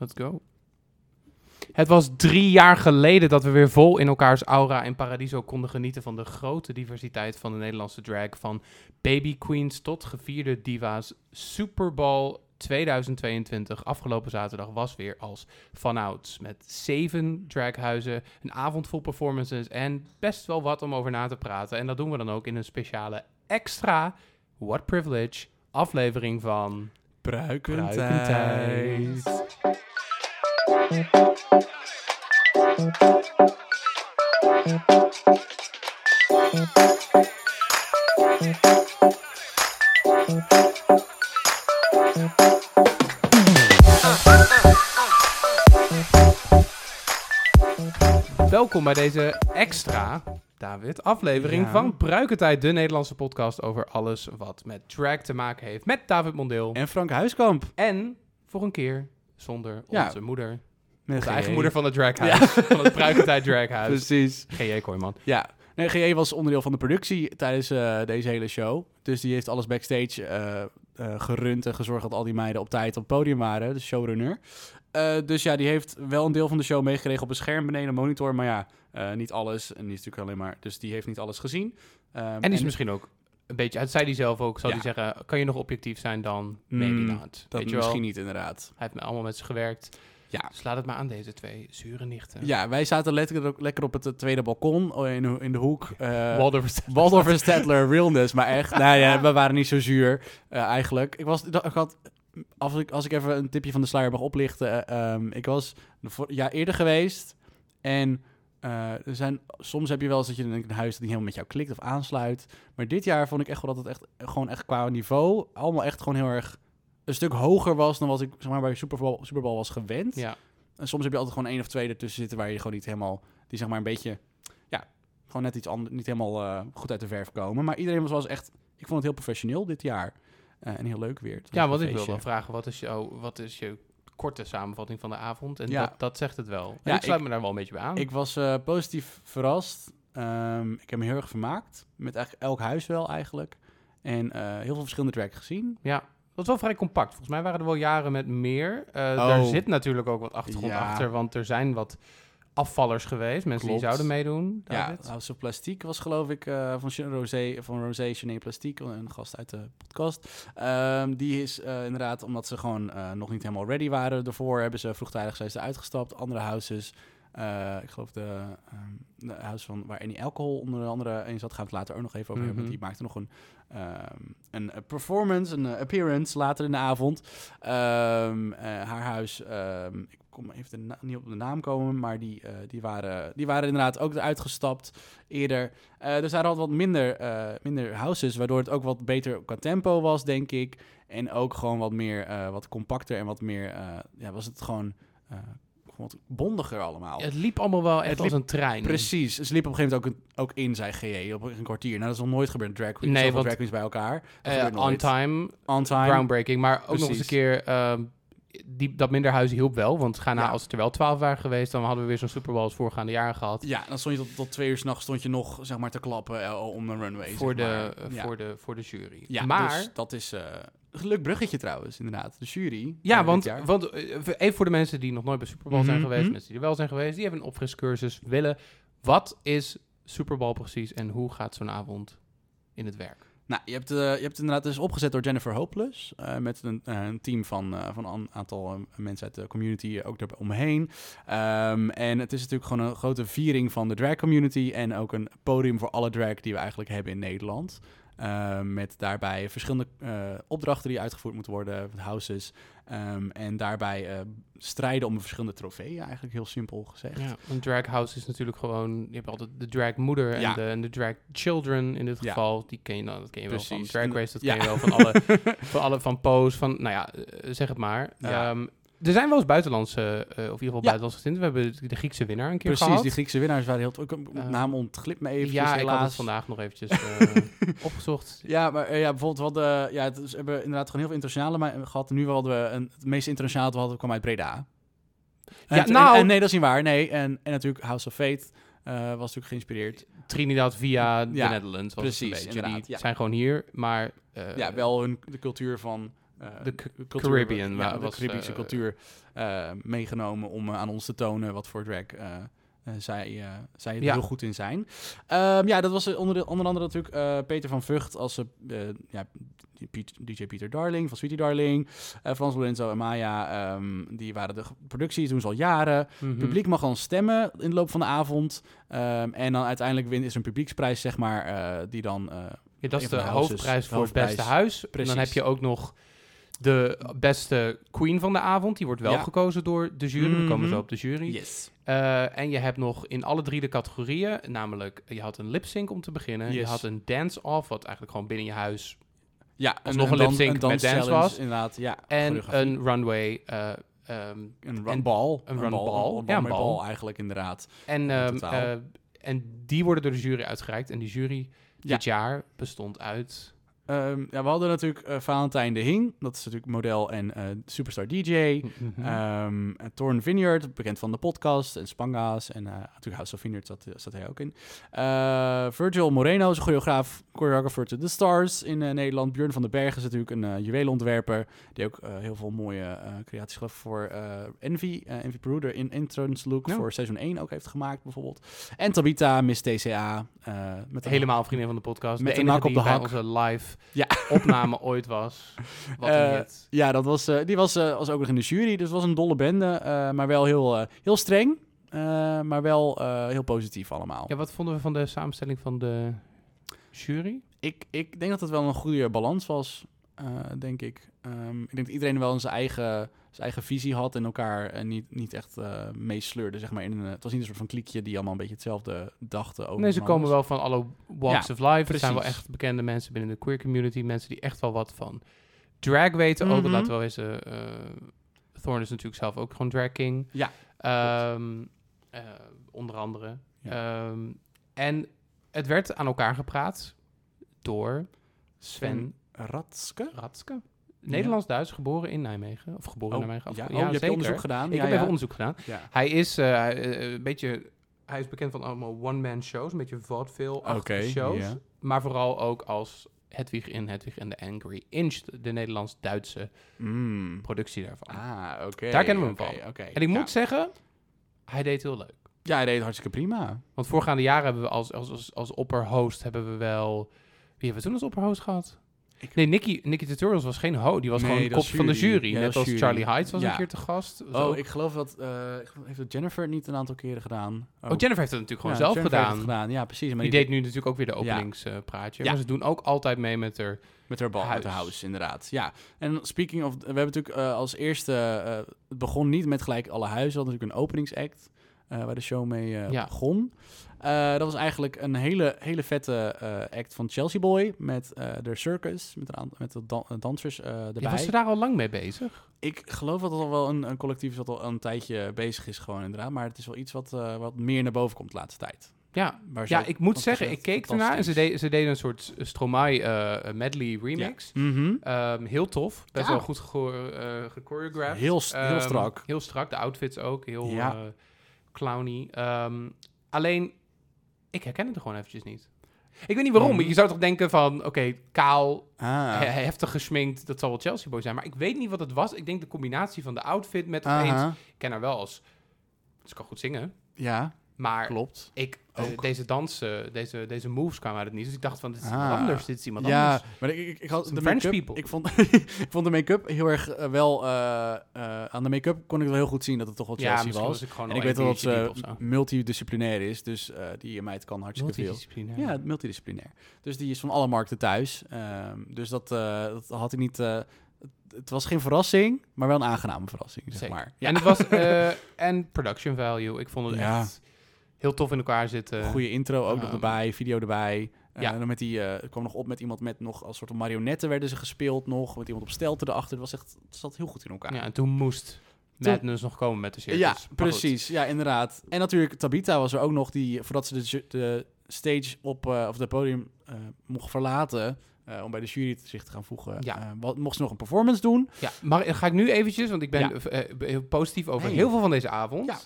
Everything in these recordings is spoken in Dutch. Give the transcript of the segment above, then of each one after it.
Let's go. Het was drie jaar geleden dat we weer vol in elkaars aura in Paradiso konden genieten van de grote diversiteit van de Nederlandse drag. Van baby queens tot gevierde diva's. Super Bowl 2022, afgelopen zaterdag, was weer als vanouds. Met zeven draghuizen, een avond vol performances en best wel wat om over na te praten. En dat doen we dan ook in een speciale extra What Privilege aflevering van Pruikentijd. Welkom bij deze extra, David, aflevering Ja. van Pruikentijd, de Nederlandse podcast over alles wat met drag te maken heeft. Met David Mondeel. En Frank Huiskamp. En voor een keer zonder Ja. onze moeder. De GJ. eigen moeder van het draghuis. Van het Pruikentijd draghuis. Precies. G.J. Kooijman. Ja. Nee, GJ was onderdeel van de productie tijdens eh, deze hele show. Dus die heeft alles backstage eh, eh, gerund en gezorgd dat al die meiden op tijd op het podium waren. De showrunner. Dus ja, die heeft wel een deel van de show meegekregen op een scherm beneden, een monitor. Maar ja, niet alles. En die is natuurlijk alleen maar... Dus die heeft niet alles gezien. Ehm, En die is misschien ook een beetje, het zei hij zelf ook, zal Ja. hij zeggen, kan je nog objectief zijn dan? Maybe Mm, not. Dat Weet je misschien wel? niet, inderdaad. Hij heeft me allemaal met ze gewerkt. Ja. Dus laat het maar aan deze twee zure nichten. Ja, wij zaten lekker, lekker op het eh, tweede balkon oh, in, de- in de hoek. eh, Waldorf en Stedtler, realness, maar echt. Nou ja, we waren niet zo zuur, eh, eigenlijk. Ik was, ik had, als ik, als ik even een tipje van de sluier mag oplichten. eh, ehm, ik was een jaar eerder geweest en er zijn, soms heb je wel eens dat je een een huis dat niet helemaal met jou klikt of aansluit. Maar dit jaar vond ik echt wel dat het echt, gewoon echt qua niveau allemaal echt gewoon heel erg een stuk hoger was dan wat ik zeg maar, bij Super Bowl, Super Bowl was gewend. Ja. En soms heb je altijd gewoon één of twee ertussen zitten waar je gewoon niet helemaal, die zeg maar een beetje, ja, gewoon net iets anders, niet helemaal eh, goed uit de verf komen. Maar iedereen was, was echt, ik vond het heel professioneel dit jaar. Eh, en heel leuk weer. Ja, want ik wil dan vragen, wat is, jouw, wat is je korte samenvatting van de avond? En Ja. dat, dat zegt het wel. Ja, ik sluit ik- me daar wel een beetje bij aan. Ik was eh, positief verrast. Ehm, ik heb me heel erg vermaakt. Met eigenlijk elk huis wel eigenlijk. En heel veel verschillende tracks gezien. ja, was wel vrij compact. Volgens mij waren er wel jaren met meer. Eh Oh. Daar zit natuurlijk ook wat achtergrond Ja. achter, want er zijn wat afvallers geweest. Mensen Klopt. die zouden meedoen. Ja, David. House of Plastiek was geloof ik eh, van Rosé, van Rosé Chenet Plastiek, een gast uit de podcast. Ehm, die is eh, inderdaad, omdat ze gewoon eh, nog niet helemaal ready waren ervoor, hebben ze vroegtijdig zijn ze uitgestapt. Andere houses, eh, ik geloof de, ehm de house van waar Annie Alcohol onder andere in zat, gaan we het later ook nog even over hebben. Mhm. Die maakte nog een, ehm, een eh, performance, een eh, appearance later in de avond. Ehm, eh, haar huis, ik kom even niet op de naam komen, maar die, die, waren, die waren inderdaad ook eruit gestapt eerder. Er zijn al wat minder, minder houses, waardoor het ook wat beter qua tempo was, denk ik. En ook gewoon wat meer, wat compacter en wat meer, ja, was het gewoon, gewoon wat bondiger allemaal. Het liep allemaal wel echt Het als liep een trein. Precies, ze liep op een gegeven moment ook, een- ook in, zei GE, op een kwartier. Nou, dat is nog nooit gebeurd, drag queens, Nee, want- drag queens bij elkaar. Eh, on time, On time. groundbreaking. Maar ook nog eens een keer... ehm, die, dat minderhuis hielp wel. Want ga na, Ja. als het er wel twaalf waren geweest... dan hadden we weer zo'n Super Bowl als voorgaande jaren gehad. Ja, dan stond je tot, tot twee uur s'nachts stond je nog, zeg maar, te klappen eh, om de runway, voor, zeg de, maar. eh, Ja. voor, de, voor de jury. Ja, maar... dus dat is leuk bruggetje trouwens, inderdaad. De jury. Ja, want, want eh, even voor de mensen die nog nooit bij Super Bowl zijn Mhm, geweest, mhm. mensen die er wel zijn geweest, die hebben een opfriscursus willen. Wat is Super Bowl precies en hoe gaat zo'n avond in het werk? Nou, je hebt, eh, je hebt inderdaad dus opgezet door Jennifer Hopeless. eh, met een, een team van, eh, van een aantal mensen uit de community ook eromheen. Ehm en het is natuurlijk gewoon een grote viering van de drag community. En ook een podium voor alle drag die we eigenlijk hebben in Nederland. Ehm, met daarbij verschillende eh, opdrachten die uitgevoerd moeten worden, houses. Ehm, en daarbij eh, strijden om verschillende trofeeën, eigenlijk heel simpel gezegd. Ja, een drag house is natuurlijk gewoon, je hebt altijd de drag moeder en, Ja. de, en de drag children in dit Ja. geval. Die ken je dan, dat ken je wel van. Drag Race, dat ken je wel van alle, van alle, van Pose, van, nou ja, eh, zeg het maar. Ja. Er zijn wel eens buitenlandse, eh, of in ieder geval Ja. buitenlandse gestinten. We hebben de Griekse winnaar een keer Precies, gehad. die Griekse winnaars waren heel... Ik, Eh, naam ontglipt me eventjes, ja, ik helaas. had het vandaag nog eventjes eh, opgezocht. Ja, maar ja, bijvoorbeeld, we hadden, ja, het is- we hebben inderdaad gewoon heel veel internationale gehad. En nu hadden we een, het meest internationale we hadden kwam uit Breda. En, Ja, nou- en nee, dat is niet waar. Nee, en, en natuurlijk House of Fate was natuurlijk geïnspireerd. Trinidad via de Ja, Netherlands was het precies, een beetje. inderdaad, Die ja. zijn gewoon hier, maar... ja, wel hun, de cultuur van De Ca- cultuur- Caribbean ja, de Caribische eh, cultuur eh, meegenomen om eh, aan ons te tonen wat voor drag eh, eh, zij, eh, zij er Ja. heel goed in zijn. Ehm, ja, dat was eh, onder, de, onder andere natuurlijk eh, Peter van Vught als eh, eh, ja, Piet- DJ Peter Darling van Sweetie Darling. eh, Frans Lorenzo en Maya, ehm, die waren de producties, doen ze al jaren. Mhm. Het publiek mag dan stemmen in de loop van de avond. Ehm, en dan uiteindelijk win is er een publieksprijs, zeg maar, eh, die dan... eh, Ja, dat is de de hoofdprijs de voor het beste huis. En dan heb je ook nog de beste queen van de avond. Die wordt wel Ja. gekozen door de jury. We komen Mhm. zo op de jury. yes. Eh, en je hebt nog in alle drie de categorieën, namelijk je had een lip sync om te beginnen. Je had een dance-off, wat eigenlijk gewoon binnen je huis. Ja, Alsnog een dan- lip-sync met dance was. Inderdaad, ja. En een runway. eh, ehm, Een En- bal. een run. Een Ja, een bal. eigenlijk, inderdaad. en, ehm, eh, en die worden door de jury uitgereikt. En die jury Ja. dit jaar bestond uit... Ehm, ja, we hadden natuurlijk eh, Valentijn de Hing. Dat is natuurlijk model en eh, superstar DJ. Mhm. Ehm en Thorn Vineyard, bekend van de podcast en Spanga's. En eh, natuurlijk House of Vineyard zat, zat hij ook in. Virgil Moreno is een choreograaf, choreographer to The Stars in Nederland. Björn van den Berg is natuurlijk een juwelenontwerper. Die ook heel veel mooie creaties ik, voor Envy, Envy Peru, de in entrance look voor seizoen 1 ook heeft gemaakt bijvoorbeeld. En Tabita, Miss TCA. met Helemaal vriendin van de podcast. Met de een enige nak op de hak. onze live Ja. opname ooit was. Wat Eh. Ja, dat was, eh, die was, eh, was ook nog in de jury. Dus het was een dolle bende, maar wel heel, heel streng. maar wel heel positief allemaal. Ja, wat vonden we van de samenstelling van de jury? Ik, ik denk dat het wel een goede balans was, denk ik. Ehm, ik denk dat iedereen wel zijn eigen, zijn eigen visie had en elkaar eh, niet, niet echt eh meesleurde, zeg maar. In een, het was niet een soort van kliekje die allemaal een beetje hetzelfde dachten over Nee, ze komen wel van alle walks Ja, of life. Er zijn wel precies. echt bekende mensen binnen de queer community. Mensen die echt wel wat van drag weten. Ook, Mhm. laten we wel eens... eh Thorn is natuurlijk zelf ook gewoon drag king. Ja, Ehm, eh, onder andere. Ehm, en het werd aan elkaar gepraat door Sven Ratske? Ratske. Nederlands-Duits, geboren in Nijmegen. Of geboren Oh, in Nijmegen. ja, oh, je hebt onderzoek gedaan. Ik ja, heb ja. even onderzoek gedaan. Ja. Hij is eh, eh, een beetje... Hij is bekend van allemaal one-man shows. Een beetje vaudeville Oké, shows. ja. Maar vooral ook als Hedwig in Hedwig en de Angry Inch. De Nederlands-Duitse Mm. productie daarvan. Ah, oké. Daar kennen we hem oké, van. oké. En ik Ja. moet zeggen, hij deed heel leuk. Ja, hij deed hartstikke prima. Want voorgaande jaren hebben we als, als, als, als opperhost hebben we wel... Wie hebben we toen als opperhost gehad? Ik- Nee, Nicky, Nicky Tutorials was geen host. Die was Nee, gewoon kop van de jury. Ja, Net als jury. Charlie Heights was Ja. een keer te gast. Oh, ook- ik geloof dat... geloof- heeft dat Jennifer niet een aantal keren gedaan? oh, Jennifer heeft het natuurlijk gewoon Ja, zelf Jennifer gedaan. het gedaan. Ja, precies. Maar Die deed nu natuurlijk ook weer de openingspraatje. Ja. Maar ze doen ook altijd mee met haar... Met haar bal uit de house, inderdaad. Ja. En speaking of... We hebben natuurlijk eh, als eerste... eh, het begon niet met gelijk alle huizen. We hadden natuurlijk een openingsact... eh, waar de show mee eh, Ja. begon. Eh, dat was eigenlijk een hele, hele vette act van Chelsea Boy... met de circus, met, een met de dan- dansers erbij. Ja, was ze daar al lang mee bezig? Ik geloof dat het al wel een, een collectief is wat al een tijdje bezig is gewoon inderdaad. Maar het is wel iets wat, wat meer naar boven komt de laatste tijd. Ja, Waar ze ja ik moet zeggen, ze ik keek ernaar en ze, fantastisch. de, ze deden een soort Stromae medley remix. Mhm. Ehm, heel tof. Best Ja. wel goed gechoreographed. Heel, Ehm, strak. Heel strak. De outfits ook. Heel Ja. Clowny. Ehm, alleen, ik herken het er gewoon eventjes niet. Ik weet niet waarom. Mhm. Je zou toch denken van, oké, kaal, Ah. he- heftig gesminkt, dat zal wel Chelsea Boy zijn. Maar ik weet niet wat het was. Ik denk de combinatie van de outfit met opeens... Aha. Ik ken haar wel als... Ze kan goed zingen. Ja, Maar klopt. ik, Ook. deze dansen, deze, deze moves kwamen uit het niet. Dus ik dacht van, dit is Ah. anders. Dit is iemand Ja, anders. maar ik, ik, ik had de French people. Ik vond, ik vond de make-up heel erg eh, wel. eh, aan de make-up kon ik wel heel goed zien dat het toch wel Ja, Chelsea misschien was. En ik weet wel dat ze multidisciplinair is, dus die meid kan hartstikke veel. Multidisciplinair. Ja, multidisciplinair. Dus die is van alle markten thuis. Ehm, dus dat, dat had ik niet. het, was geen verrassing, maar wel een aangename verrassing, zeg Zeker. maar. En het was en production value. Ik vond het Ja. echt heel tof in elkaar zitten. Goede intro ook nog ehm, erbij, video erbij. Eh, ja. en dan met die, eh, het kwam nog op met iemand met nog als soort van marionetten werden ze gespeeld nog. Met iemand op stelte erachter. Het was echt, het zat heel goed in elkaar. Ja, en toen moest Toen- Madness nog komen met de circus. Ja, precies. Ja, inderdaad. En natuurlijk, Tabita was er ook nog, die voordat ze de, de stage op, eh, of de podium mocht verlaten, om bij de jury te zich te gaan voegen, Ja. wat, mocht ze nog een performance doen. Ja, maar ga ik nu eventjes, want ik ben Ja. heel positief over Hey. heel veel van deze avond. Ja.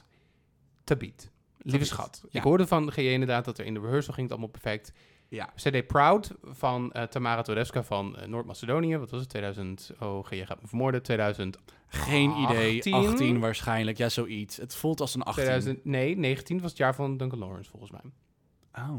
Tabiet. Lieve schat. ja. Ik hoorde van GJ inderdaad dat er in de rehearsal ging het allemaal perfect. Ja. CD Proud van eh, Tamara Todevska van eh, Noord-Macedonië. Wat was het? 2000. Oh, je gaat me vermoorden. 2000. Geen idee. 18? 18 waarschijnlijk. Ja, zoiets. Het voelt als een 18. 2000 nee, 19 was het jaar van Duncan Lawrence volgens mij. Oh.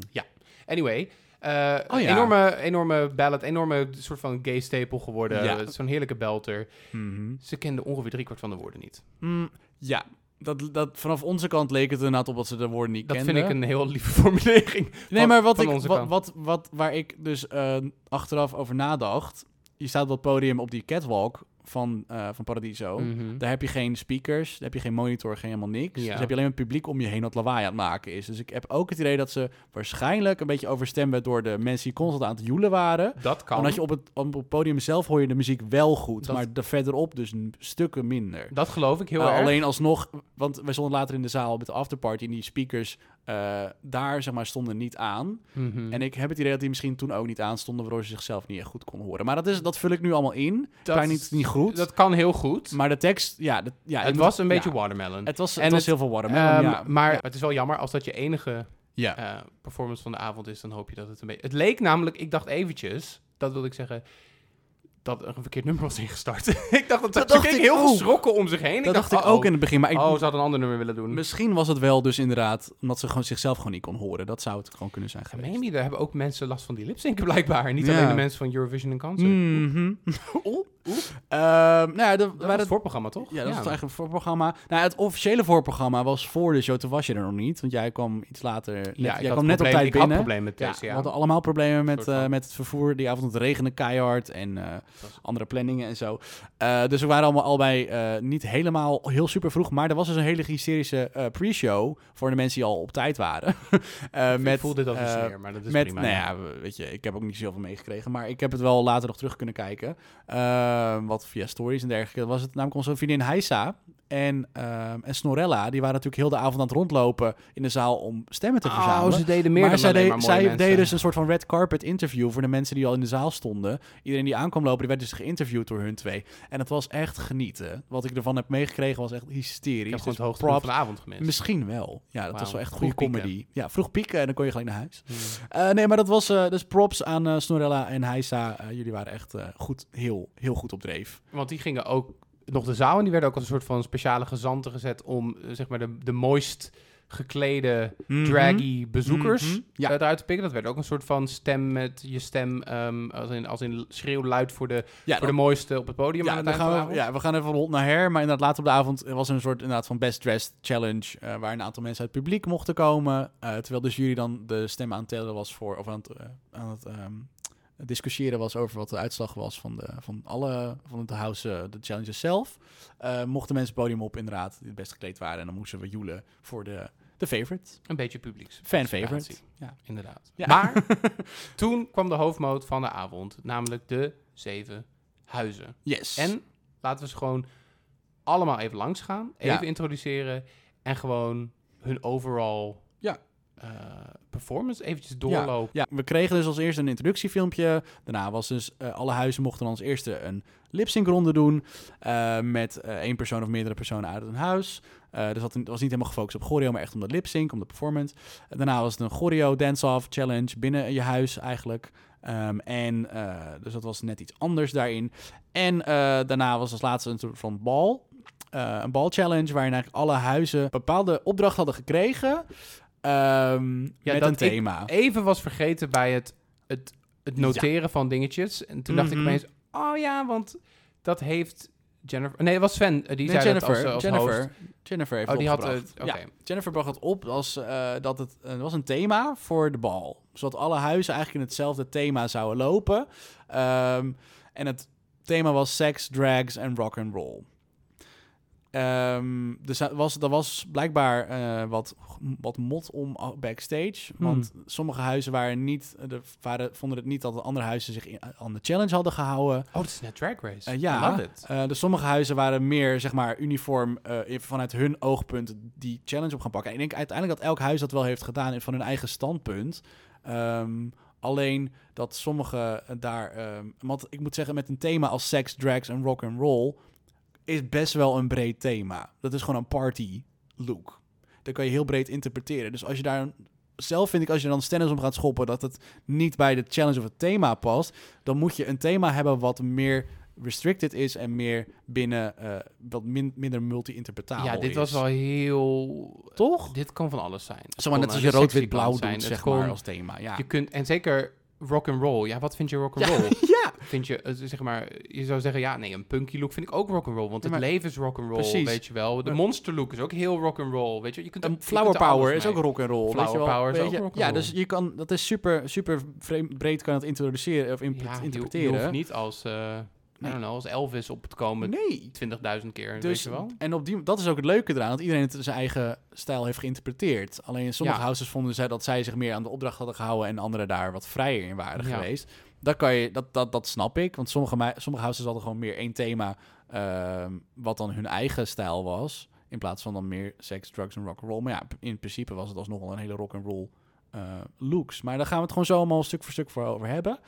Anyway. eh, Oh ja. enorme, enorme ballad, enorme soort van gay staple geworden. Ja. Zo'n heerlijke belter. Mhm. Ze kende ongeveer driekwart van de woorden niet. Mm, ja. Dat, dat, vanaf onze kant leek het inderdaad op dat ze de woorden niet Dat kenden. vind ik een heel lieve formulering. Nee, van- maar wat ik, wat, wat, wat, waar ik dus eh, achteraf over nadacht. Je staat op het podium op die catwalk van, eh, van Paradiso. Mhm. Daar heb je geen speakers, daar heb je geen monitor, geen helemaal niks. Ja. Dus heb je alleen het publiek om je heen dat lawaai aan het maken is. Dus ik heb ook het idee dat ze waarschijnlijk een beetje overstemd werd door de mensen die constant aan het joelen waren. Dat kan. Omdat je op het, op het podium zelf hoor je de muziek wel goed, Dat- maar er verderop dus stukken minder. Dat geloof ik heel Uh, erg. alleen alsnog, want we stonden later in de zaal met de afterparty en die speakers eh, daar zeg maar stonden niet aan. Mhm. En ik heb het idee dat die misschien toen ook niet aanstonden, waardoor ze zichzelf niet echt goed kon horen. Maar dat, is, dat vul ik nu allemaal in. dat, Klein niet, niet goed. Dat kan heel goed. maar de tekst, ja, dat, ja het was een beetje watermelon. Het was, En was het- heel veel watermelon, Ehm, ja. Maar ja. het is wel jammer als dat je enige eh, performance van de avond is, dan hoop je dat het een beetje... Het leek namelijk, ik dacht eventjes, dat wilde ik zeggen, dat er een verkeerd nummer was ingestart. ik dacht dat, Dat ze dacht ik heel geschrokken om zich heen. dat dacht ik oh, ook in het begin. Maar ik, Oh, ze hadden een ander nummer willen doen. misschien was het wel dus inderdaad omdat ze gewoon zichzelf gewoon niet kon horen. Dat zou het gewoon kunnen zijn geweest. Daar hebben ook mensen last van die lipzinken blijkbaar. Niet Ja. alleen de mensen van Eurovision en Concert. Mhm. Oeh. Ehm, nou ja, de, Dat was het voorprogramma, toch? Ja, dat was het eigenlijk voorprogramma. Nou, het officiële voorprogramma was voor de show. Toen was je er nog niet, want jij kwam iets later. Net, Ja, ik jij kwam net op tijd ik had binnen. met Ja, TCA. we hadden allemaal problemen met, eh, met het vervoer. Die avond het regende keihard en eh, andere planningen en zo. Eh, dus we waren allemaal allebei eh, niet helemaal heel super vroeg. Maar er was dus een hele hysterische pre-show voor de mensen die al op tijd waren. Ik met, voel dit als een eh, sneer, maar dat is met, prima. nou ja, weet je, ik heb ook niet zoveel meegekregen, maar ik heb het wel later nog terug kunnen kijken. Eh, wat via stories en dergelijke. Was het namelijk onze vriendin Heisa en, ehm, en Snorella. Die waren natuurlijk heel de avond aan het rondlopen in de zaal om stemmen te verzamelen. Oh, ze deden meer maar dan zij, alleen maar zij mensen. deden dus een soort van red carpet interview voor de mensen die al in de zaal stonden. Iedereen die aankwam lopen, die werd dus geïnterviewd door hun twee. En het was echt genieten. Wat ik ervan heb meegekregen was echt hysterisch. Ik heb gewoon Dus het hoogtepunt props. van de avond gemist. Misschien wel. Ja, dat was wel echt goede pieken. comedy. Ja, vroeg pieken en dan kon je gelijk naar huis. Hmm. Eh, nee, maar dat was eh, dus props aan eh, Snorella en Heisa. Jullie waren echt goed, heel, heel goed op dreef. Want die gingen ook nog de zaal en die werden ook als een soort van speciale gezanten gezet om eh, zeg maar de, de mooist geklede draggy bezoekers Mhm. Ja. ja. eruit te pikken. Dat werd ook een soort van stem met je stem ehm, als, in, als in schreeuw luid voor de, Ja, voor de mooiste op het podium aan ja, het de gaan we, ja, we gaan even rond naar her. Maar inderdaad, later op de avond was er een soort inderdaad, van Best Dressed Challenge. eh, waar een aantal mensen uit het publiek mochten komen. eh, terwijl dus jury dan de stem aan het tellen was voor. Of aan het, aan het ehm, discussiëren was over wat de uitslag was van, de, van alle. van het house, eh, de challenges zelf. Eh, mochten mensen het podium op, inderdaad, die het best gekleed waren. En dan moesten we joelen voor de, de favorite. Een beetje publieks. Fan favorite. Ja. Inderdaad. Ja. Maar toen kwam de hoofdmoot van de avond, namelijk de zeven huizen. Yes. En laten we ze gewoon allemaal even langs gaan, even Ja. introduceren en gewoon hun eh, performance eventjes doorlopen. Ja, we kregen dus als eerste een introductiefilmpje. Daarna was dus eh, alle huizen mochten als eerste een lip-sync ronde doen. eh, met eh, één persoon of meerdere personen uit een huis. Eh, dus dat was niet helemaal gefocust op choreo, maar echt om de lip-sync, om de performance. Eh, daarna was het een choreo dance-off challenge binnen je huis eigenlijk. Ehm, en eh, dus dat was net iets anders daarin. En eh, daarna was als laatste een soort van bal. Eh, een bal challenge waarin eigenlijk alle huizen bepaalde opdracht hadden gekregen. Ehm, met dat een thema. Even was vergeten bij het, het, het noteren van dingetjes. En toen dacht ik Mhm. opeens, oh ja, want dat heeft Jennifer... Nee, het was Sven, eh, die Nee, zei Jennifer, dat als, als Jennifer, host. Jennifer heeft Oh, had. Ja, Jennifer bracht het op als eh, dat het was een thema voor de bal. Zodat alle huizen eigenlijk in hetzelfde thema zouden lopen. Ehm, en het thema was seks, drags en rock and roll. Ehm, dus dat was, dat was blijkbaar eh, wat, wat mot om backstage. Want sommige huizen waren niet, de, waren, vonden het niet dat de andere huizen zich in, aan de challenge hadden gehouden. Oh, dat is net Drag Race. Eh, ja. Eh, dus sommige huizen waren meer, zeg maar, uniform eh, vanuit hun oogpunt die challenge op gaan pakken. En ik denk uiteindelijk dat elk huis dat wel heeft gedaan van hun eigen standpunt. Ehm, alleen dat sommige eh, daar, ehm, want ik moet zeggen, met een thema als seks, drugs en rock and roll is best wel een breed thema. Dat is gewoon een party look. Dat kan je heel breed interpreteren. Dus als je daar zelf vind ik als je dan stennis om gaat schoppen dat het niet bij de challenge of het thema past, dan moet je een thema hebben wat meer restricted is en meer binnen eh, wat min- minder multi-interpretabel Ja, dit is. was wel heel... Toch? Dit kan van alles zijn. Zeg maar net als je de rood, sexy wit, blauw kant doet, zeg maar, als thema. Ja. Je kunt, en zeker rock and roll. Ja, wat vind je rock and Ja, roll? ja, Vind je, eh, zeg maar, je zou zeggen, ja, nee, een punky look vind ik ook rock and roll, want het maar- leven is rock and roll, Precies. weet je wel. De monster look is ook heel rock and roll, weet je. Je kunt Een flower er power is ook rock and roll. Flower weet je wel? power is ook rock Ja, dus je kan, dat is super, super breed kan het introduceren of imp- Ja, je, je interpreteren. hoeft niet als, eh I Nee. don't know, als Elvis op te komen nee. 20.000 keer, weet Dus, je wel. en op die, dat is ook het leuke eraan, dat iedereen het zijn eigen stijl heeft geïnterpreteerd. Alleen sommige Ja. houses vonden zij dat zij zich meer aan de opdracht hadden gehouden en anderen daar wat vrijer in waren Ja. geweest. Dat, kan je, dat, dat, dat snap ik, want sommige, sommige houses hadden gewoon meer één thema, ehm, wat dan hun eigen stijl was, in plaats van dan meer seks, drugs en rock'n'roll. Maar ja, in principe was het alsnog wel een hele rock'n'roll eh looks. Maar daar gaan we het gewoon zo allemaal stuk voor stuk voor over hebben.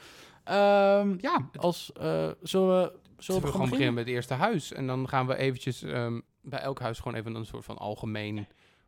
Ehm, ja, als, eh, zullen we, zullen we, Zullen we gewoon beginnen? beginnen met het eerste huis. En dan gaan we eventjes ehm, bij elk huis gewoon even een soort van algemeen...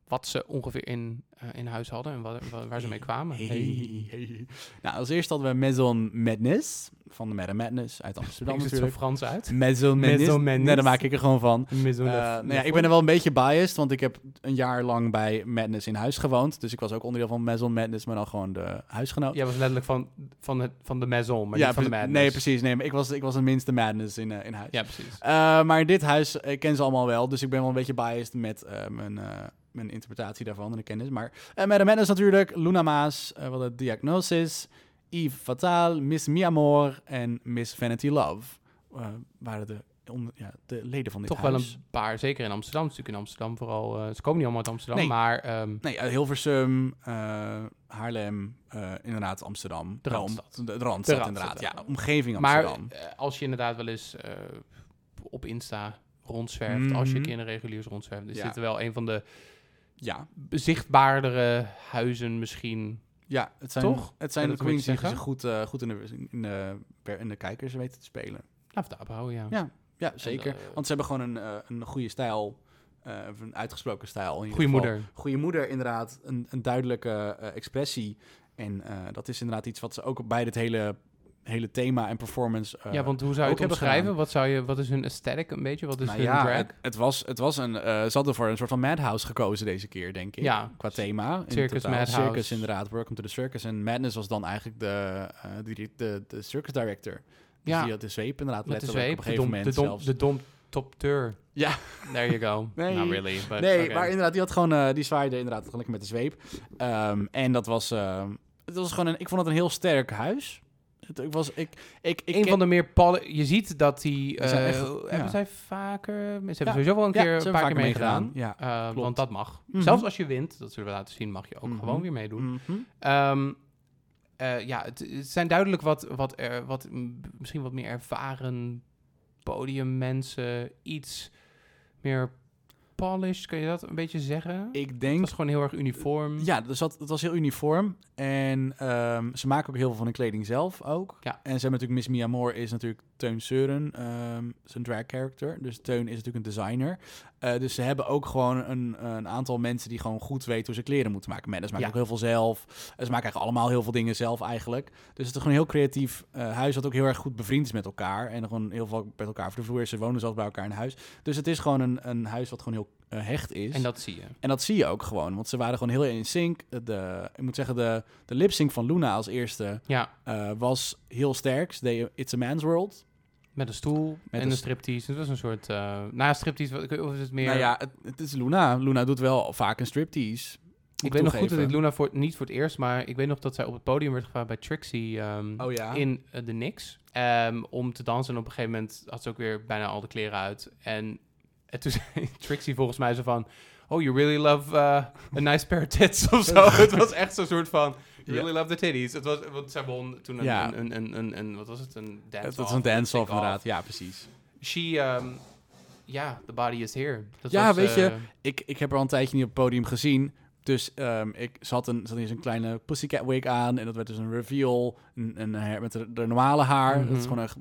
wat ze ongeveer in, eh, in huis hadden en wat, wa- waar ze mee kwamen. Hey, Hey. hey. Nou, als eerste hadden we Maison Madness van de Madame Madness uit Amsterdam Spreekt het zo natuurlijk. Frans uit? Maison Madness. Maison Madness. Nee, daar maak ik er gewoon van. Maison Eh, nou ja, ik ben er wel een beetje biased, want ik heb een jaar lang bij Madness in huis gewoond. Dus ik was ook onderdeel van Maison Madness, maar dan gewoon de huisgenoot. Jij was letterlijk van, van, het, van de maison, maar niet van de madness. Nee, precies. Nee, maar ik was, ik was het minste Madness in, eh, in huis. Ja, precies. Eh, maar dit huis, ik ken ze allemaal wel, dus ik ben wel een beetje biased met eh, mijn, eh, mijn interpretatie daarvan en de kennis. Maar uh, met de Madness natuurlijk, Luna Maas, eh wat de Diagnosis, Yves Fatal, Miss Mi Amor en Miss Vanity Love eh, waren de, ja, de leden van dit Toch wel een paar, zeker in Amsterdam. Natuurlijk in Amsterdam vooral. ze komen niet allemaal uit Amsterdam, Nee. maar ehm, Nee, Hilversum, Haarlem, inderdaad Amsterdam. De Randstad. de, de Randstad, De inderdaad. Randstad, Ja, ja. omgeving maar Amsterdam. eh, als je inderdaad wel eens op Insta rondzwerft, als je Mhm. keer in de reguliers rondzwerft, is Ja. dit wel een van de ja. zichtbaardere huizen misschien. ja, het zijn, Toch? Het zijn de queens die zich goed, eh, goed in, de, in, de, in de kijkers weten te spelen. Nou, daar houden, ja. Ja, ja zeker. eh, Want ze hebben gewoon een, eh, een goede stijl, of een uitgesproken stijl. geval. moeder. Goeie moeder, inderdaad. Een, een duidelijke expressie. En dat is inderdaad iets wat ze ook bij dit hele, hele thema en performance... eh, ja, want hoe zou je het gedaan. Wat, zou je, wat is hun aesthetic een beetje? Wat is nou hun ja, drag? het, het was, het was een... eh ze hadden voor een soort van madhouse gekozen deze keer, denk ik. Ja. Qua thema. Circus. Madhouse. Circus, inderdaad. Welcome to the Circus. En Madness was dan eigenlijk de, eh, de, de, de circus director. Dus Ja. die had de zweep inderdaad Met de letterlijk zweep, op de een gegeven dom, moment de dom, zelfs. de dom topteur. Ja. There you go. Nee. Not really, but nee, maar inderdaad, die had gewoon, eh, die zwaaide inderdaad gewoon lekker met de zweep. Ehm, en dat was, het was gewoon een, ik vond het een heel sterk huis. Het, ik was, ik, ik, ik een ken- van de meer poli- Je ziet dat die... Echt- hebben ja. zij vaker... Ze hebben Ja. sowieso wel een keer een paar keer vaker meegedaan. meegedaan. Ja, Eh, want dat mag. Mhm. Zelfs als je wint, dat zullen we laten zien, mag je ook Mhm. gewoon weer meedoen. Mhm. Ehm, eh, ja, het, het zijn duidelijk wat, wat, er, wat misschien wat meer ervaren podiummensen, iets meer polished, kun je dat een beetje zeggen? Ik Het denk was gewoon heel erg uniform. Ja, dus dat, het was heel uniform. En ehm, ze maken ook heel veel van de kleding zelf ook. Ja. En ze hebben natuurlijk Miss Mia Moore is natuurlijk Teun Seuren, ehm, zijn drag character. Dus Teun is natuurlijk een designer. Eh, dus ze hebben ook gewoon een, een aantal mensen die gewoon goed weten hoe ze kleren moeten maken. Maakt Ja. ook heel veel zelf. En ze maken eigenlijk allemaal heel veel dingen zelf eigenlijk. Dus het is gewoon een heel creatief eh, huis dat ook heel erg goed bevriend is met elkaar. En gewoon heel veel met elkaar over de vloer. Ze wonen zelfs bij elkaar in huis. Dus het is gewoon een, een huis wat gewoon heel eh, hecht is. En dat zie je. En dat zie je ook gewoon, want ze waren gewoon heel in sync. De, ik moet zeggen, de, de lip sync van Luna als eerste Ja, eh, was heel sterk. Ze deed It's a Man's World. met een stoel en een een st- striptease. Het was een soort... eh nou, striptease, wat- of is het meer... Nou ja, het, het is Luna. Luna doet wel vaak een striptease. ik weet nog goed dat ik Luna voor, niet voor het eerst, maar ik weet nog dat zij op het podium werd gevraagd bij Trixie ehm, Oh ja? in de Nix. ehm, om te dansen. En op een gegeven moment had ze ook weer bijna al de kleren uit. En, en toen zei Trixie volgens mij zo van... Oh, you really love uh, a nice pair of tits of zo. het was echt zo'n soort van... You really love the titties. Het was, want zij won toen een, Ja. een, een, een, wat was het? Een dance Het was een dance-off inderdaad. Ja, precies. She, ehm, ja, the body is here. Dat Ja, was, weet je, eh, Ik, ik heb er al een tijdje niet op het podium gezien. Dus ehm, ik zat een, zat eens een kleine pussycat wig aan. En dat werd dus een reveal. Een, een, haar met de, de normale haar. Dat Mhm. is gewoon echt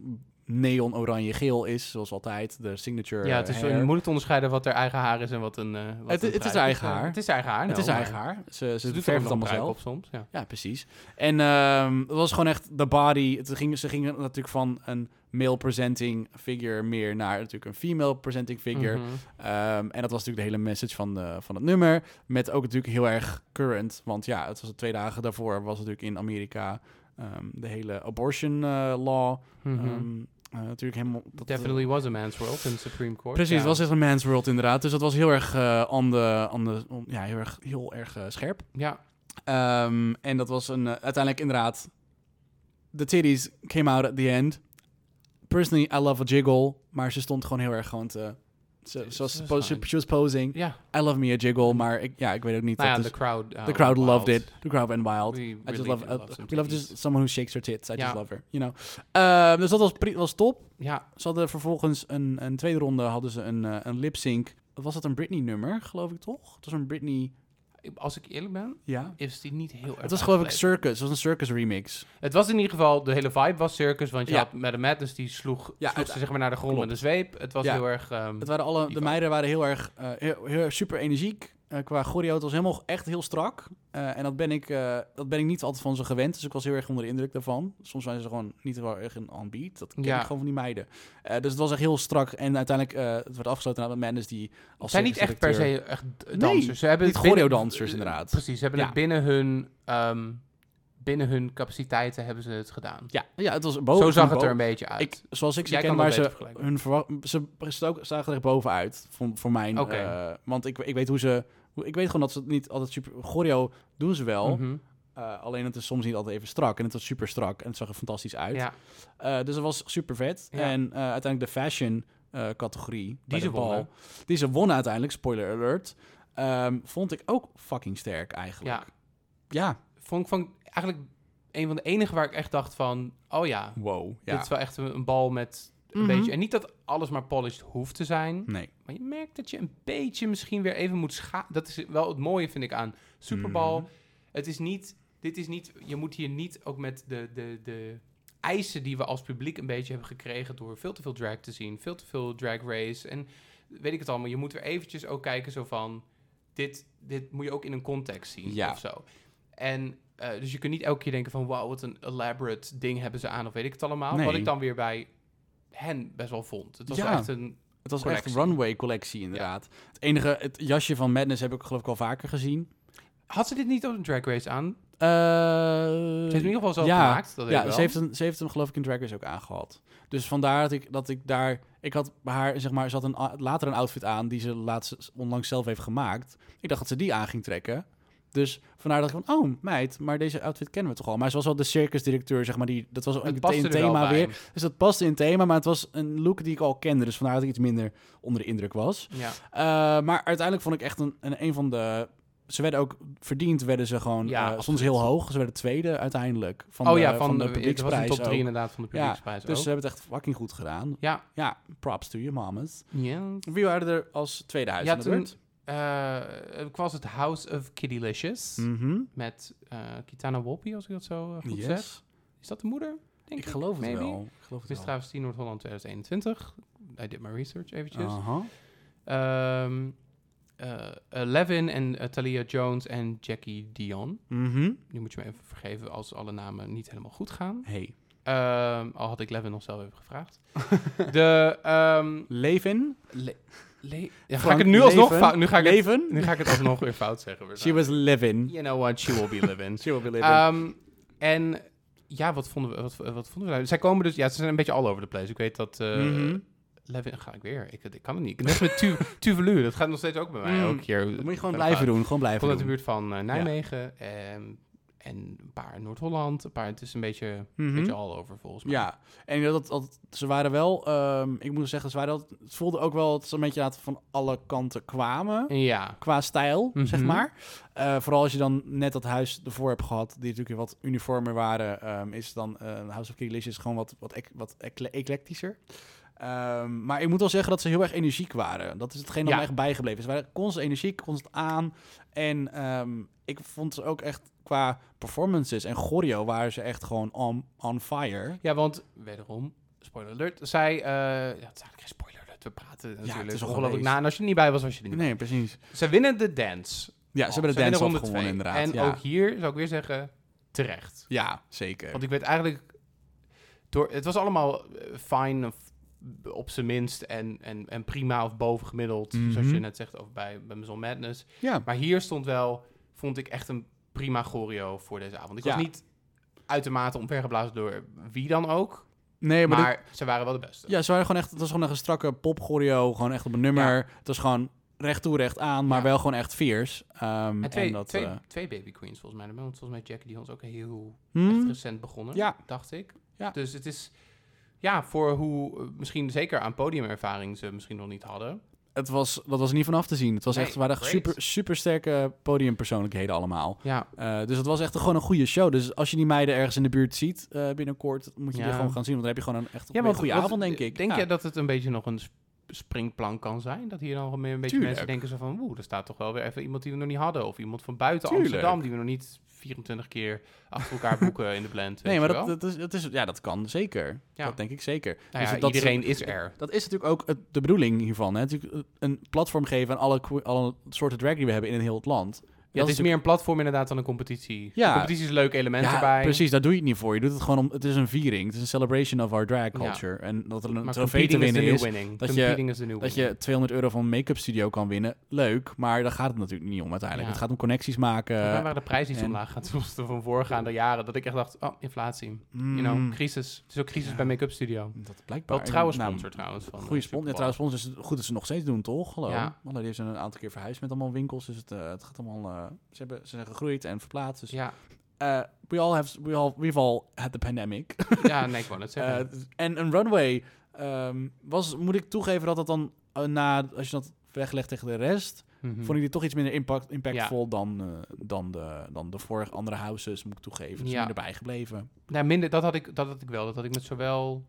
neon oranje geel is, zoals altijd. De signature Ja, het is hair. moeilijk te onderscheiden wat er eigen haar is en wat een... eh, wat Het- een het is eigen haar. Het is eigen haar, Het nou, is eigen haar. Ze, ze, Ze doet het allemaal zelf. op soms, ja. Ja, precies. En ehm, het was gewoon echt de body. Het ging, ze gingen natuurlijk van een male presenting figure meer naar natuurlijk een female presenting figure. Mhm. Ehm, en dat was natuurlijk de hele message van, de, van het nummer. Met ook natuurlijk heel erg current. Want ja, het was twee dagen daarvoor was natuurlijk in Amerika ehm, de hele abortion eh, law. Mhm. Eh, natuurlijk helemaal... Dat, Definitely was a man's world in the Supreme Court. Precies, ja. het was echt een man's world inderdaad. Dus dat was heel erg, eh on the, on the, on- ja, heel erg, heel erg eh, scherp. Ja, Ehm, en dat was een, eh, uiteindelijk inderdaad... The titties came out at the end. Personally, I love a jiggle. Maar ze stond gewoon heel erg gewoon te... Ze, po- she, was posing. ja. I love me a jiggle. Maar ik, ja, ik weet ook niet. Nou ja, is- crowd... uh, the crowd loved it. The crowd went wild. We I just love, uh, love we just someone who shakes her tits. I just love her, you know. Ehm, dus dat was, was top. Ja, Ze hadden vervolgens een, een tweede ronde hadden ze een, eh, een lip sync. Was dat een Britney nummer, geloof ik toch? Het was een Britney, als ik eerlijk ben, ja. is die niet heel erg Het was geloof ik. Circus, het was een Circus remix. Het was in ieder geval, de hele vibe was circus, want je Ja. had met de Madness, die sloeg, Ja, sloeg het- ze zeg maar naar de grond klopt. met een zweep. Het was Ja. heel erg... ehm, Het waren alle, de meiden waren heel erg, eh, heel, heel super energiek. Eh, qua choreo, het was helemaal echt heel strak. Eh, en dat ben, ik, eh, dat ben ik niet altijd van ze gewend. Dus ik was heel erg onder de indruk daarvan. Soms zijn ze gewoon niet heel erg in on beat. Dat ken Ja. ik gewoon van die meiden. Dus het was echt heel strak. En uiteindelijk, het werd afgesloten met Madness die als zijn niet echt per se echt d- Nee, dansers. ze hebben niet choreo-dansers, inderdaad. Precies, ze hebben Ja. het binnen hun, ehm, binnen hun capaciteiten hebben ze het gedaan. Ja, ja, het was boven. Zo zag het er een beetje uit. Ik, zoals ik ze Jij ken, maar dat ze, hun ze zagen er bovenuit voor, voor mijn. Oké. eh, want ik, ik weet hoe ze. Ik weet gewoon dat ze het niet altijd super. Choreo doen ze wel. Mhm. eh, alleen het is soms niet altijd even strak. En het was super strak en het zag er fantastisch uit. Ja, Eh, dus het was super vet. Ja. En uiteindelijk de fashion categorie. bij ze wonnen. Die ze wonnen uiteindelijk, spoiler alert. ehm, vond ik ook fucking sterk eigenlijk. ja. Ja. Vond ik van eigenlijk een van de enige waar ik echt dacht van, oh ja, Wow. Ja. dit is wel echt een, een bal met een Mhm. beetje... En niet dat alles maar polished hoeft te zijn. Nee. Maar je merkt dat je een beetje misschien weer even moet scha... Dat is wel het mooie, vind ik, aan Super Bowl. Mhm. Het is niet... Dit is niet... Je moet hier niet ook met de, de, de eisen die we als publiek een beetje hebben gekregen... door veel te veel drag te zien, veel te veel drag race... en weet ik het allemaal. Je moet weer eventjes ook kijken zo van... Dit, dit moet je ook in een context zien Ja. of zo. En... eh, dus je kunt niet elke keer denken van... wauw, wat een elaborate ding hebben ze aan... of weet ik het allemaal. Nee. Wat ik dan weer bij hen best wel vond. Het was Ja. echt een... Het was collectie. echt een runway collectie inderdaad. Het enige, het jasje van Madness heb ik geloof ik al vaker gezien. Had ze dit niet op een drag race aan? Eh, Ze heeft in ieder geval zelf ja, gemaakt. Dat ja, ze heeft, hem, ze heeft hem geloof ik in Drag Race ook aangehad. Dus vandaar dat ik, dat ik daar... Ik had bij haar, zeg maar, ze had een, later een outfit aan die ze laatst onlangs zelf heeft gemaakt. Ik dacht dat ze die aan ging trekken. Dus vandaar dat ik van, oh meid, maar deze outfit kennen we toch al. Maar ze was wel de circusdirecteur, zeg maar, die, dat was ook Het een, thema weer. Dus dat paste in thema, maar het was een look die ik al kende. Dus vandaar dat ik iets minder onder de indruk was. Ja. Eh, maar uiteindelijk vond ik echt een, een, een van de... Ze werden ook verdiend, werden ze gewoon... Ja, Ja, soms heel hoog. Ze werden tweede uiteindelijk. Van oh de, ja, van, de de, publieksprijs. het was een top 3 ook. inderdaad van de Ja, publieksprijs Dus ook. ze hebben het echt fucking goed gedaan. ja. Ja, props to you, mamas. Ja. Wie waren er als tweede huis Ja, toen-? Eh, ik was het House of Kiddylicious. Mhm. Met eh, Kitana Wolpe, als ik dat zo eh, goed zeg. Is dat de moeder? Denk Ik geloof het wel. Ik geloof het Miss. Travestie Noord-Holland 2021. I did my research eventjes. Aha. Eh, eh, Levin en eh, Talia Jones en Jackie Dion. Mhm. Die moet je me even vergeven als alle namen niet helemaal goed gaan. Hey. Ehm, al had ik Levin nog zelf even gevraagd. de, ehm, Leven? le- le- ja, ga ik het nu alsnog fout... Nu ga ik het, Leven? nu ga ik het alsnog weer fout zeggen. She was living. You know what, she will be living. She will be living. Ehm, en ja, wat vonden we, wat, wat vonden we nou? Zij komen dus... Ja, ze zijn een beetje all over the place. Ik weet dat... Mhm. Levin... Ga ik weer? Ik, ik kan het niet. Net met Tu- Tuvalu. Dat gaat nog steeds ook bij mij. Mm. Elke keer. Dat moet je gewoon blijven doen. Gewoon blijven kom uit de doen. buurt van eh, Nijmegen. en een paar in Noord-Holland. Een paar... Het is een beetje, Mhm. beetje all over volgens mij. Ja, en dat, dat, ze waren wel, ehm, ik moet zeggen, ze waren wel, het voelde ook wel dat ze een beetje laten van alle kanten kwamen. Ja. Qua stijl, Mhm. zeg maar. Eh, vooral als je dan net dat huis ervoor hebt gehad, die natuurlijk wat uniformer waren, ehm, is dan eh, House of Killilicious gewoon wat, wat, ec- wat ecle- eclectischer. Ehm, maar ik moet wel zeggen dat ze heel erg energiek waren. Dat is hetgeen dat Ja. me echt bijgebleven is. Ze waren constant energiek, constant aan. En ik vond ze ook echt qua performances en choreo waren ze echt gewoon on, on fire. Ja, want wederom, spoiler alert. Zij, eh, ja, het is eigenlijk geen spoiler alert. We praten natuurlijk het is ongelooflijk geweest. na. En als je er niet bij was, was je er niet Nee, precies. Ze winnen de dance. Ja, ze hebben de dance gewonnen twee. inderdaad. En ja. ook hier zou ik weer zeggen, terecht. ja, zeker. Want ik werd eigenlijk... Door, het was allemaal eh, fine of op zijn minst en, en, en prima of bovengemiddeld. Zoals Mhm. je net zegt over bij, bij Maison Madness. ja, Maar hier stond wel, vond ik echt een prima choreo voor deze avond. Ik Ja. was niet uitermate omvergeblazen door wie dan ook. nee, maar, Maar, dit- ze waren wel de beste. ja, ze waren gewoon echt, het was gewoon een strakke popchoreo, gewoon echt op een nummer. Het was gewoon recht toe, recht aan, maar Ja. wel gewoon echt fierce. Ehm, En twee, en dat, twee, eh, twee baby queens volgens mij. Want volgens mij Jackie Dion is ook heel hmm? echt recent begonnen, Ja. dacht ik. Ja. Dus het is, ja, voor hoe, eh, misschien zeker aan podiumervaring ze misschien nog niet hadden. Het was, dat was er niet vanaf te zien. Het was Nee, echt, waren echt super, super sterke podiumpersoonlijkheden allemaal. Ja, Eh, dus het was echt gewoon een goede show. Dus als je die meiden ergens in de buurt ziet eh, binnenkort, moet je Ja. die gewoon gaan zien. Want dan heb je gewoon een echt ja een goede avond, denk ik. Denk je dat het een beetje nog een springplank kan zijn? Dat hier dan meer een beetje Tuurlijk. mensen denken zo van... Oeh, er staat toch wel weer even iemand die we nog niet hadden. Of iemand van buiten Tuurlijk. Amsterdam die we nog niet 24 keer achter elkaar boeken in de blend. Nee, maar dat, dat, is, dat is, ja, dat kan zeker. Ja. Dat denk ik zeker. Nou ja, Dus dat- iedereen is er. Dat is natuurlijk ook het- de bedoeling hiervan. Hè? Natuurlijk een platform geven aan alle, alle soorten drag die we hebben in heel het land. Ja, het is meer een platform inderdaad dan een competitie. Ja. De competitie is een leuk element ja, erbij. precies. Daar doe je het niet voor. Je doet het gewoon om... Het is een viering. Het is een celebration of our drag culture. En dat er een Maar trofee te de winnen is... winning. dat je- is de Dat winning. je 200 euro van een make-up studio kan winnen, leuk. Maar daar gaat het natuurlijk niet om uiteindelijk. Ja. Het gaat om connecties maken. Mij waren de prijzen iets en- omlaag gaan ten opzichte van voorgaande jaren. Dat ik echt dacht, oh, inflatie. Mm, You know, crisis. Het is ook crisis Ja. bij make-up studio. dat blijkbaar. Wel trouwe Nou, sponsor trouwens. Van, Goede eh, sponsor. Ja, trouwens, sponsor is het goed dat ze nog steeds doen, toch? Hallo. Ja. Hallo, die heeft een aantal keer verhuisd met allemaal winkels. Dus het, eh, het gaat allemaal... eh, ze, hebben, ze zijn gegroeid en verplaatst. Dus. Ja, eh, we all have... We all, we've all had the pandemic. ja, nee, ik wou net zeggen. Eh, en een runway ehm, was... Moet ik toegeven dat dat dan na... Als je dat weglegt tegen de rest... Mhm. Vond ik die toch iets minder impact, impactvol dan, dan, de, dan de vorige andere houses, moet ik toegeven. Dus Ja. minder bijgebleven. Nou, minder, dat had, ik, dat had ik wel. Dat had ik met zowel...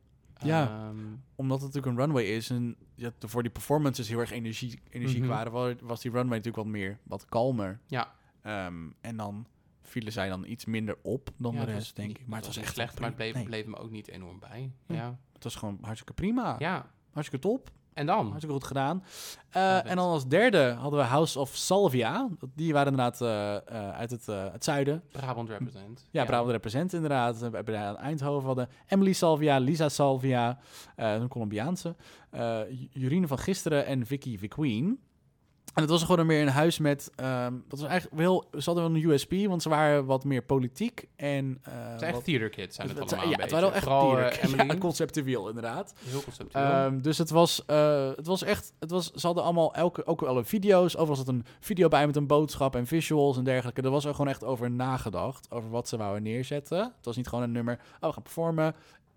Ja. ehm, Omdat het natuurlijk een runway is en ja, voor die performances heel erg energie, energiek Mhm. waren, wa- was die runway natuurlijk wat meer, wat kalmer. ja, Ehm, en dan vielen zij dan iets minder op dan ja, de het rest, denk ik. Maar het was echt slecht, maar het bleef, nee, bleef me ook niet enorm bij. Ja. Ja. Het was gewoon hartstikke prima. ja, Hartstikke top. En dan? Hartstikke goed gedaan. Eh, en dan als derde hadden we House of Salvia. Die waren inderdaad eh, eh, uit het, het zuiden. Brabant represent. Ja, Brabant represent inderdaad. We hebben daar Eindhoven hadden Emily Salvia, Lisa Salvia, een Colombiaanse, Jurine van Gisteren en Vicky Viqueen. En het was gewoon meer een huis met, ehm, dat was eigenlijk wel, ze hadden wel een USP, want ze waren wat meer politiek en... eh, Het zijn echt wat- theater kids, zijn het, het- allemaal ja, het waren wel echt Vooral, theater eh, Ja, conceptueel inderdaad. heel conceptueel. Ehm, dus het was, eh, het was echt, het was, ze hadden allemaal elke, ook wel video's. Overal zat een video bij met een boodschap en visuals en dergelijke. Er was er gewoon echt over nagedacht, over wat ze wouden neerzetten. Het was niet gewoon een nummer, oh, we gaan performen,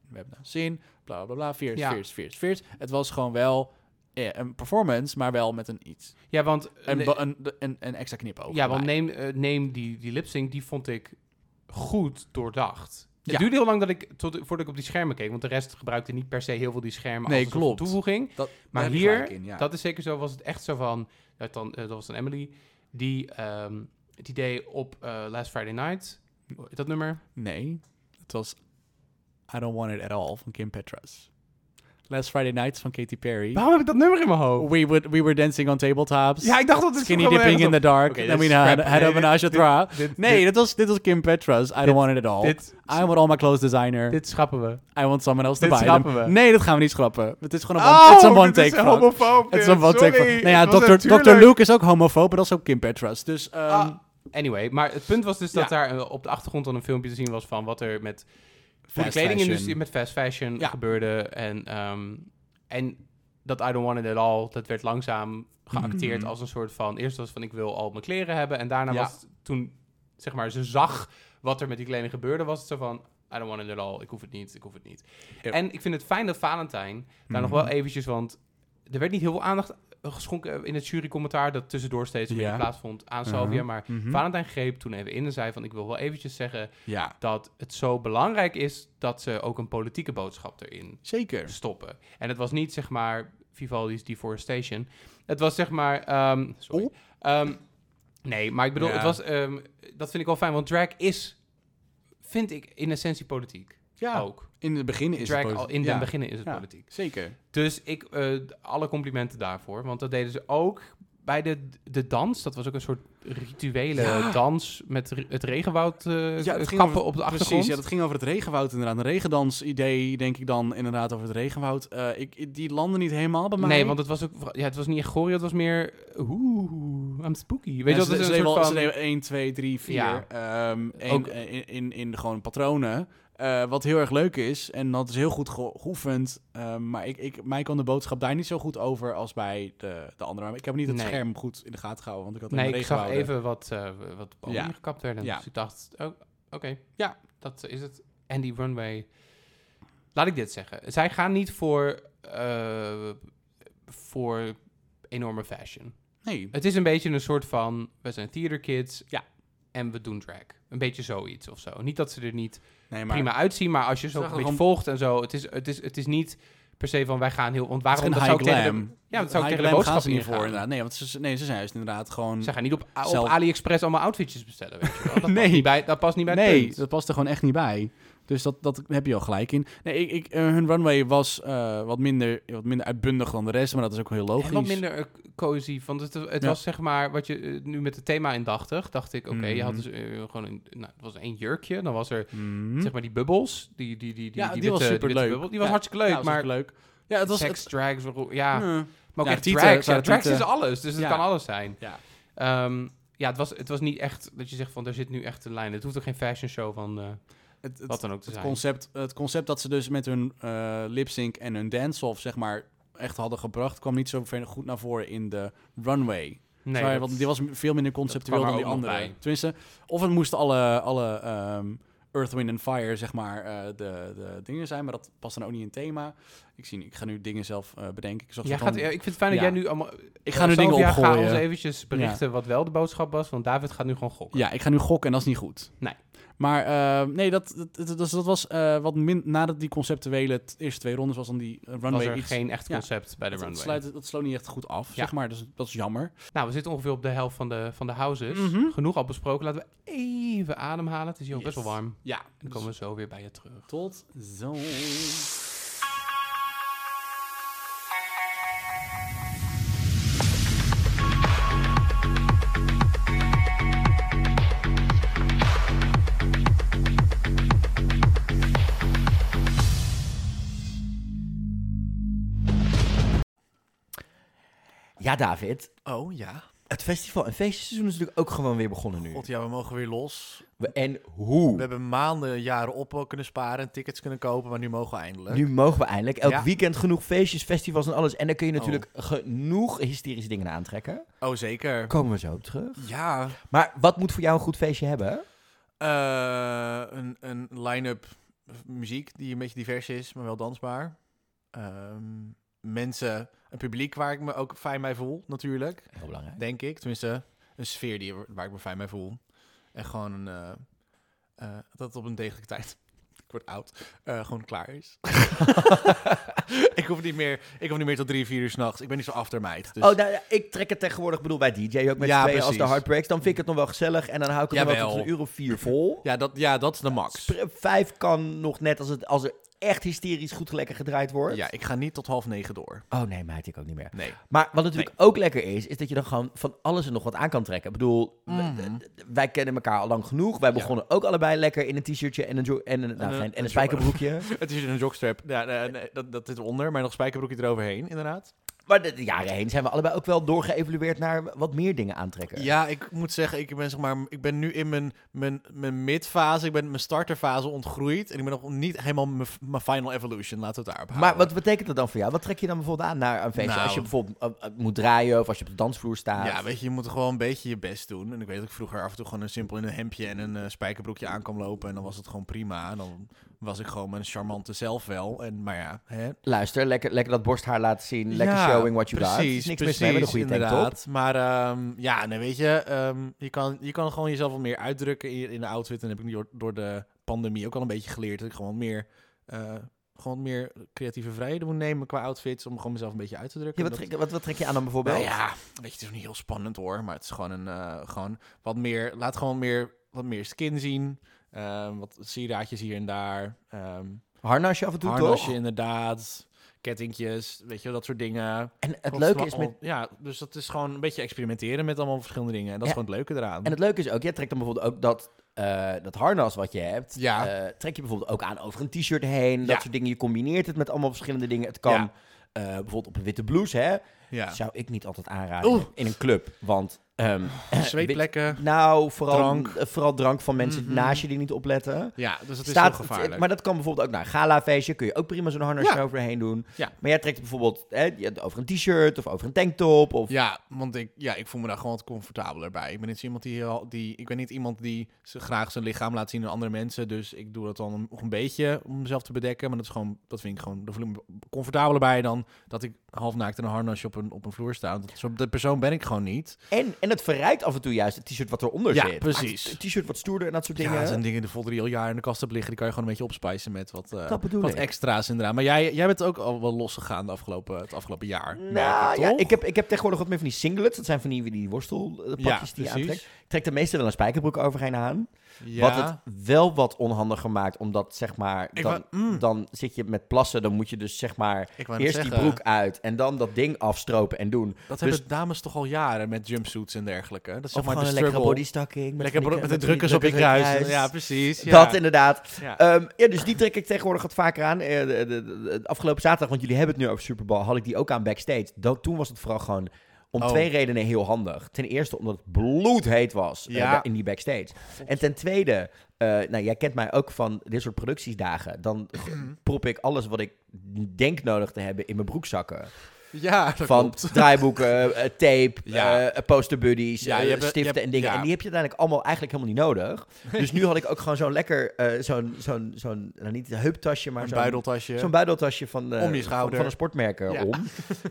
we hebben een zin, bla bla bla, fierce, Ja. fierce, fierce. Het was gewoon wel eh, een performance, maar wel met een iets. ja, want... Een, een, een, een extra knipoog. ja, want neem, eh, neem die, die lip-sync, die vond ik goed doordacht. Ja. Het duurde heel lang dat ik, tot, voordat ik op die schermen keek, want de rest gebruikte niet per se heel veel die schermen Nee, als klopt. toevoeging. Dat, Maar hier, gelijk in, ja. dat is zeker zo, was het echt zo van, dat, dan, eh, dat was dan Emily, die ehm, het idee op eh, Last Friday Night, dat nummer, Nee, het was I Don't Want It At All van Kim Petras. Last Friday Nights van Katy Perry. waarom heb ik dat nummer in mijn hoofd? We, would, we were dancing on tabletops. Ja, ik dacht dat het Skinny dipping in the dark. Oké, then we is had, had Nee, a menage dit- Nee, dit- dit was, dit was Kim Petras. I Dit- don't want it at all. Dit, I want all my clothes designer. dit schrappen we. I want someone else to buy them. schrappen we. Nee, dat gaan we niet schrappen. Het is gewoon een one, Oh, het is een one is take front. homofoob. Het is een one take front. Nou ja, Het Dr. Dr. Luke is ook homofoob, maar dat is ook Kim Petras. Dus ehm, Ah, anyway, maar het punt was dus dat Ja. daar eh, op de achtergrond dan een filmpje te zien was van wat er met voor de kledingindustrie, met fast fashion Ja. gebeurde. En, ehm, en dat I Don't Want It At All, dat werd langzaam geacteerd Mhm. als een soort van... Eerst was van ik wil al mijn kleren hebben. En daarna Ja. was het toen, zeg maar, ze zag wat er met die kleding gebeurde, was het zo van... I don't want it at all. Ik hoef het niet. Ik hoef het niet. En ik vind het fijn dat Valentijn daar nog Mhm. wel eventjes... Want er werd niet heel veel aandacht geschonken in het jurycommentaar... dat tussendoor steeds weer Ja. plaatsvond aan Mhm. Salvia. Maar Mhm. Valentijn greep toen even in en zei van... ik wil wel eventjes zeggen Ja, dat het zo belangrijk is... dat ze ook een politieke boodschap erin zeker. stoppen. En het was niet zeg maar Vivaldi's Deforestation. Het was zeg maar... ehm, sorry. Oh. Ehm, nee, maar ik bedoel, Ja. het was... ehm, dat vind ik wel fijn, want drag is, vind ik, in essentie politiek. Ja, Ook. In het begin is het drag politiek. in Ja, den beginnen is het Ja. politiek. Zeker. Dus ik, eh, alle complimenten daarvoor. Want dat deden ze ook bij de, de dans. Dat was ook een soort rituele Ja. dans met het regenwoud eh, Ja, het ging over- op de achtergrond. Precies, ja, dat ging over het regenwoud inderdaad. Een regendans-idee, denk ik dan inderdaad over het regenwoud. Eh, ik, die landde niet helemaal bij mij. Nee, want het was ook, ja, het was niet echt het was meer, oeh, I'm spooky. Weet je wat? Het ze is een soort van, ze deden 1, 2, 3, 4. Ja. Ehm, één- Ook- in, in, in gewoon patronen. Eh, wat heel erg leuk is. En dat is heel goed ge- geoefend. Ehm, maar ik, ik, mij kwam de boodschap daar niet zo goed over als bij de, de andere. Maar ik heb niet het Nee. scherm goed in de gaten gehouden. Want ik had nee, ik zag even wat, eh wat bomen Ja. gekapt werden. Ja. Dus ik dacht, oh, oké, Ja. dat is het. En die runway, laat ik dit zeggen. Zij gaan niet voor, eh, voor enorme fashion. Nee. Het is een beetje een soort van, we zijn theater kids Ja. En we doen drag. Een beetje zoiets of zo. Niet dat ze er niet nee maar prima uitzien, maar als je zo Zag een beetje gewoon- volgt en zo, het is, het is, het is niet per se van wij gaan heel, want het is waarom, dat zou high ik tegen de, ja, dat zou ik tegen de boodschap ze niet voor inderdaad. Nee, want ze, nee, ze zijn juist inderdaad gewoon... Ze gaan niet op, op Zelf- AliExpress allemaal outfitjes bestellen, weet je wel. Dat, Nee. past, niet bij, dat past niet bij het nee, punt. dat past er gewoon echt niet bij. Dus dat, dat heb je al gelijk in. Nee, ik, ik, eh, hun runway was eh, wat, minder, wat minder uitbundig dan de rest, maar dat is ook heel logisch. En wat minder uh, cozy, want het, het Ja. was zeg maar, wat je nu met het thema indachtig, dacht ik, oké, je had Mhm. dus gewoon een, nou, het was één jurkje, dan was er, Mhm. zeg maar, die bubbels, die, die, die, die, Ja, die witte- was superleuk. bubbel, die was Ja. hartstikke leuk, maar leuk. Ja, het was... seks, het- drags, ja, maar ook echt tieten, drags, ja, is alles, dus het kan alles zijn. ja. Ehm, ja, het was, het was niet echt dat je zegt van, er zit nu echt een lijn, het hoeft ook geen fashion show van Het, het, wat dan ook te het, zijn. concept, het concept dat ze dus met hun eh lip-sync en hun dance-off, zeg maar, echt hadden gebracht, kwam niet zo ver goed naar voren in de runway. Nee, Sorry, dat- want die was veel minder conceptueel dan die andere. bij. Tenminste, of het moesten alle, alle ehm, Earth, Wind and Fire, zeg maar, eh, de, de dingen zijn, maar dat past dan ook niet in thema. Ik, zie, ik ga nu dingen zelf eh, bedenken. Ik, zag Jij gaat, ja, ik vind het fijn dat jij nu allemaal... ik ga nu dingen Sylvia, ga opgooien. ons eventjes berichten wat wel de boodschap was, want David gaat nu gewoon gokken. Ja, ik ga nu gokken en dat is niet goed. Nee. Maar eh, nee, dat, dat, dat, dat, dat was eh, wat min, nadat die conceptuele eerste twee rondes was dan die eh, runway was er iets... geen echt ja, concept bij de dat, runway. sluit, dat sloot niet echt goed af, Ja. zeg maar. Dus dat is jammer. Nou, we zitten ongeveer op de helft van de, van de houses. Mhm. Genoeg al besproken. Laten we even ademhalen. Het is hier ook Yes. best wel warm. Ja, Dan komen we zo weer bij je terug. tot zo. Ja, David. Oh ja. Het festival en feestseizoen is natuurlijk ook gewoon weer begonnen nu. God, ja, we mogen weer los. We- En hoe? We hebben maanden, jaren op kunnen sparen en tickets kunnen kopen, maar nu mogen we eindelijk. Nu mogen we eindelijk. Elk Ja. weekend genoeg feestjes, festivals en alles. En dan kun je Oh. natuurlijk genoeg hysterische dingen aantrekken. Oh, zeker. Komen we zo op terug. Ja. Maar wat moet voor jou een goed feestje hebben? Eh, een een line-up muziek die een beetje divers is, maar wel dansbaar. Ehm, mensen, een publiek waar ik me ook fijn bij voel, natuurlijk. Heel belangrijk. Denk ik. Tenminste, een sfeer die, waar ik me fijn bij voel. En gewoon een... eh, eh, dat het op een degelijke tijd... Ik word oud. eh, gewoon klaar is. ik, hoef niet meer, ik hoef niet meer tot drie, vier uur s'nachts. Ik ben niet zo aftermeid. Dus Oh, nou, ik trek het tegenwoordig, bedoel bij DJ ook met Ja, z'n tweeën als de heartbreaks. Dan vind ik het nog wel gezellig en dan hou ik het nog wel tot een uur of vier vol. ja, dat, ja, dat is de max. Vijf kan nog net als, het, als er echt hysterisch goed lekker gedraaid wordt. Ja, ik ga niet tot half negen door. Oh nee, meid, ik ook niet meer. Nee. Maar wat natuurlijk ook lekker is, is dat je dan gewoon van alles en nog wat aan kan trekken. Ik bedoel, Mhm. wij kennen elkaar al lang genoeg. Wij Ja. begonnen ook allebei lekker in een t-shirtje en een, en een, nou, geen- en een spijkerbroekje. Het is een jogstrap. Ja, nee, nee, dat, dat zit eronder, maar nog spijkerbroekje eroverheen, inderdaad. Maar de, de jaren heen zijn we allebei ook wel doorgeëvalueerd naar wat meer dingen aantrekken. Ja, ik moet zeggen, ik ben, zeg maar, ik ben nu in mijn, mijn, mijn midfase, ik ben mijn starterfase ontgroeid. En ik ben nog niet helemaal mijn, mijn final evolution, laten we het daarop Maar wat betekent dat dan voor jou? Wat trek je dan bijvoorbeeld aan naar een feestje? Nou. als je bijvoorbeeld eh, eh, moet draaien of als je op de dansvloer staat. Ja, weet je, je moet gewoon een beetje je best doen. En ik weet dat ik vroeger af en toe gewoon een simpel in een hemdje en een eh, spijkerbroekje aan kwam lopen. En dan was het gewoon prima. En dan was ik gewoon mijn charmante zelf wel. En, maar ja, hè. Luister, lekker, lekker dat borsthaar laten zien. Lekker Ja, showing what you got. Precies, is niks precies, mis mee met een goede tanktop. inderdaad. Maar ehm, ja, nee, weet je, ehm, je, kan, je kan gewoon jezelf wat meer uitdrukken in, in de outfit. En heb ik door, door de pandemie ook al een beetje geleerd. Dat ik gewoon meer, eh, gewoon meer creatieve vrijheden moet nemen qua outfits. Om gewoon mezelf een beetje uit te drukken. Ja, wat, trek, wat, wat trek je aan dan bijvoorbeeld? nou ja, weet je, het is niet heel spannend hoor. Maar het is gewoon een, eh, gewoon wat meer, laat gewoon meer, wat meer skin zien. Ehm, wat sieraadjes hier en daar. Ehm, Harnasje af en toe, Harnasje toch? inderdaad, kettingjes, weet je wel, dat soort dingen. En het leuke is met... Ja, dus dat is gewoon een beetje experimenteren met allemaal verschillende dingen. En dat is gewoon het leuke eraan. En het leuke is ook, jij trekt dan bijvoorbeeld ook dat, eh, dat harnas wat je hebt. Ja. eh, trek je bijvoorbeeld ook aan over een t-shirt heen. Dat Ja. soort dingen. Je combineert het met allemaal verschillende dingen. Het kan eh, bijvoorbeeld op een witte blouse, hè. ja. Zou ik niet altijd aanraden Oeh. in een club. Want... Zweetplekken. nou, vooral Drank. eh, vooral drank van mensen Mhm. naast je die niet opletten. Ja, dus dat is Staat, heel gevaarlijk. Maar dat kan bijvoorbeeld ook naar een galafeestje. Kun je ook prima zo'n harnasje Ja. overheen doen. Ja. Maar jij trekt bijvoorbeeld hè, over een t-shirt of over een tanktop. Of, Ja, want ik, ja, ik voel me daar gewoon wat comfortabeler bij. Ik ben niet iemand die, heel- die ik ben niet iemand die graag zijn lichaam laat zien aan andere mensen. Dus ik doe dat dan nog een beetje om mezelf te bedekken. Maar dat is gewoon, dat vind ik gewoon, daar voel ik me comfortabeler bij dan dat ik half naakt in een harnasje op een, op een vloer sta. Dat, zo, de persoon ben ik gewoon niet. En, en het verrijkt af en toe juist het t-shirt wat eronder Ja, zit. precies. Maakt Het t-shirt wat stoerder en dat soort Ja, dingen. dat zijn dingen die al jaren in de kast hebben liggen. Die kan je gewoon een beetje opspijzen met wat, bedoel wat extra's inderdaad. Maar jij, jij bent ook al wel losgegaan de afgelopen, het afgelopen jaar. Nou, ik, ja, ik heb, ik heb tegenwoordig wat meer van die singlets. Dat zijn van die, die worstelpakjes ja, die je aantrekt. precies. Ik trek de meeste wel een spijkerbroek overheen aan. Ja. Wat het wel wat onhandiger maakt, omdat zeg maar, dan, wou- mm. dan zit je met plassen, dan moet je dus zeg maar eerst die broek uit en dan dat ding afstropen en doen. Dat Dus- hebben dames toch al jaren met jumpsuits en dergelijke. Dat is Of zeg maar gewoon de een lekkere struggle. bodystocking. Lekker met de drukkers op je kruis. Ja, precies. Ja. Dat inderdaad. Ja. Ehm, ja, dus die trek ik tegenwoordig wat vaker aan. Eh, de, de, de- de afgelopen zaterdag, want jullie hebben het nu over Super Bowl, had ik die ook aan backstage. Dat, toen was het vooral gewoon om Oh. twee redenen heel handig. Ten eerste omdat het bloedheet was eh, Ja. in die backstage. En ten tweede, eh, nou jij kent mij ook van dit soort productiesdagen. Dan prop ik alles wat ik denk nodig te hebben in mijn broekzakken. ja, dat van klopt. draaiboeken, eh, tape, Ja. eh, posterbuddies, Ja, eh, je hebt- stiften hebt- en dingen. ja. En die heb je uiteindelijk allemaal eigenlijk helemaal niet nodig. dus nu had ik ook gewoon zo'n lekker, eh, zo'n, zo'n, zo'n, nou niet een heuptasje, maar een zo'n, buideltasje. zo'n buideltasje van, eh, Om je van, schouder. van een sportmerker om.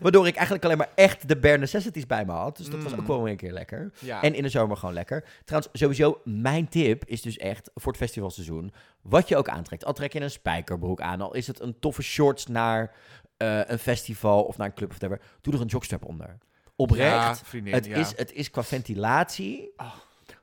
Waardoor ik eigenlijk alleen maar echt de bare necessities bij me had. Dus dat was Mm. ook wel een keer lekker. En in de zomer gewoon lekker. Trouwens, sowieso, mijn tip is dus echt voor het festivalseizoen. Wat je ook aantrekt. Al trek je een spijkerbroek aan. Al is het een toffe shorts naar eh, een festival of naar een club of whatever. Doe er een jogstrap onder. Oprecht. Ja, vriendin, het, ja. is, het is qua ventilatie. Ah.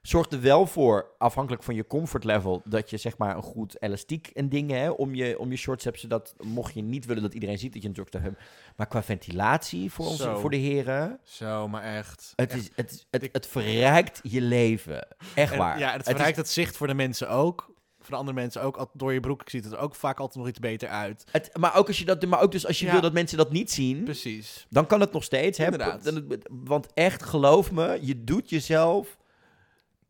Zorg er wel voor, afhankelijk van je comfort level, dat je zeg maar een goed elastiek en dingen hè, om, je, om je shorts hebt. Zodat, mocht je niet willen dat iedereen ziet dat je een jogstrap hebt. Maar qua ventilatie voor, onze, Zo. voor de heren. Zo, maar echt. Het, Echt. is, het, het, verrijkt je leven. Echt En- waar. Ja, het is- verrijkt het zicht voor de mensen ook. De andere mensen ook. Al- Door je broek ziet het er ook vaak altijd nog iets beter uit. het, maar, ook als je dat, maar ook dus als je Ja. wil dat mensen dat niet zien, Precies. dan kan het nog steeds. Hè? Inderdaad. Want echt, geloof me, je doet jezelf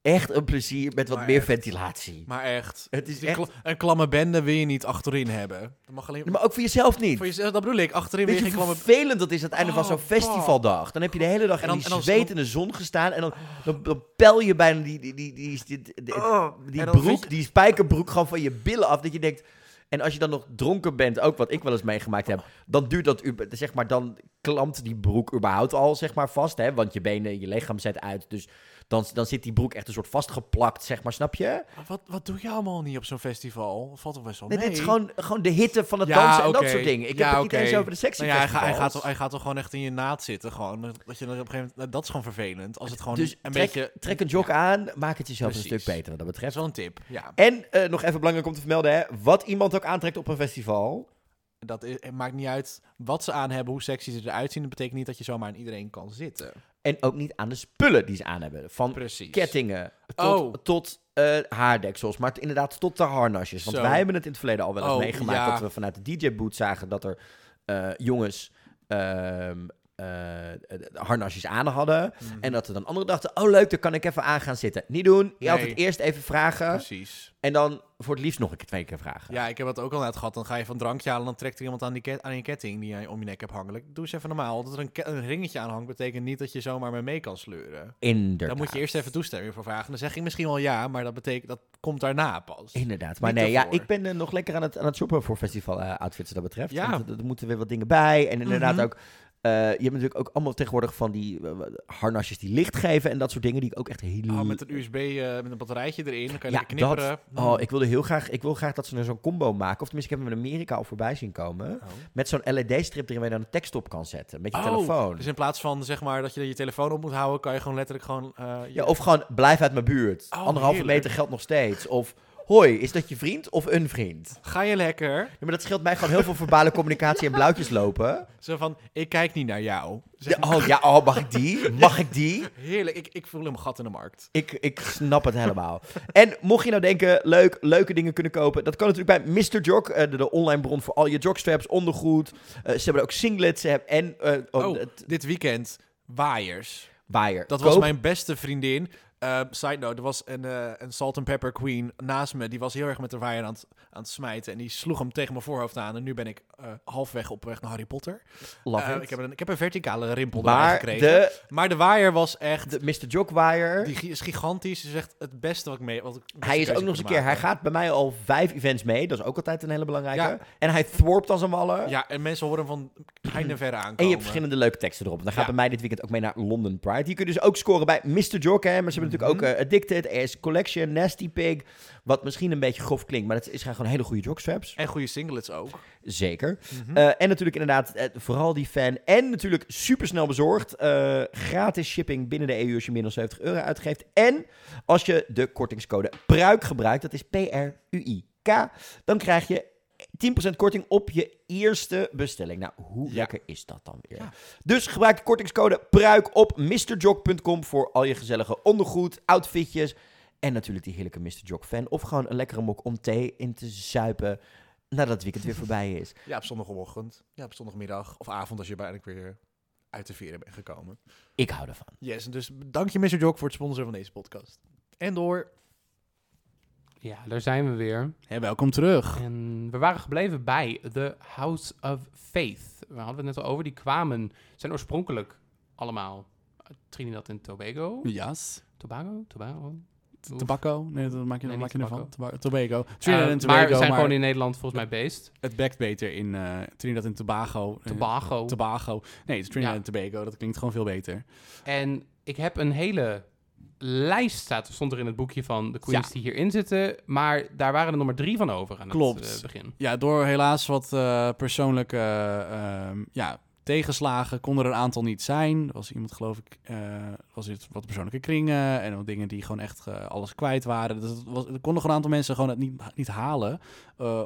echt een plezier met wat Maar meer echt. ventilatie. Maar echt. Het is die echt- kla- een klamme bende wil je niet achterin hebben. Dat mag alleen... Maar ook voor jezelf niet. Voor jezelf, dat bedoel ik. Achterin wil Weet je je geen hoe klamme... vervelend dat is aan het einde van Oh, zo'n festivaldag? Dan heb je de hele dag En dan- in die dan- zon gestaan en dan, dan, dan pel je bijna die, die, die, die, die, Oh, die en dan vind broek, je- die spijkerbroek gewoon van je billen af. Dat je denkt... En als je dan nog dronken bent, ook wat ik wel eens meegemaakt heb, dan duurt dat, ube- zeg maar, dan klampt die broek überhaupt al, zeg maar, vast, hè? Want je benen, je lichaam zet uit, dus dan, dan zit die broek echt een soort vastgeplakt, zeg maar, snap je? Maar Wat, wat doe je allemaal niet op zo'n festival? Valt toch best wel Nee, mee? dit is gewoon, gewoon de hitte van het Ja, dansen en dat soort dingen. Ik Ja, heb het niet eens over de sexy Nou ja, hij, gaat, hij, gaat, hij gaat toch gewoon echt in je naad zitten. Gewoon. Dat, je dan op een gegeven moment, dat is gewoon vervelend. Als het gewoon Dus een trek, beetje... trek een jog aan, maak het jezelf een stuk beter wat dat Dat betreft. is wel een tip, ja. En eh, nog even belangrijk om te vermelden, hè, wat iemand ook aantrekt op een festival. Dat is- het maakt niet uit wat ze aan hebben, hoe sexy ze eruit zien. Dat betekent niet dat je zomaar aan iedereen kan zitten. En ook niet aan de spullen die ze aan hebben. Van Precies. kettingen tot, Oh. tot eh, haardeksels, maar inderdaad tot de harnasjes. Want Zo. wij hebben het in het verleden al wel eens Oh, meegemaakt ja. dat we vanuit de DJ-boot zagen dat er eh, jongens ehm, eh, eh, harnasjes aan hadden. Mhm. En dat ze dan anderen dachten, oh leuk, dan kan ik even aan gaan zitten. Niet doen, je Nee. altijd eerst even vragen Precies. en dan voor het liefst nog een keer twee keer vragen. Ja, ik heb het ook al net gehad. Dan ga je van drankje halen en dan trekt er iemand aan, die ket- aan je ketting die je om je nek hebt hangen. Doe eens even normaal. Dat er een, ringetje aan hangt, betekent niet dat je zomaar mee mee kan sleuren. Inderdaad. Daar moet je eerst even toestemming voor vragen. Dan zeg ik misschien wel ja, maar dat betekent dat komt daarna pas. Inderdaad. Maar Niet nee, ja, ik ben eh, nog lekker aan het, aan het shoppen voor festival eh, outfits wat dat betreft. Ja. Want er, er moeten weer wat dingen bij. En inderdaad Mhm. ook... eh, je hebt natuurlijk ook allemaal tegenwoordig van die eh, harnasjes die licht geven en dat soort dingen die ik ook echt heel... Oh, met een USB, eh, met een batterijtje erin. Dan kan je ja, lekker dat. knipperen. Oh, ik wilde heel graag, ik wil graag dat ze er zo'n combo maken. Of tenminste, ik heb hem in Amerika al voorbij zien komen. Oh. Met zo'n LED-strip erin waar je dan een tekst op kan zetten. Met je Oh, telefoon. Dus in plaats van zeg maar dat je je telefoon op moet houden, kan je gewoon letterlijk gewoon. je- Ja, of gewoon blijf uit mijn buurt. Oh, Anderhalve heerlijk. meter geldt nog steeds. Of hoi, is dat je vriend of een vriend? Ga je lekker? Ja, maar dat scheelt mij gewoon heel veel verbale communicatie en blauwtjes lopen. Zo van, ik kijk niet naar jou. Zeg oh, ja, oh, mag ik die? Mag ik die? Heerlijk, ik, ik voel een gat in de markt. Ik, ik snap het helemaal. En mocht je nou denken, leuk, leuke dingen kunnen kopen, dat kan natuurlijk bij Mr. Jog, eh, de, de online bron voor al je jogstraps, ondergoed. Eh, ze hebben ook singlets ze hebben, en eh, oh, Oh, dit weekend, waaiers. waaier. Dat was Koop- mijn beste vriendin. Uh, side note, er was een, eh, een salt and pepper queen naast me. Die was heel erg met de waaier aan het, aan het smijten. En die sloeg hem tegen mijn voorhoofd aan. En nu ben ik eh, halfweg op weg naar Harry Potter. Eh, ik, heb een, ik heb een verticale rimpel maar gekregen. de, Maar de waaier was echt... de Mr. Jog waaier, Die is gigantisch. is echt het beste wat ik mee... Wat ik hij is ook nog eens een keer, hij gaat bij mij al vijf events mee. Dat is ook altijd een hele belangrijke. Ja. En hij thwarpt als een wallen. Ja, en mensen horen hem van heinde verre aankomen. En je hebt verschillende leuke teksten erop. Dan gaat Ja. bij mij dit weekend ook mee naar London Pride. Hier kun je dus ook scoren bij Mr. Jock. Hè. Maar ze hebben natuurlijk Mhm. ook eh, Addicted, AS Collection, Nasty Pig. Wat misschien een beetje grof klinkt, maar het is gewoon hele goede jockstraps. En goede singlets ook. Zeker. Mhm. Eh, en natuurlijk inderdaad eh, vooral die fan. En natuurlijk supersnel bezorgd. Gratis shipping binnen de EU als je dan 70 euro uitgeeft. En als je de kortingscode PRUIK gebruikt, dat is P-R-U-I-K, dan krijg je 10% korting op je eerste bestelling. Nou, hoe Ja. lekker is dat dan weer? Ja. Dus gebruik de kortingscode PRUIK op mrjog.com voor al je gezellige ondergoed, outfitjes en natuurlijk die heerlijke Mr. Jog fan. Of gewoon een lekkere mok om thee in te zuipen nadat het weekend weer voorbij is. Ja, op zondagochtend. Ja, op zondagmiddag of avond als je bijna weer uit de veren bent gekomen. Ik hou ervan. Yes, en dus dank je Mr. Jock voor het sponsoren van deze podcast. En door. Ja, daar zijn we weer. Hey, welkom terug. En we waren gebleven bij The House of Faith. We hadden het net al over. Die kwamen, zijn oorspronkelijk allemaal uit Trinidad en Tobago. Jas. Tobago? Tobago? Tobacco? Nee, dat maak je, Nee, maak je ervan. Tobago. Eh, Trinidad en maar Tobago, we zijn maar gewoon in Nederland volgens mij based. het bekt beter in eh, Trinidad en Tobago. Eh, Tobago. Tobago. Nee, Trinidad Ja. en Tobago. Dat klinkt gewoon veel beter. En ik heb een hele lijst, staat, stond er in het boekje van de queens Ja. die hierin zitten. Maar daar waren er nog maar drie van over aan Klopt. het eh, begin. Ja, door helaas wat eh, persoonlijke eh, ehm, ja, tegenslagen kon er een aantal niet zijn. Er was iemand, geloof ik, eh, was het wat persoonlijke kringen en wat dingen die gewoon echt alles kwijt waren. Dus het was, er konden gewoon een aantal mensen gewoon het niet, niet halen.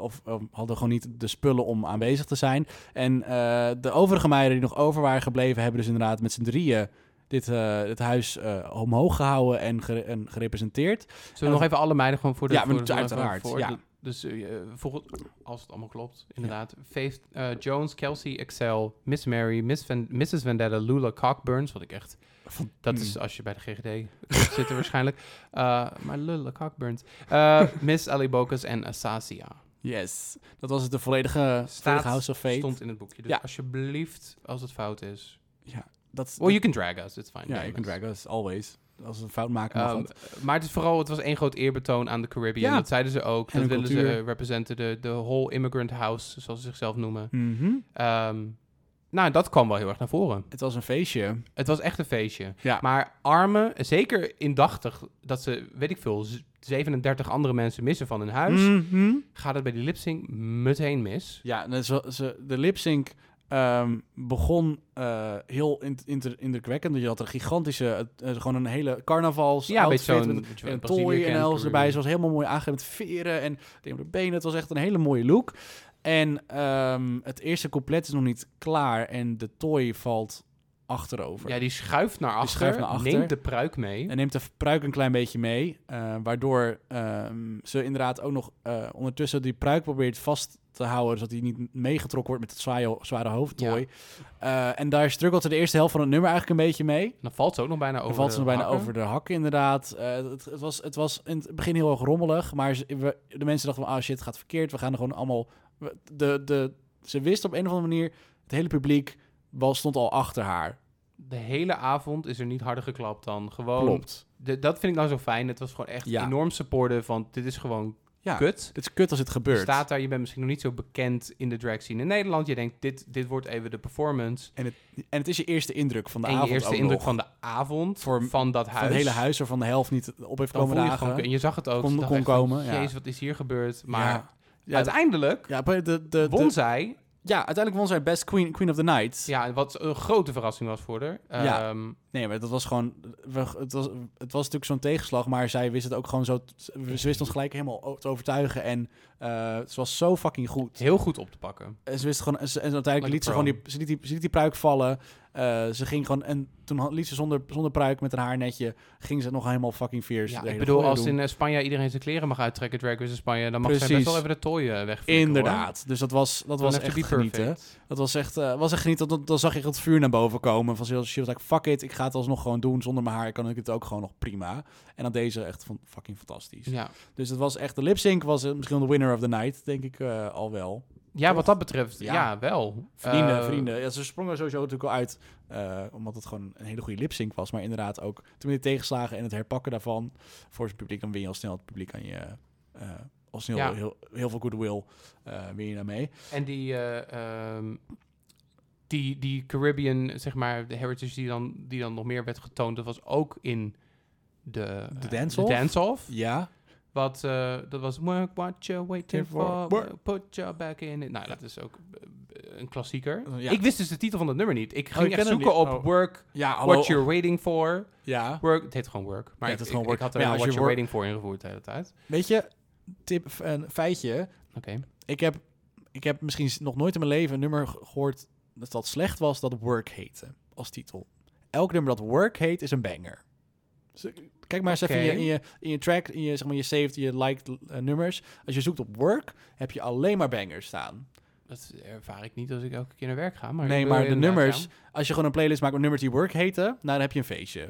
of hadden gewoon niet de spullen om aanwezig te zijn. En de overige meiden die nog over waren gebleven, hebben dus inderdaad met z'n drieën dit, eh, dit huis eh, omhoog gehouden en, gere- en gerepresenteerd. Zullen we nog even alle meiden gewoon voor de... Ja, voor maar de- uiteraard, voor ja. de- dus eh, volgens, als het allemaal klopt, inderdaad. Faith eh, Jones, Kelsey, Excel, Miss Mary, Miss Van, Mrs. Vendetta, Lula Cockburns, wat ik echt... Dat is als je bij de GGD zit er waarschijnlijk. Uh, maar Lula Cockburns. Uh, Miss Ali Bokus en Asasia. Yes, dat was het de volledige, Staat- volledige House of Fate. Stond in het boekje. Dus Ja. alsjeblieft, als het fout is... Dat, Well, you can drag us, it's fine. Ja, you can drag us, always. Als we een fout maken, Um, maar het is vooral, het was één groot eerbetoon aan de Caribbean. Ja. Dat zeiden ze ook. En dat willen cultuur. ze representen, de, de whole immigrant house, zoals ze zichzelf noemen. Mhm. Ehm, nou, dat kwam wel heel erg naar voren. Het was een feestje. Het was echt een feestje. Ja. Maar arme, zeker indachtig dat ze, weet ik veel, z- 37 andere mensen missen van hun huis, Mhm. gaat het bij die lipsync meteen mis. Ja, dus de lip-sync ehm, begon eh, heel in- inter- indrukwekkend. Je had een gigantische, eh, gewoon een hele carnavals Ja, een beetje outfit zo'n met beetje een tooi en alles erbij. Ze was helemaal mooi aangegeven met veren en de benen. Het was echt een hele mooie look. En ehm, het eerste couplet is nog niet klaar en de tooi valt achterover. Ja, die schuift naar achter, schuift naar achter. neemt de pruik mee. En neemt de pruik een klein beetje mee. eh, waardoor ehm, ze inderdaad ook nog ondertussen die pruik probeert vast te houden. Zodat hij niet meegetrokken wordt met het zware, zware hoofdtooi. Eh, en daar struggelt ze de eerste helft van het nummer eigenlijk een beetje mee. Dan valt ze ook nog bijna over Dan valt ze de nog bijna hakken. over de hakken inderdaad. Eh, het, het, was, het was in het begin heel erg rommelig. Maar ze- we- de mensen dachten van, ah shit, het gaat verkeerd. We gaan er gewoon allemaal... De, de, ze wist op een of andere manier, het hele publiek was, stond al achter haar. De hele avond is er niet harder geklapt dan gewoon... Klopt. De, dat vind ik nou zo fijn. Het was gewoon echt Ja. enorm supportive, want dit is gewoon Ja, kut. het is kut als het Je gebeurt. staat daar, je bent misschien nog niet zo bekend in de drag scene in Nederland. Je denkt, dit, dit wordt even de performance. En het is je eerste indruk van de en je avond eerste indruk nog. van de avond Voor- van dat huis. Van het hele huis waarvan de helft niet op heeft komen voel je dagen. gewoon, en je zag het ook. Kon- je van, ja. Wat is hier gebeurd? Maar ja. Ja, uiteindelijk de, de, won zij ja, uiteindelijk won zij Best Queen, Queen of the Night. Ja, wat een grote verrassing was voor haar. Ja. Ehm, Nee, maar dat was gewoon... Het was, het was natuurlijk zo'n tegenslag, maar zij wist het ook gewoon zo... Ze wist ons gelijk helemaal te overtuigen en eh, ze was zo fucking goed. heel goed op te pakken. En ze wist gewoon... En, ze- en uiteindelijk Like liet ze gewoon die, ze liet die, ze liet die pruik vallen. Eh, ze ging gewoon... En toen liet ze zonder, zonder pruik met haar haarnetje... ging ze nog helemaal fucking fierce. Ja, ik bedoel, als doen. in eh, Spanje iedereen zijn kleren mag uittrekken, Drag Race in Spanje, dan mag zij Precies. best wel even de tooien wegflikkeren. Inderdaad. Dus dat was, dat was echt genieten. Dat was echt, eh, was echt genieten. Dan, dan zag je het vuur naar boven komen. Van, she was like, fuck it, ik ga het alsnog gewoon doen. Zonder mijn haar kan ik het ook gewoon nog prima. En dan deze echt van, fucking fantastisch. Ja. Dus het was echt, de lip sync was eh, misschien wel de winner of the night, denk ik eh, al wel. ja, Toch? wat dat betreft, ja, Ja. wel. Vrienden, Eh, vrienden. Ja, ze sprongen sowieso natuurlijk al uit, eh, omdat het gewoon een hele goede lip sync was. Maar inderdaad ook, toen die tegenslagen en het herpakken daarvan voor zijn publiek, dan win je al snel het publiek aan je... al snel Ja. heel, heel veel goodwill win je daarmee. En die, eh, ehm, die, die Caribbean, zeg maar, de heritage die dan, die dan nog meer werd getoond, dat was ook in de, De dance-off? de dance-off. Ja, Wat, eh, dat was work what you waiting For put your back in it. Nou, dat is ook eh, een klassieker. Ja. Ik wist dus de titel van het nummer niet. Ik Oh, ging echt zoeken op Oh. work, ja hallo. what you're waiting for. Ja. Work, het heet gewoon work. Maar Ja, het ik, gewoon work. ik had er ja, what you're work- waiting for ingevoerd de hele tijd. Weet je, tip, een feitje. Oké. Ik heb, ik heb misschien nog nooit in mijn leven een nummer ge- gehoord dat dat slecht was, dat Work heette als titel. Elk nummer dat Work heet is een banger. Kijk maar eens even in je, in, je, in je track, in je, zeg maar, je saved, je liked eh, nummers. Als je zoekt op Work, heb je alleen maar bangers staan. Dat ervaar ik niet als ik elke keer naar werk ga. Maar nee, maar de nummers, als je gewoon een playlist maakt met nummers die Work heten, nou dan heb je een feestje.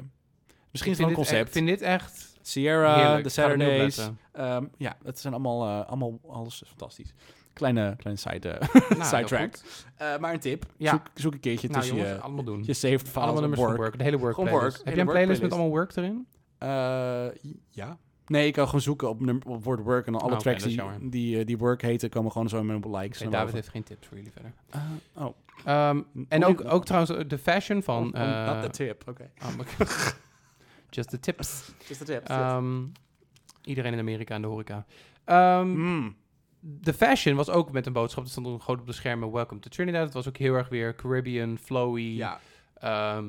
Misschien is het een echt- concept. Ik vind dit echt Sierra, heerlijk. The Saturdays. Ehm, ja, het zijn allemaal, eh, allemaal alles is fantastisch. Kleine, kleine side, eh, Nou, heel sidetrack. goed. Eh, maar een tip. Ja. Zoek, zoek een keertje Nou tussen jongens, je, allemaal doen. je saved files allemaal op nummers work. work. De hele work work. Heb Hele je een playlist met allemaal work erin? Eh, ja. Nee, ik kan gewoon zoeken op, op woord work en dan alle Oh, oké, tracks die, die, die work heten komen gewoon zo met een likes. Oké, naar David heeft geen tips voor jullie verder. Oh. Ehm, en Moet ook, ook trouwens de fashion van... Oh, oh, not the tip, oké. oh, Just the tips. Just the tip. Ehm, iedereen in Amerika en de horeca. Mm. De fashion was ook met een boodschap. Er stond ook groot op de schermen. Welcome to Trinidad. Het was ook heel erg weer Caribbean, flowy. Ja. Ehm,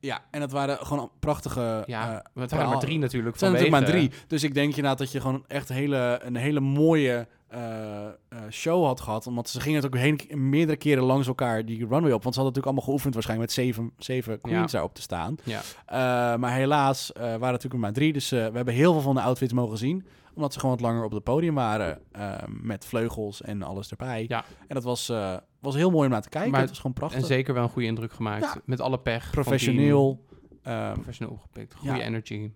ja, en dat waren gewoon prachtige... ja, maar het waren maar drie natuurlijk. Het zijn natuurlijk maar drie. Dus ik denk inderdaad dat je gewoon echt hele, een hele mooie eh, eh, show had gehad. Omdat ze gingen het ook heen, meerdere keren langs elkaar die runway op. Want ze hadden natuurlijk allemaal geoefend waarschijnlijk met zeven, zeven queens Ja. daarop te staan. Ja. Maar helaas waren het natuurlijk maar drie. Dus we hebben heel veel van de outfits mogen zien. Omdat ze gewoon wat langer op het podium waren. eh, met vleugels en alles erbij. Ja. En dat was, eh, was heel mooi om naar te kijken. Maar- het was gewoon prachtig. En zeker wel een goede indruk gemaakt. Ja. Met alle pech. Professioneel. ehm, Professioneel opgepikt. Goede Ja. energy.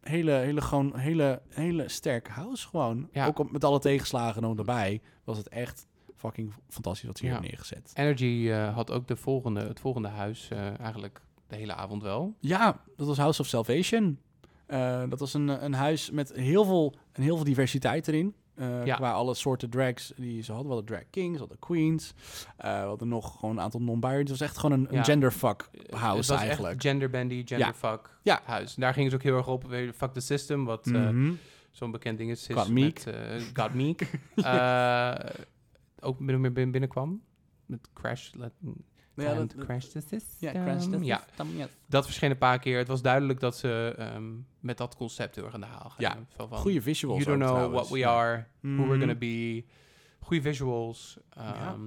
hele, hele, gewoon, hele, hele sterke house gewoon. Ja. Ook op, met alle tegenslagen nog erbij, was het echt fucking fantastisch wat ze hier Ja. hebben neergezet. Energy eh, had ook de volgende, het volgende huis eh, eigenlijk de hele avond wel. Ja, dat was House of Salvation. Eh, dat was een, een huis met heel veel, en heel veel diversiteit erin. Ja. Qua alle soorten drags die ze hadden. We hadden drag kings, we hadden queens. Eh, we hadden nog gewoon een aantal non-binary. Het was echt gewoon een, een Ja. genderfuck Het house was eigenlijk. echt genderbandy, genderfuck Ja. huis. Daar gingen ze ook heel erg op. Fuck the system, wat Mhm. zo'n bekend ding is. Got meek. Met, got meek. Ook binnen, binnen, binnenkwam. Met Crash. Let, Ja, dat- crash the system. Ja, crash the Ja, system, ja. dat verscheen een paar keer. Het was duidelijk dat ze ehm, met dat concept heel erg aan de haal gaan. Ja, Van, van, Goede visuals You don't know trouwens. what we Ja. are, who we're gonna be. Goede visuals. Ja. Ehm,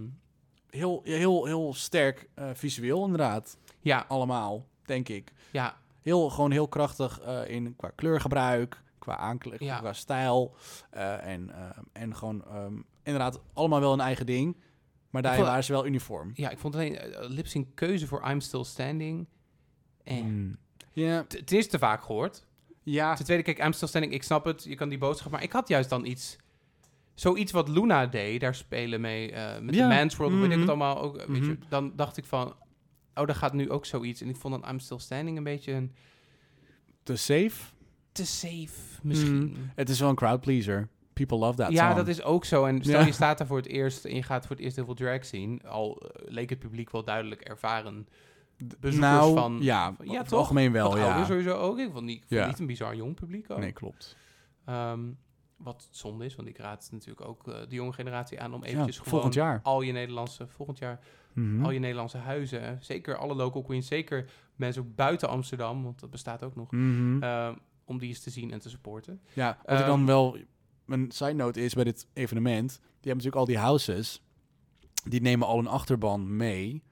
Heel, heel, heel sterk eh, visueel inderdaad. ja, Allemaal, denk ik. ja, Heel, gewoon heel krachtig eh, in qua kleurgebruik, qua aankleding, Ja. qua stijl. eh, en, eh, en gewoon ehm, inderdaad allemaal wel een eigen ding. Maar daar vond- waren ze wel uniform. ja, ik vond alleen uh, keuze voor I'm Still Standing. Eh. Mm. Ja, T- Ten eerste te vaak gehoord. ja. Ten tweede, kijk, I'm Still Standing, ik snap het, je kan die boodschap, maar ik had juist dan iets, zoiets wat Luna deed, daar spelen mee, eh, met de Man's World, weet ik Mhm. het allemaal, ook, weet je, Mhm. dan dacht ik van, oh, daar gaat nu ook zoiets. En ik vond dan I'm Still Standing een beetje een Te safe. te safe, misschien. Het is wel een crowd pleaser. People love that ja, song. dat is ook zo. En stel Ja. je staat daar voor het eerst en je gaat voor het eerst heel veel drag zien, al eh, leek het publiek wel duidelijk ervaren bezoekers nou, van... ja, van- ja, toch? algemeen wel, ja. ouder sowieso ook. Ik vond niet, Ja. niet een bizar jong publiek ook. Nee, klopt. Ehm, Wat zonde is, want ik raad natuurlijk ook eh, de jonge generatie aan om eventjes gewoon volgend jaar. al je Nederlandse, volgend jaar, Mhm. al je Nederlandse huizen, zeker alle local queens, zeker mensen buiten Amsterdam, want dat bestaat ook nog, Mhm. eh, om die eens te zien en te supporten. Ja, wat ik Ehm, dan wel... Mijn side note is bij dit evenement... Die hebben natuurlijk al die houses. Die nemen al een achterban mee.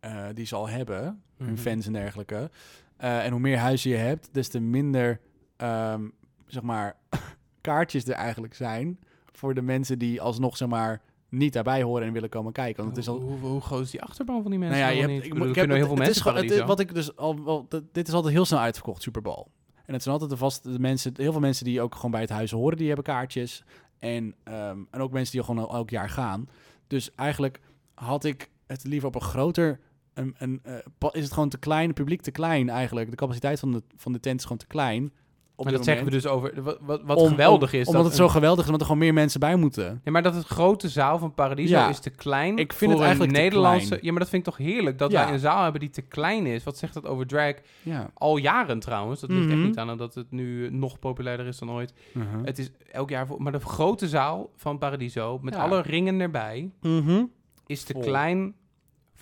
eh, die ze al hebben. Hun Mhm. fans en dergelijke. Eh, en hoe meer huizen je hebt, des te minder... ehm, zeg maar... kaartjes er eigenlijk zijn... voor de mensen die alsnog, zeg maar... niet daarbij horen en willen komen kijken. Want het is al... hoe, hoe, hoe groot is die achterban van die mensen? Nou ja, je hebt, ik, bedoel, ik heb kunnen het- heel veel mensen het is- wat ik dus al, wel, dit- is altijd heel snel uitverkocht, Super Bowl. En het zijn altijd de vaste mensen, heel veel mensen die ook gewoon bij het huis horen, die hebben kaartjes. En, ehm, en ook mensen die gewoon elk jaar gaan. Dus eigenlijk had ik het liever op een groter, een, een, eh, is het gewoon te klein, het publiek te klein eigenlijk. De capaciteit van de, van de tent is gewoon te klein. Op Maar dit dat zeggen we dus over... Wat, wat, wat Om- geweldig om- is... Omdat dat het zo geweldig is, omdat er gewoon meer mensen bij moeten. Ja, maar dat het grote zaal van Paradiso Ja. is te klein. Ik vind voor het eigenlijk Nederlandse. Ja, maar dat vind ik toch heerlijk dat Ja. wij een zaal hebben die te klein is. Wat zegt dat over drag? Ja. Al jaren trouwens. Dat ligt Mhm. echt niet aan dat het nu nog populairder is dan ooit. Mhm. Het is elk jaar voor. Maar de grote zaal van Paradiso met alle ringen erbij Mhm. is te Vol. klein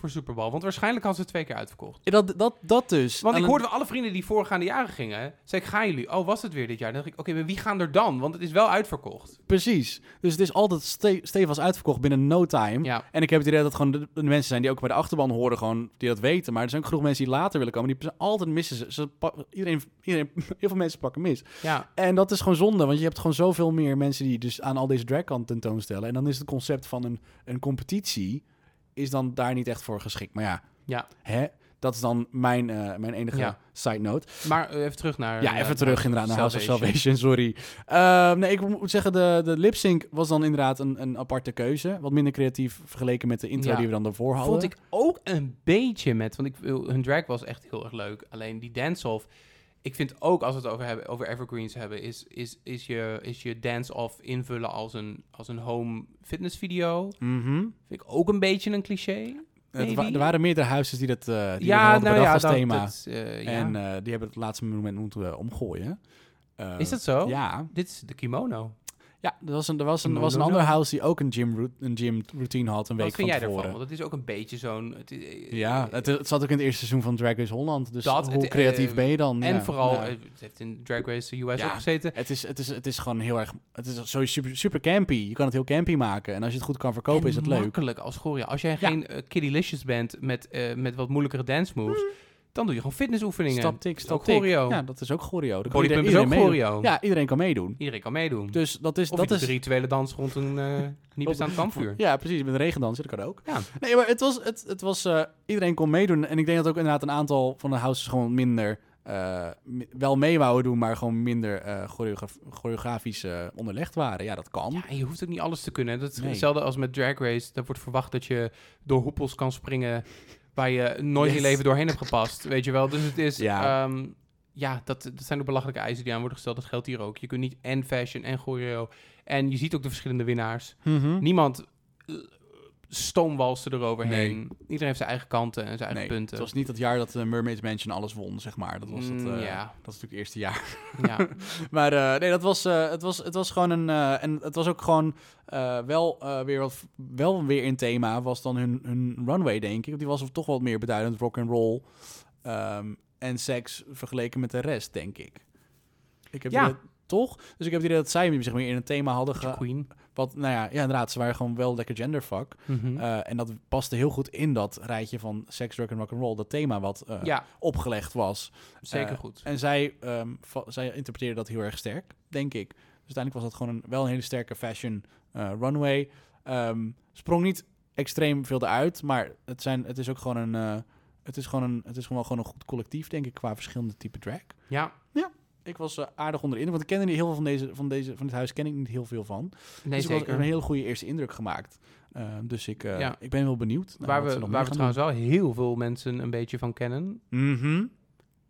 voor Super Bowl. Want waarschijnlijk hadden ze het twee keer uitverkocht. Ja, Dat, dat, dat dus. Want ik hoorde alle vrienden die voorgaande jaren gingen. Zei ik, gaan jullie? Oh, was het weer dit jaar? Dan dacht ik, oké, maar wie gaan er dan? Want het is wel uitverkocht. Precies. Dus het is altijd ste stevig uitverkocht binnen no time. Ja. En ik heb het idee dat het gewoon de, de mensen zijn die ook bij de achterban horen, gewoon die dat weten. Maar er zijn ook genoeg mensen die later willen komen. Die altijd missen ze. ze iedereen, iedereen, heel veel mensen pakken mis. Ja, En dat is gewoon zonde, want je hebt gewoon zoveel meer mensen die dus aan al deze drag kan tentoonstellen. En dan is het concept van een, een competitie is dan daar niet echt voor geschikt. Maar ja, Ja. Hè? dat is dan mijn, eh, mijn enige Ja. side note. maar eh, even terug naar... Ja, eh, even terug inderdaad naar House of Salvation. Sorry. Ehm, nee, ik moet zeggen, de, de lip sync was dan inderdaad een, een aparte keuze. Wat minder creatief vergeleken met de intro Ja. die we dan daarvoor hadden. Vond ik ook een beetje met, want ik, wil- hun drag was echt heel erg leuk. Alleen die dance-off, ik vind ook als we het over, hebben, over evergreens hebben, is, is, is je, is je dance-off invullen als een, als een home fitness video. Mhm. Vind ik ook een beetje een cliché. Wa- Maybe. er waren meerdere huizen die dat, eh die ja, nou bedacht ja, als dat, thema. dat, eh, ja. En eh, die hebben het laatste moment moeten eh, omgooien. Eh, is dat zo? Ja, Dit is de kimono. Ja er was een, er was een, er was een ander house die ook een gym, een gym routine had een week Wat vind van jij tevoren. ervan? Want het is ook een beetje zo'n... het is- Ja, het, het zat ook in het eerste seizoen van Drag Race Holland. Dus Dat, hoe het, creatief eh, ben je dan? En Ja, vooral, ja. eh, het heeft in Drag Race US Ja. ook gezeten. Het is, het, is, het is gewoon heel erg... Het is zo super, super campy. Je kan het heel campy maken. En als je het goed kan verkopen, En is het leuk. makkelijk als Goria. Als jij Ja. geen uh, Kiddylicious bent met, eh, met wat moeilijkere dance moves, dan doe je gewoon fitnessoefeningen. Stap tik, stap Ook tik. choreo. Ja, dat is ook choreo. Daar kan iedereen, is ook iedereen choreo. Ja, iedereen kan meedoen. Iedereen kan meedoen. Dus dat is... of dat is rituele dans rond een eh, niet bestaand kampvuur. Ja, precies. Met een regendansen, dat kan ook. Ja. Nee, maar het was... Het, het was eh, iedereen kon meedoen. En ik denk dat ook inderdaad een aantal van de houses gewoon minder... eh, wel mee wouden doen, maar gewoon minder choreograf- choreografisch onderlegd waren. Ja, dat kan. Ja, en je hoeft ook niet alles te kunnen. Dat is Nee. hetzelfde als met Drag Race. Daar wordt verwacht dat je door hoepels kan springen waar je nooit in je leven doorheen hebt gepast. Weet je wel? Dus het is... Ja. Ja, ja dat, dat zijn de belachelijke eisen die aan worden gesteld. Dat geldt hier ook. Je kunt niet en fashion en choreo. En je ziet ook de verschillende winnaars. Mhm. Niemand eh, stoomwalste eroverheen. Iedereen heeft zijn eigen kanten en zijn eigen Nee, punten. het was niet dat jaar dat de Mermaids Mansion alles won, zeg maar. Dat was het, Mm, eh, ja. dat is natuurlijk het eerste jaar. ja. Maar eh, nee, dat was, eh, het, was, het was gewoon een... eh, en het was ook gewoon eh, wel, eh, weer wat, wel weer in thema, was dan hun, hun runway, denk ik. Die was toch wat meer beduidend rock and roll ehm, en seks vergeleken met de rest, denk ik. Ik heb Ja. toch? Dus ik heb het idee dat zij zich meer in een thema hadden ge... Queen. Wat, nou ja, ja, inderdaad, ze waren gewoon wel lekker genderfuck. Mhm. Eh, en dat paste heel goed in dat rijtje van seks, drug en rock and roll. Dat thema wat eh, ja, opgelegd was. zeker eh, goed. En zij, va- zij interpreteerde dat heel erg sterk, denk ik. Dus uiteindelijk was dat gewoon een, wel een hele sterke fashion runway. Ehm, sprong niet extreem veel eruit, maar het, zijn, het is ook gewoon een... het is gewoon een, het is gewoon, gewoon een goed collectief, denk ik, qua verschillende type drag. Ja, Ik was eh, aardig onder de indruk, want ik kende niet heel veel van deze, van deze, van dit huis ken ik niet heel veel van. nee dus ik zeker. een hele goede eerste indruk gemaakt. Ehm, dus ik, eh, Ja. ik ben wel benieuwd. waar we, nog waar we trouwens wel heel veel mensen een beetje van kennen. Mhm.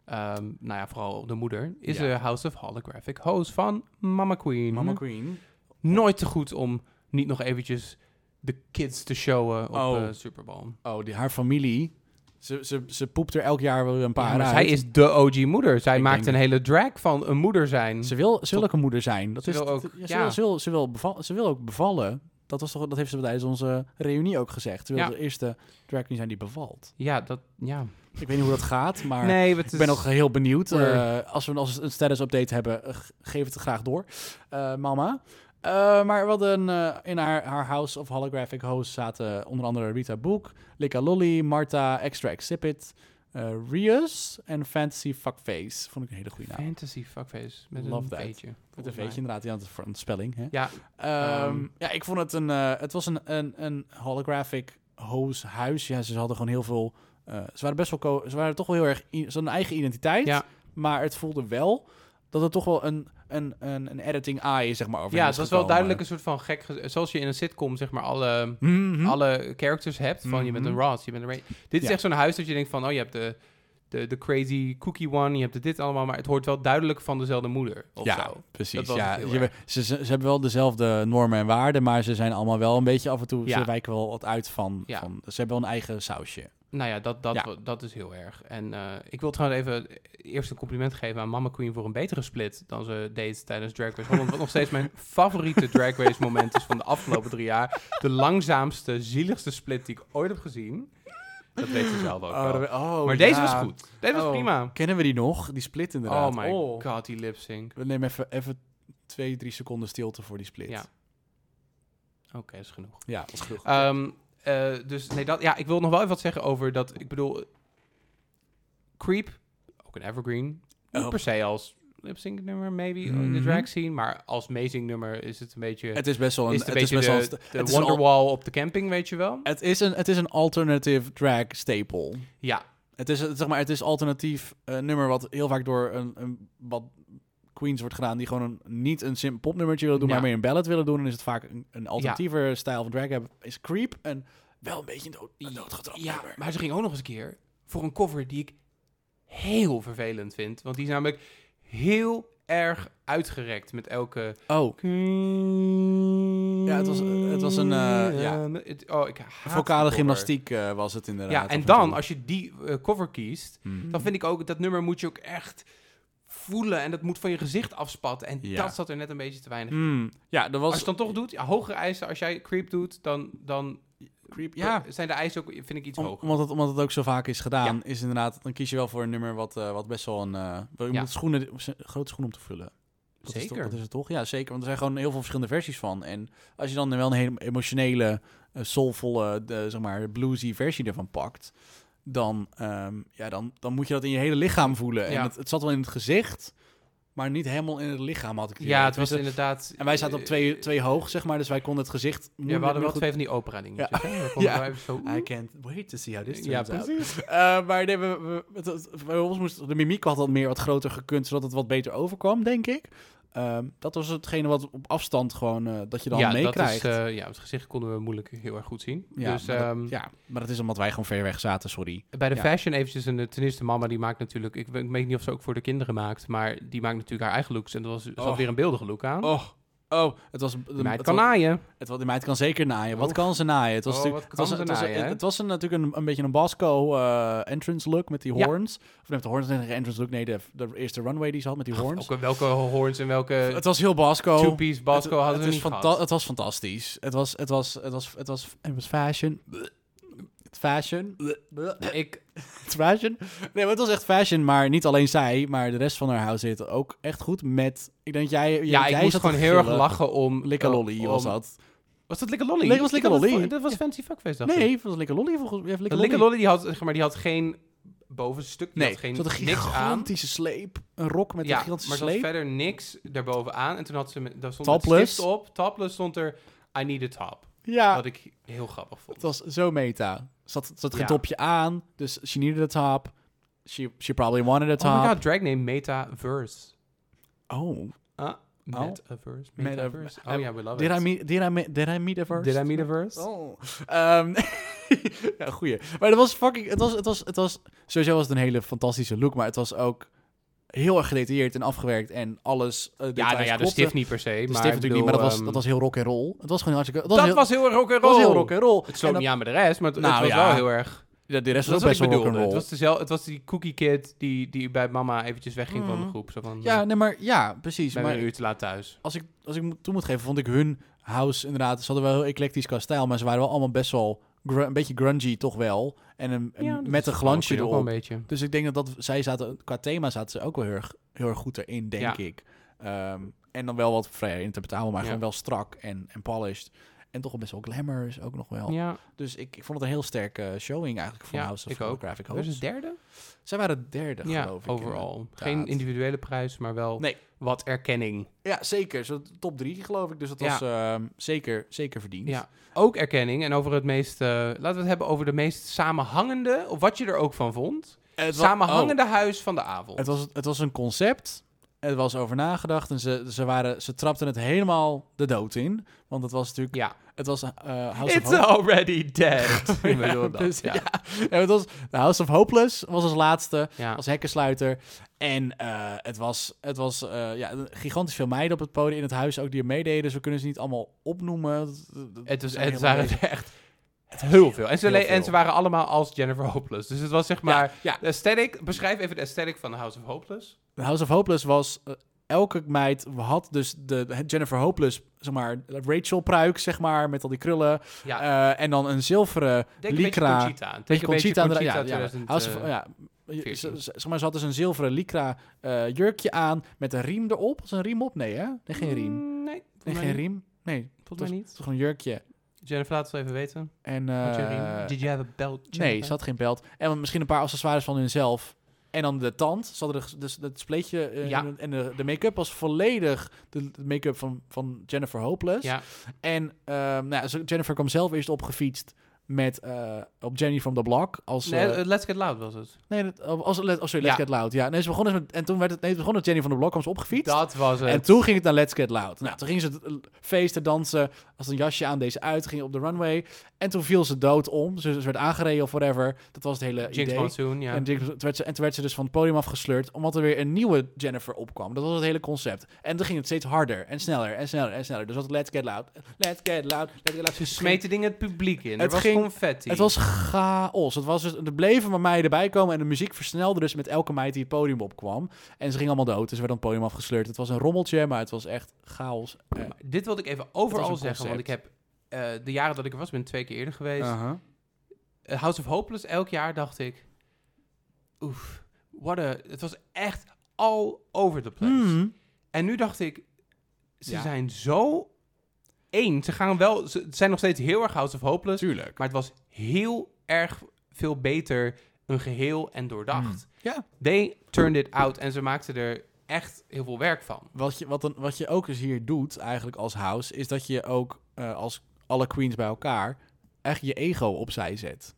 Ehm, nou ja, vooral de moeder. Is Ja. de House of Holographic Host van Mama Queen. Mama Queen. Nooit te goed om niet nog eventjes de kids te showen op Oh. eh, Super Bowl. Oh, die, haar familie. Ze, ze, ze poept er elk jaar wel een paar Ja, maar uit. zij is de OG moeder. Zij Ik maakt een hele drag van een moeder zijn. Ze wil, ze wil ook een moeder zijn. Dat Ze is, wil ook- ja, ze, ja. wil, ze, wil, ze, wil beval, ze wil ook bevallen. Dat, was toch, dat heeft ze tijdens onze reunie ook gezegd. Ze wil de eerste drag zijn die bevalt. Ja, dat... Ja. Ik weet niet hoe dat gaat, maar nee, ik ben nog heel benieuwd. Eh, als we als we een status update hebben, geef het graag door, Eh, mama. Eh, maar we hadden eh, in haar, haar House of Holographic Hosts zaten onder andere Rita Boek, Lika Lolly, Marta, Extra Exhibit, eh Rius en Fantasy Fuckface. Vond ik een hele goede naam. Fantasy fuckface. Met Love een that. veetje. Met een veetje inderdaad, ja, voor een spelling. Hè? Ja, Ehm, Ehm. ja, ik vond het een. het was een, een, een holographic host huis. Ja, ze hadden gewoon heel veel. ze waren best wel. Ze waren toch wel heel erg. Ze hadden een eigen identiteit. Ja. Maar het voelde wel dat het toch wel een, een, een, een editing eye zeg maar over ja het was wel duidelijk een soort van gek... ge- Zoals je in een sitcom zeg maar alle... Mhm. alle characters hebt. Van je bent een Mhm. Ross, je bent een Ray. Dit is Ja. echt zo'n huis dat je denkt van, oh je hebt de, de, de crazy cookie one, je hebt de dit allemaal, maar het hoort wel duidelijk van dezelfde moeder. Of ja, zo. Precies. Ja, je, ze, ze, ze hebben wel dezelfde normen en waarden, maar ze zijn allemaal wel een beetje af en toe. Ja. Ze wijken wel wat uit van, Ja. van. Ze hebben wel een eigen sausje. Nou ja, dat, dat, Ja. dat is heel erg. En eh, ik wil trouwens even eerst een compliment geven aan Mama Queen voor een betere split dan ze deed tijdens Drag Race Holland. Wat nog steeds mijn favoriete Drag Race moment is van de afgelopen drie jaar. De langzaamste, zieligste split die ik ooit heb gezien. Dat weet ze zelf ook wel. oh, maar deze ja. was goed. Deze was Oh. prima. Kennen we die nog? Die split inderdaad. Oh my god, die lip sync. We nemen even, even twee, drie seconden stilte voor die split. Ja. Oké, is genoeg. ja dat is goed. Ehm, eh, dus nee, dat, ja, ik wil nog wel even wat zeggen over dat. Ik bedoel, Creep, ook een evergreen. Niet Oh. per se als lip sync nummer, maybe in de Mhm. drag scene, maar als amazing nummer is het een beetje. het is best wel een, is het het is beetje best wel de, het al- Wonderwall op de camping, weet je wel? Het is een, het is een alternative drag staple. Ja, Het is, zeg maar, het is alternatief eh, nummer wat heel vaak door een, een wat queens wordt gedaan die gewoon een, niet een sim popnummertje willen doen, Ja. maar meer een ballad willen doen. En is het vaak een, een alternatiever stijl van drag hebben. Is Creep en wel een beetje een dood, een doodgetrapt ja, nummer. maar ze ging ook nog eens een keer voor een cover die ik heel vervelend vind, want die is namelijk heel erg uitgerekt met elke Oh, Ja, het was- het was een, eh, ja. oh, ik haat vocale gymnastiek eh, was het inderdaad. Ja, en dan, als je die eh, cover kiest, Mhm. dan vind ik ook, dat nummer moet je ook echt voelen. En dat moet van je gezicht afspatten. En Ja. dat zat er net een beetje te weinig. Hmm. Ja, dat Als was je het dan toch doet, ja, hogere eisen. Als jij creep doet, dan, dan Creep. Ja, zijn de eisen ook, vind ik, iets Om- hoger. omdat, het, omdat het ook zo vaak is gedaan, is inderdaad, dan kies je wel voor een nummer wat, eh, wat best wel een. eh je moet schoenen, grote schoen om te vullen. Dat Is Zeker. toch, dat is het toch? Ja, zeker. Want er zijn gewoon heel veel verschillende versies van. En als je dan wel een hele emotionele, eh, soulvolle, de, zeg maar, bluesy versie ervan pakt, dan, ehm, ja, dan, dan moet je dat in je hele lichaam voelen. En Ja. het, het zat wel in het gezicht, maar niet helemaal in het lichaam, had ik het ja, het was inderdaad... En wij zaten op twee, twee hoog, zeg maar, dus wij konden het gezicht... Ja, we hadden wel goed- twee van die opera dingetjes. Ja. We Ja. even zo... I can't wait to see how this Ja, turns out. precies. Eh, maar nee, we, we, het- het- bij ons moest de mimiek had wat meer wat groter gekund, zodat het wat beter overkwam, denk ik. Ehm, dat was hetgene wat op afstand gewoon eh, dat je dan ja, dat meekrijgt. is, eh, ja, het gezicht konden we moeilijk heel erg goed zien. ja, dus, maar dat, ehm, ja, maar dat is omdat wij gewoon ver weg zaten, sorry. Bij de Ja. fashion eventjes, en ten eerste mama die maakt natuurlijk, ik weet niet of ze ook voor de kinderen maakt, maar die maakt natuurlijk haar eigen looks en dat was, had Oh. weer een beeldige look aan. Oh, oh, het was... Die meid het kan was- naaien. Het, was- die meid kan zeker naaien. Wat Oh. kan ze naaien? Het was, Oh, natuurlijk- wat het was, kan het ze was, naaien, hè? het was een, natuurlijk een, een beetje een Basco eh, entrance look met die Ja. horns. Of nee, met de horns en de entrance look. Nee, de, de eerste runway die ze had met die horns. Ook welke horns en welke Het was heel Basco. two-piece Basco het, hadden het we niet gehad. Het was fantastisch. Het was, het was, het was, het was, het was fashion. Fashion. Ik, Het fashion. Nee, maar het was echt fashion. Maar niet alleen zij, maar de rest van haar huis zit ook echt goed met... Ik denk jij... ja, ik jij moest gewoon heel erg lachen om... Likke lolly om- was dat. Was dat Likke Lolly? Nee, dat was Ik Likke Lolly. Dat was Fancy Fuckface, dacht. Nee, het was Likke lolly volgens mij. De Likke Lolly die had, zeg maar, die had geen bovenstuk, die Nee, had geen had een aan. gigantische sleep. Een rok met een Ja, gigantische maar ze had sleep. verder niks daarbovenaan. En toen had ze, met- daar stond Topless. stift op. Topless stond er, I need a top. Ja, Wat ik heel grappig vond. het was zo meta. Ze had geen Ja. topje aan, dus she needed a top. She, she probably wanted a Oh my top. god, drag name Metaverse. Oh, Oh. Metaverse. Meta- Metaverse. Oh ja, we love did it. I, meet, did, I meet, did I meet a verse? Did I meet a verse? Oh. Ehm, ja, goeie. Maar dat was fucking... Het was, het, was, het was... Sowieso was het een hele fantastische look, maar het was ook heel erg gedetailleerd en afgewerkt en alles... eh, Ja, nou ja, de stift niet per se. De maar stift natuurlijk niet, maar dat was, bedoel, dat was heel rock en roll. Het was gewoon hartstikke... Ehm, was dat heel, was heel rock and was roll. heel rock en roll. Het sloot En niet aan met de rest, maar het, Nou het was ja. wel heel erg... Ja, de rest Dat was ook best wel. Het was, dezelfde, het was die cookie kid die, die bij mama eventjes wegging van de Mhm. groep. Zo van, Ja, nee, maar ja, precies. Maar een uur te laat thuis. als ik, als ik toe moet geven, vond ik hun house inderdaad... Ze hadden wel heel eclectisch qua stijl, maar ze waren wel allemaal best wel... een beetje grungy toch wel. En een, Ja, met een glansje erop. een beetje. Dus ik denk dat, dat zij zaten, qua thema zaten ze ook wel heel erg, heel erg goed erin, denk Ja. ik. Ehm, en dan wel wat vrij interpretabel, maar Ja. gewoon wel strak en, en polished. En toch best wel glamour is ook nog wel. Ja, Dus ik, ik vond het een heel sterke showing eigenlijk voor Ja, House of was het Hosts. derde? Zij waren derde, Ja, geloof ik. overal. Geen individuele prijs, maar wel Nee. wat erkenning. Ja, zeker. Zo top drie, geloof ik. Dus dat was ehm, zeker, zeker verdiend. Ja, ook erkenning. En over het meest, eh, laten we het hebben over de meest samenhangende, of wat je er ook van vond. Het Samenhangende oh, huis van de avond. het, was, het was een concept. Er was over nagedacht en ze, ze, waren, ze trapten het helemaal de dood in. Want het was natuurlijk... ja. Het was eh, House It's of Hope. already dead. Ja, bedoel dat, dus- ja. ja. Ja, het was, House of Hopeless was als laatste, Ja. als hekkensluiter. En eh, het was, het was eh, ja, gigantisch veel meiden op het podium in het huis ook die er meededen. Dus we kunnen ze niet allemaal opnoemen. Dat- dat- Het, was, het waren echt heel veel. En ze, Heel le- veel. en ze waren allemaal als Jennifer Hopeless. Dus het was zeg maar... ja. De aesthetic, beschrijf even de aesthetic van House of Hopeless. House of Hopeless was... eh, elke meid had dus de Jennifer Hopeless, zeg maar, Rachel pruik, zeg maar, met al die krullen. Ja, Eh, en dan een zilveren denk een lycra. Conchita. Denk een beetje Conchita, Conchita, ja, ja, 2000, House of, eh, ja. Je- 14. ze- ze- Zeg maar, ze had dus een zilveren lycra jurkje aan met een riem erop. Was een riem op? Nee, hè? Nee, geen riem. Mm, Nee, geen niet. riem. Nee, Volgens mij niet. het was gewoon een jurkje. Jennifer, laat het even weten. En? Did you have a belt? nee, ze had geen belt. En misschien een paar accessoires van hunzelf. En dan de tand. Ze hadden de- dus het spleetje eh, Ja. en- de, de make-up was volledig de, de make-up van, van Jennifer Hopeless. Ja, En ehm, nou, Jennifer kwam zelf eerst opgefietst met eh, op Jenny from the Block als nee, eh, Let's Get Loud was het. nee dat- als, als, oh, sorry, Let's Ja. Get Loud ja nee ze begonnen met en toen werd het nee het begon met Jenny van the Block kwam ze opgefietst Dat was het. en toen ging het naar Let's Get Loud. Nou, toen gingen ze eh, feesten, dansen, als een jasje aan, deze uit, ging op de runway. En toen viel ze dood om. Ze, ze werd aangereden of whatever. Dat was het hele Jinx idee. Monsoon, ja. En, Jinx- toen werd ze, en toen werd ze dus van het podium afgesleurd, omdat er weer een nieuwe Jennifer opkwam. Dat was het hele concept. En toen ging het steeds harder en sneller en sneller en sneller. Dus dat Let's Get Loud, Let's Get Loud, Let's Get Loud. Ze smeten dingen het publiek in. Er Het was ging- confetti. Het was chaos. Het was dus, er bleven maar meiden bij komen en de muziek versnelde dus met elke meid die het podium opkwam. En ze gingen allemaal dood, dus ze werden op het podium afgesleurd. Het was een rommeltje, maar het was echt chaos. Eh, Dit wilde ik even overal zeggen, want ik heb eh, de jaren dat ik er was, ben twee keer eerder geweest. Eh, House of Hopeless, elk jaar dacht ik, oef, what a, het was echt all over the place. Hmm. En nu dacht ik, ze Ja. zijn zo één. Ze gaan wel, ze zijn nog steeds heel erg House of Hopeless, Tuurlijk. maar het was heel erg veel beter een geheel en doordacht. Hmm. Ja. They turned it out en ze maakten er echt heel veel werk van. Wat je, wat, een, wat je ook eens hier doet, eigenlijk als house, is dat je ook eh, als alle queens bij elkaar echt je ego opzij zet.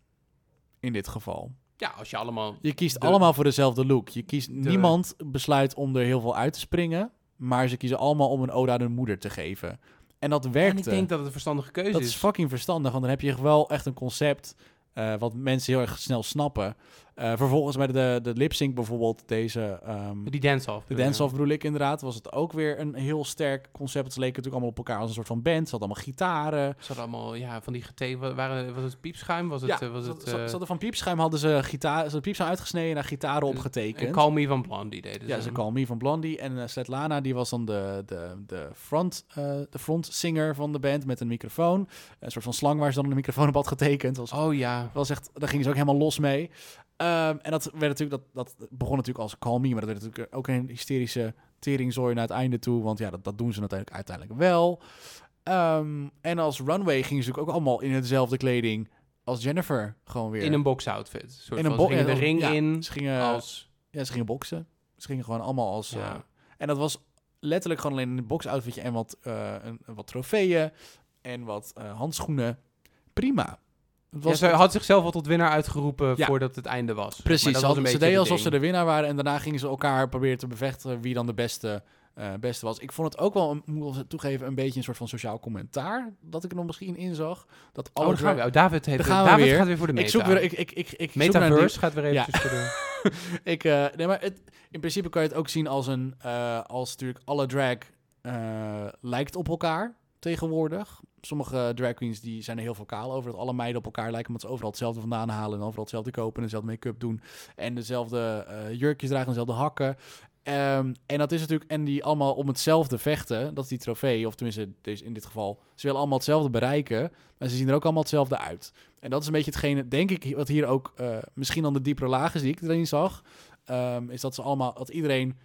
In dit geval. Ja, als je allemaal... Je kiest De- allemaal voor dezelfde look. Je kiest, niemand besluit om er heel veel uit te springen, maar ze kiezen allemaal om een ode aan hun moeder te geven. En dat werkte. En ik denk dat het een verstandige keuze dat is. is fucking verstandig, want dan heb je wel echt een concept eh, wat mensen heel erg snel snappen. Eh, vervolgens bij de, de lip sync bijvoorbeeld, deze... ehm, Die dance-off. de dance-off bedoel ik inderdaad, was het ook weer een heel sterk concept. Ze leken natuurlijk allemaal op elkaar als een soort van band. Ze hadden allemaal gitaren. Ze hadden allemaal, ja, van die gete... wa- Waren, was het piepschuim? Was het, ja, eh, was ze, het ze- ze eh, hadden van piepschuim hadden ze gitaar, ze hadden piepschuim uitgesneden en daar gitaren en opgetekend. Call Me van Blondie deden ja, ze Call Me van Blondie. En eh, Svetlana, die was dan de, de, de, front, de frontzinger van de band met een microfoon. Een soort van slang waar ze dan een microfoon op had getekend. Was Oh ja. was echt, daar gingen ze ook helemaal los mee. Ehm, en dat werd natuurlijk, dat, dat begon natuurlijk als Call Me, maar dat werd natuurlijk ook een hysterische teringzooi naar het einde toe, want ja, dat, dat doen ze natuurlijk uiteindelijk wel. Ehm, en als Runway gingen ze natuurlijk ook allemaal in hetzelfde kleding als Jennifer, gewoon weer. In een box-outfit. Soort In een van, bo- ze gingen ja, de ring ja, in Ze gingen, als... ja, ze gingen boksen. Ze gingen gewoon allemaal als... Ja. eh, en dat was letterlijk gewoon alleen een boxoutfitje en wat, eh, een, wat trofeeën en wat eh, handschoenen. Prima. Het Ja, ze had zichzelf al tot winnaar uitgeroepen Ja. voordat het einde was. Precies, ze, was hadden- ze deden alsof ze de winnaar waren en daarna gingen ze elkaar proberen te bevechten wie dan de beste, eh, beste was. Ik vond het ook wel, een- moet ik toegeven, een beetje een soort van sociaal commentaar dat ik er nog misschien in zag. Dat Oh, alle gaan we. Oh, David, heeft, Daar gaan we David weer. gaat weer voor de meta. ik zoek weer, ik, ik, ik, ik zoek naar een Metaverse gaat weer eventjes voor de... nieuw- ik, eh, nee, maar het, in principe kan je het ook zien als een, eh, als natuurlijk alle drag lijkt op elkaar tegenwoordig. Sommige drag queens die zijn er heel vocaal over. Dat alle meiden op elkaar lijken, omdat ze overal hetzelfde vandaan halen. En overal hetzelfde kopen en dezelfde make-up doen. En dezelfde eh, jurkjes dragen en dezelfde hakken. Ehm, en dat is natuurlijk, en die allemaal om hetzelfde vechten. Dat is die trofee, of tenminste deze, in dit geval. Ze willen allemaal hetzelfde bereiken, maar ze zien er ook allemaal hetzelfde uit. En dat is een beetje hetgene, denk ik, wat hier ook eh, misschien dan de diepere lagen die ik erin zag. ehm, is dat ze allemaal, dat iedereen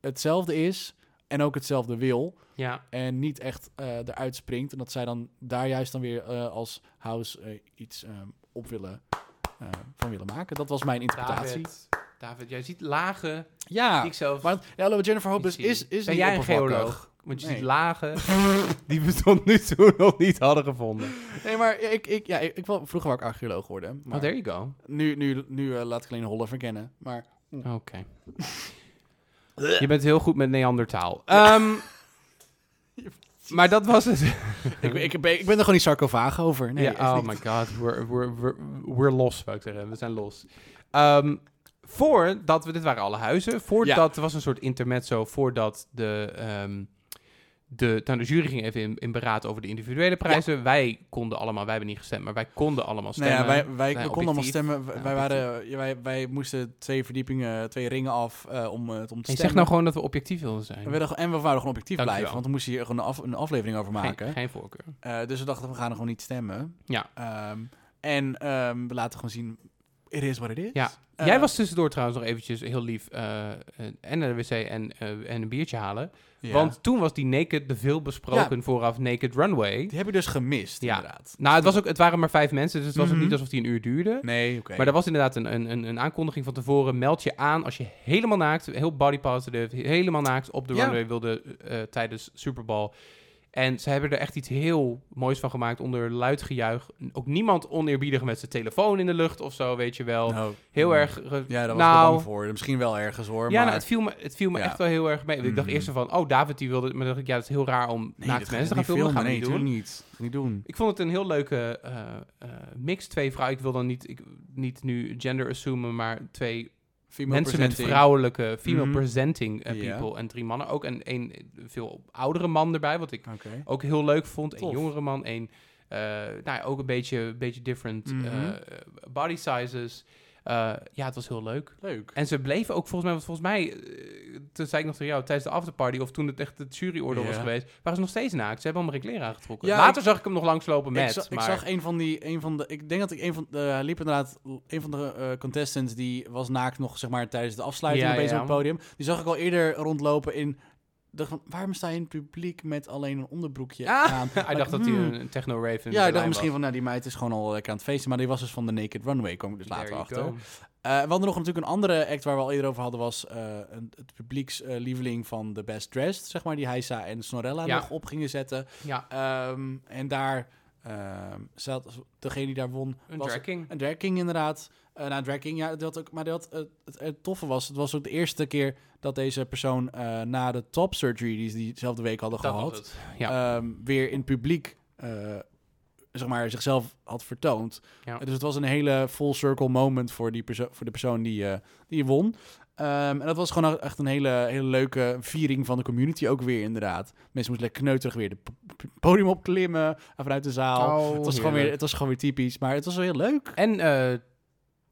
hetzelfde is en ook hetzelfde wil. Ja, En niet echt eh, eruit springt. En dat zij dan daar juist dan weer eh, als house eh, iets ehm, op willen, eh, van willen maken. Dat was mijn interpretatie. David, David, jij ziet lagen Ja, die ik zelf maar ja, hallo, Jennifer Hopeless is, is Ben niet jij een geoloog? Want je Nee. ziet lagen die we tot nu toe nog niet hadden gevonden. Nee, maar ik, ik, ja, ik, ik wil vroeger wou ik archeoloog worden. Maar Oh, there you go. nu, nu, nu eh, laat ik alleen Holle verkennen. Maar Oké. Je bent heel goed met Neandertaal. Ehm, maar dat was het. ik, ik, ben, ik ben er gewoon niet sarcofaag over. Nee, ja, oh niet. my god, we're, we're, we're, we're los, wou ik zeggen. We zijn los. Ehm, voordat we, dit waren alle huizen, voordat, er was een soort intermezzo, voordat de, ehm, de, nou, de jury ging even in, in beraad over de individuele prijzen. Wij konden allemaal, wij hebben niet gestemd, maar wij konden allemaal Nou stemmen. ja, wij, wij konden allemaal stemmen. Wij, waren, wij, wij moesten twee verdiepingen, twee ringen af eh, om, eh, het om te stemmen. zegt nou gewoon dat we objectief wilden zijn. We werden, en we wouden gewoon objectief blijven, want we moesten hier gewoon een, af, een aflevering over maken. Geen, geen voorkeur. Eh, dus we dachten, we gaan er gewoon niet stemmen. Ja. Ehm, en ehm, we laten gewoon zien, it is what it is. Ja. Eh, Jij was tussendoor trouwens nog eventjes heel lief eh, eh, en naar de wc en, en een biertje halen. Want toen was die Naked, de veel besproken vooraf Naked Runway. Die heb je dus gemist, Ja. inderdaad. Nou, het, was ook, het waren maar vijf mensen, dus het was ook Mhm. niet alsof die een uur duurde. Nee, oké. Maar er was inderdaad een, een, een, een aankondiging van tevoren. Meld je aan als je helemaal naakt, heel body positive, helemaal naakt op de Ja. runway wilde tijdens Super Bowl. En ze hebben er echt iets heel moois van gemaakt onder luid gejuich. Ook niemand oneerbiedig met zijn telefoon in de lucht of zo, weet je wel. Nou, Heel mm. erg... Ja, daar was nou, bang voor. Misschien wel ergens hoor. Ja, maar... nou, het viel me, het viel me Ja. echt wel heel erg mee. Ik dacht Mhm. eerst van, oh, David die wilde... Maar dacht ik, ja, dat is heel raar om nee, naakte dat mensen te ga gaan filmen. Gaan Nee, niet doen. niet. Niet doen. Ik vond het een heel leuke eh, eh, mix. Twee vrouwen, ik wil dan niet, ik, niet nu gender assumen, maar twee Female mensen met vrouwelijke, female Mhm. presenting eh, people en drie mannen. Ook een, een veel oudere man erbij, wat ik ook heel leuk vond. Een jongere man, een, eh, nou ja, ook een beetje, beetje different Mhm. eh, body sizes. Ja, het was heel leuk. Leuk. En ze bleven ook volgens mij, want volgens mij, toen zei ik nog tegen jou, tijdens de afterparty, of toen het echt het juryoordeel was geweest, waren ze nog steeds naakt. Ze hebben allemaal geen kleren aangetrokken. Ja, Later ik- zag ik hem nog langslopen met, ik, zag, ik maar... zag een van die, een van de, ik denk dat ik een van de, hij liep inderdaad, een van de eh, contestants die was naakt nog, zeg maar, tijdens de afsluiting Ja, opeens ja. op het podium. Die zag ik al eerder rondlopen in, dacht van, waarom sta je in het publiek met alleen een onderbroekje Ah, aan? hij dacht dat hij Hmm. een techno-rave Ja, ik dacht misschien van, nou, die meid is gewoon al lekker aan het feesten. Maar die was dus van de Naked Runway, kwam ik dus later achter. Eh, we hadden nog natuurlijk een andere act waar we al eerder over hadden, was eh, een, het publiekslieveling van The Best Dressed, zeg maar, die Heisa en Snorella Ja. nog op gingen zetten. Ja, Ehm, en daar ehm, zat degene die daar won, een was drag king. een drag king inderdaad. Eh nou, drag king, ja, dat ook, maar dat, het, het, het toffe was, het was ook de eerste keer dat deze persoon eh, na de top surgery die ze diezelfde week hadden Dat gehad. Ja. ehm, weer in het publiek uh, zeg maar, zichzelf had vertoond. Ja. Dus het was een hele full circle moment voor, die perso voor de persoon die, uh, die won. Um, en dat was gewoon echt een hele, hele leuke viering van de community ook weer inderdaad. Mensen moesten lekker kneuterig weer het podium opklimmen vanuit de zaal. Oh, het, was gewoon weer, het was gewoon weer typisch, maar het was wel heel leuk. En uh,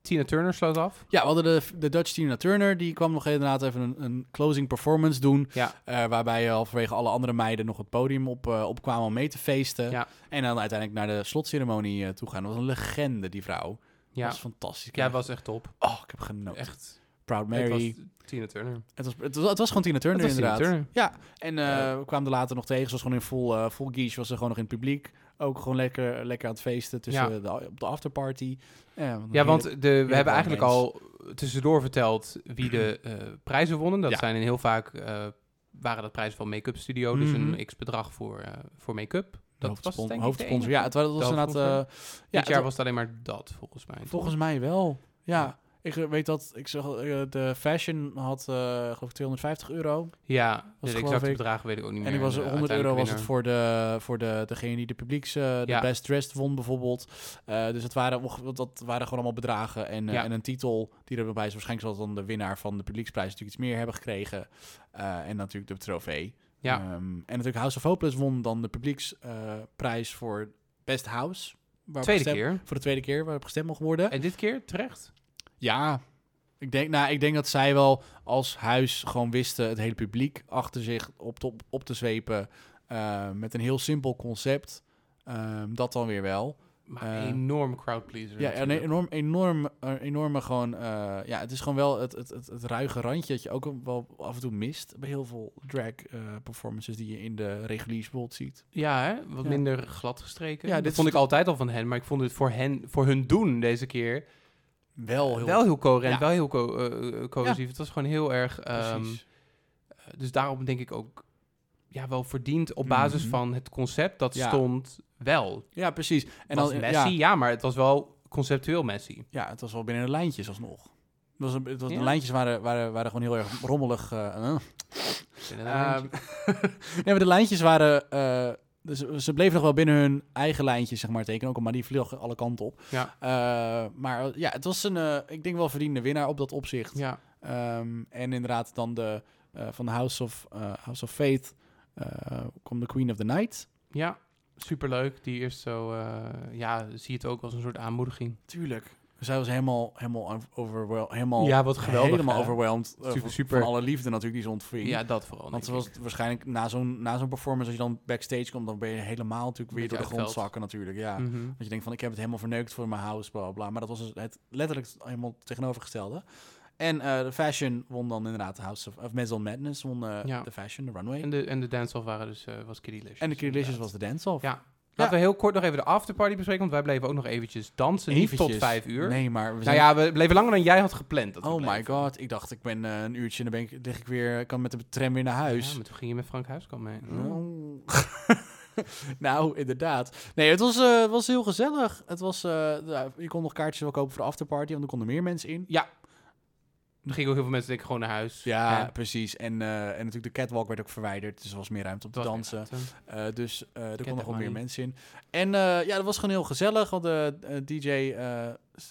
Tina Turner sloot af. Ja, we hadden de, de Dutch Tina Turner. Die kwam nog inderdaad even een, een closing performance doen. Ja. Uh, waarbij halverwege alle andere meiden nog het podium op, uh, opkwamen om mee te feesten. Ja. En dan uiteindelijk naar de slotceremonie uh, toe gaan. Dat was een legende, die vrouw. Ja. Dat was fantastisch. Ja, was echt top. Oh, ik heb genoten. Echt. Proud Mary. Tina Turner. Het was, het was, het was gewoon Tina Turner, inderdaad. Tina Turner. Ja, en uh, we kwamen er later nog tegen. Ze was gewoon in full, uh, full guiche. Was ze gewoon nog in het publiek. Ook gewoon lekker, lekker aan het feesten tussen Ja. de, op de afterparty. Ja, ja want de, we hebben eigenlijk mens. al tussendoor verteld wie de uh, prijzen wonnen. Dat Ja. zijn in heel vaak uh, waren dat prijzen van make-up studio, dus Mhm. een x bedrag voor, uh, voor make-up. Dat was denk hoofdsponsor. Ja, het was, inderdaad... Dit jaar was het alleen maar dat, volgens mij. Volgens mij wel. Ja. Ik weet dat, ik zag, eh, de fashion had, eh geloof ik, 250 euro. Ja, Was de exacte ik- bedragen weet ik ook niet meer. En die was de 100 euro was het voor, de, voor de, degene die de publieks, eh, de Ja. best dressed won bijvoorbeeld. Eh, dus het waren, dat waren gewoon allemaal bedragen. En, eh, Ja. en een titel die erbij is. Waarschijnlijk zal dan de winnaar van de publieksprijs natuurlijk iets meer hebben gekregen. Eh, en natuurlijk de trofee. Ja. Ehm, en natuurlijk House of Hopeless won dan de publieksprijs voor Best House. Tweede gestemd- keer. Voor de tweede keer waarop gestemd mocht worden. En dit keer terecht? Ja, ik denk, nou, ik denk dat zij wel als huis gewoon wisten het hele publiek achter zich op, te- op te zwepen. eh, met een heel simpel concept. Ehm, dat dan weer wel. Maar Eh, een enorm crowdpleaser. Ja, een enorm, enorm, een enorme gewoon. eh, ja, het is gewoon wel het, het, het, het ruige randje dat je ook wel af en toe mist bij heel veel drag eh, performances die je in de reguliere bijvoorbeeld ziet. Ja, hè? wat Ja. minder glad gestreken. Ja, dit vond ik altijd al van hen, maar ik vond het voor hen, voor hun doen deze keer Wel heel, wel heel coherent, Ja. wel heel co eh, eh, cohesief. Het was gewoon heel erg. ehm, dus daarom denk ik ook ja, wel verdiend op basis Mhm. van het concept dat Ja. stond wel. Ja, precies. En dan Messi, Ja, maar het was wel conceptueel Messi. ja, het was wel binnen de lijntjes alsnog. Het was een, het was? De lijntjes waren, waren, waren gewoon heel erg rommelig. eh, eh. Ehm, nee, maar de lijntjes waren... eh, dus ze bleven nog wel binnen hun eigen lijntjes, zeg maar, tekenen. Ook al, maar die vlogen alle kanten op. ja, Eh, maar ja, het was een, eh, ik denk wel verdiende winnaar op dat opzicht. ja. Ehm, en inderdaad dan de, eh, van de House of, eh, House of Faith eh kwam de Queen of the Night. ja, superleuk. Die eerst zo, eh, ja, zie het ook als een soort aanmoediging. Tuurlijk. Zij was helemaal, helemaal overwhelmed. Helemaal, Ja, wat geweldig, Helemaal hè? overwhelmed. eh, Super, van, super. van alle liefde natuurlijk die ze ontving. Ja, dat vooral. Want ze was waarschijnlijk na zo'n, na zo'n performance, als je dan backstage komt, dan ben je helemaal natuurlijk weer door de grond zakken natuurlijk. Ja. Dat je denkt van, ik heb het helemaal verneukt voor mijn house, bla bla. Maar dat was dus het letterlijk helemaal tegenovergestelde. En eh, de fashion won dan inderdaad de House of, of Madness, won eh, Ja. de fashion, de runway. En En, de, en de dance-off waren dus, eh, was Kitty Licious. de inderdaad. was de dance-off. Ja. Laten we heel kort nog even de afterparty bespreken, want wij bleven ook nog eventjes dansen. Niet tot vijf uur. Nee, maar we nou zijn... ja, we bleven langer dan jij had gepland. Dat oh my god, ik dacht ik ben eh, een uurtje en dan ben ik, lig ik weer, kan met de tram weer naar huis. Ja, maar toen ging je met Frank Huiskamp mee. Oh. nou, inderdaad. Nee, het was, eh, was heel gezellig. Het was, eh, nou, je kon nog kaartjes wel kopen voor de afterparty, want er konden meer mensen in. Ja. Er gingen ook heel veel mensen denk ik gewoon naar huis. Ja, Hè? precies. En, eh, en natuurlijk de catwalk werd ook verwijderd, dus er was meer ruimte om te dansen. eh, dus eh, er konden gewoon meer mensen in. En ja, dat was gewoon heel gezellig. Want de DJ,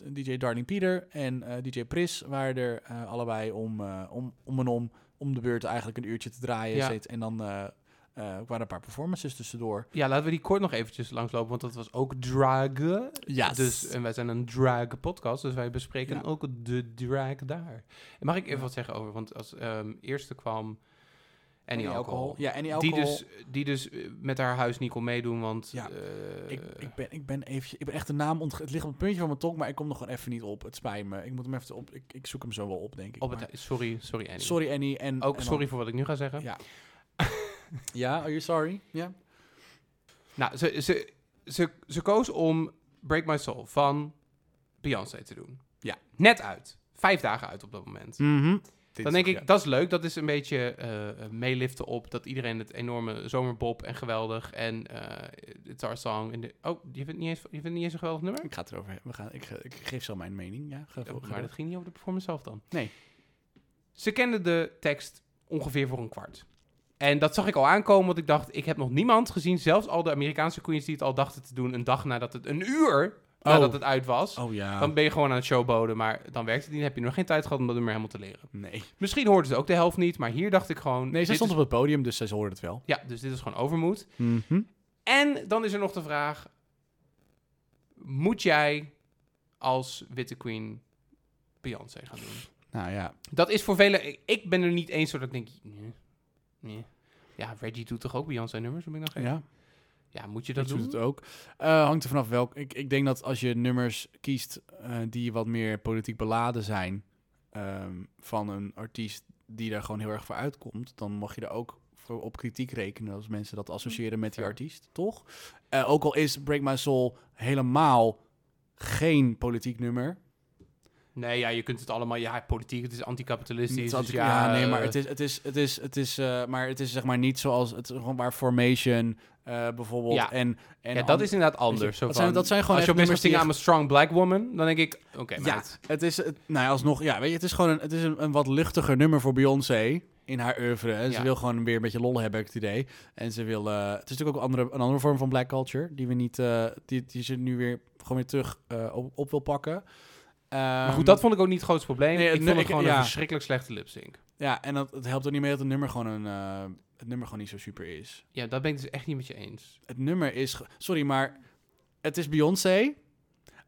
DJ Darling Peter en DJ Pris waren er allebei om, om, om en om, om de beurt eigenlijk een uurtje te draaien. Ja. En dan eh, eh, waren een paar performances tussendoor. Ja, laten we die kort nog eventjes langslopen, want dat was ook drag. Ja, Dus, en wij zijn een drag podcast, dus wij bespreken Ja. ook de drag daar. En mag ik even Ja. wat zeggen over, want als ehm, eerste kwam Annie Alcohol. Ja, en die Die alcohol. dus, die dus eh, met haar huis niet kon meedoen, want... Ja, eh, Ik, ik, ben, ik ben even, ik ben echt de naam ontge... Het ligt op het puntje van mijn tong, maar ik kom nog gewoon even niet op. Het spijt me. Ik moet hem even op. Ik, ik zoek hem zo wel op, denk ik. op het, maar- sorry, sorry Annie. Sorry Annie en Ook en sorry dan- voor wat ik nu ga zeggen. Ja. Ja, are you sorry? Ja. Nou, ze, ze, ze, ze koos om Break My Soul van Beyoncé te doen. Ja. Net uit. Vijf dagen uit op dat moment. Dan denk ik, dat is leuk. Dat is een beetje eh, eh, meeliften op dat iedereen het enorme zomerbob en geweldig en eh it's our song. En de, oh, je vindt, niet eens, je vindt het niet eens een geweldig nummer? Ik ga het erover hebben. We gaan, ik, geef zo mijn mening. Ja, ga, Oh, ga maar dat ging niet over de performance zelf dan. Nee. Ze kenden de tekst ongeveer voor een kwart. En dat zag ik al aankomen, want ik dacht, ik heb nog niemand gezien, zelfs al de Amerikaanse queens die het al dachten te doen, een dag nadat het, een uur nadat Oh. het uit was. Oh ja. Dan ben je gewoon aan het showboden, maar dan werkt het niet. Dan heb je nog geen tijd gehad om dat nummer helemaal te leren. nee. Misschien hoorden ze ook de helft niet, maar hier dacht ik gewoon... Nee, ze stond is- op het podium, dus zij hoorden het wel. Ja, dus dit is gewoon overmoed. Mhm. En dan is er nog de vraag: moet jij als witte queen Beyoncé gaan doen? Nou ja. Dat is voor velen. ik- ben er niet eens zo dat ik denk. Nee, nee. Ja, Reggie doet toch ook Beyoncé nummers? Moet ik nog? Ja, Ja, moet je dat doen? doet het ook. Eh, hangt er vanaf welk. Ik, ik denk dat als je nummers kiest eh, die wat meer politiek beladen zijn ehm, van een artiest die daar gewoon heel erg voor uitkomt, dan mag je er ook voor op kritiek rekenen als mensen dat associëren met die artiest, toch? Eh, ook al is Break My Soul helemaal geen politiek nummer, Nee, ja, je kunt het allemaal... Ja, politiek, het is anticapitalistisch. Het is dus altijd- ja, ja, nee, maar eh, het is, het is, het is, het is, eh, maar het is zeg maar niet zoals het gewoon waar Formation eh, bijvoorbeeld Ja. en en ja, dat is inderdaad anders. Dat zijn- dat zijn gewoon als je opeens gaat nummers zingen die I'm a strong black woman, dan denk ik, oké, ja, meid. het is, het, nou ja, alsnog, ja, weet je, het is gewoon een, het is een, een wat luchtiger nummer voor Beyoncé in haar oeuvre. En Ze Ja. wil gewoon weer een beetje lol hebben, heb ik het idee. En ze wil, het is natuurlijk ook een andere, een andere vorm van black culture die we niet, die, die ze nu weer gewoon weer terug op, op wil pakken. Maar goed, dat vond ik ook niet het grootste probleem. nee, het ik vond het ik- gewoon ja. een verschrikkelijk slechte lip-sync. Ja, en dat, het helpt ook niet mee dat het nummer gewoon een, eh, het nummer gewoon niet zo super is. Ja, dat ben ik dus echt niet met je eens. Het nummer is, sorry, maar het is Beyoncé.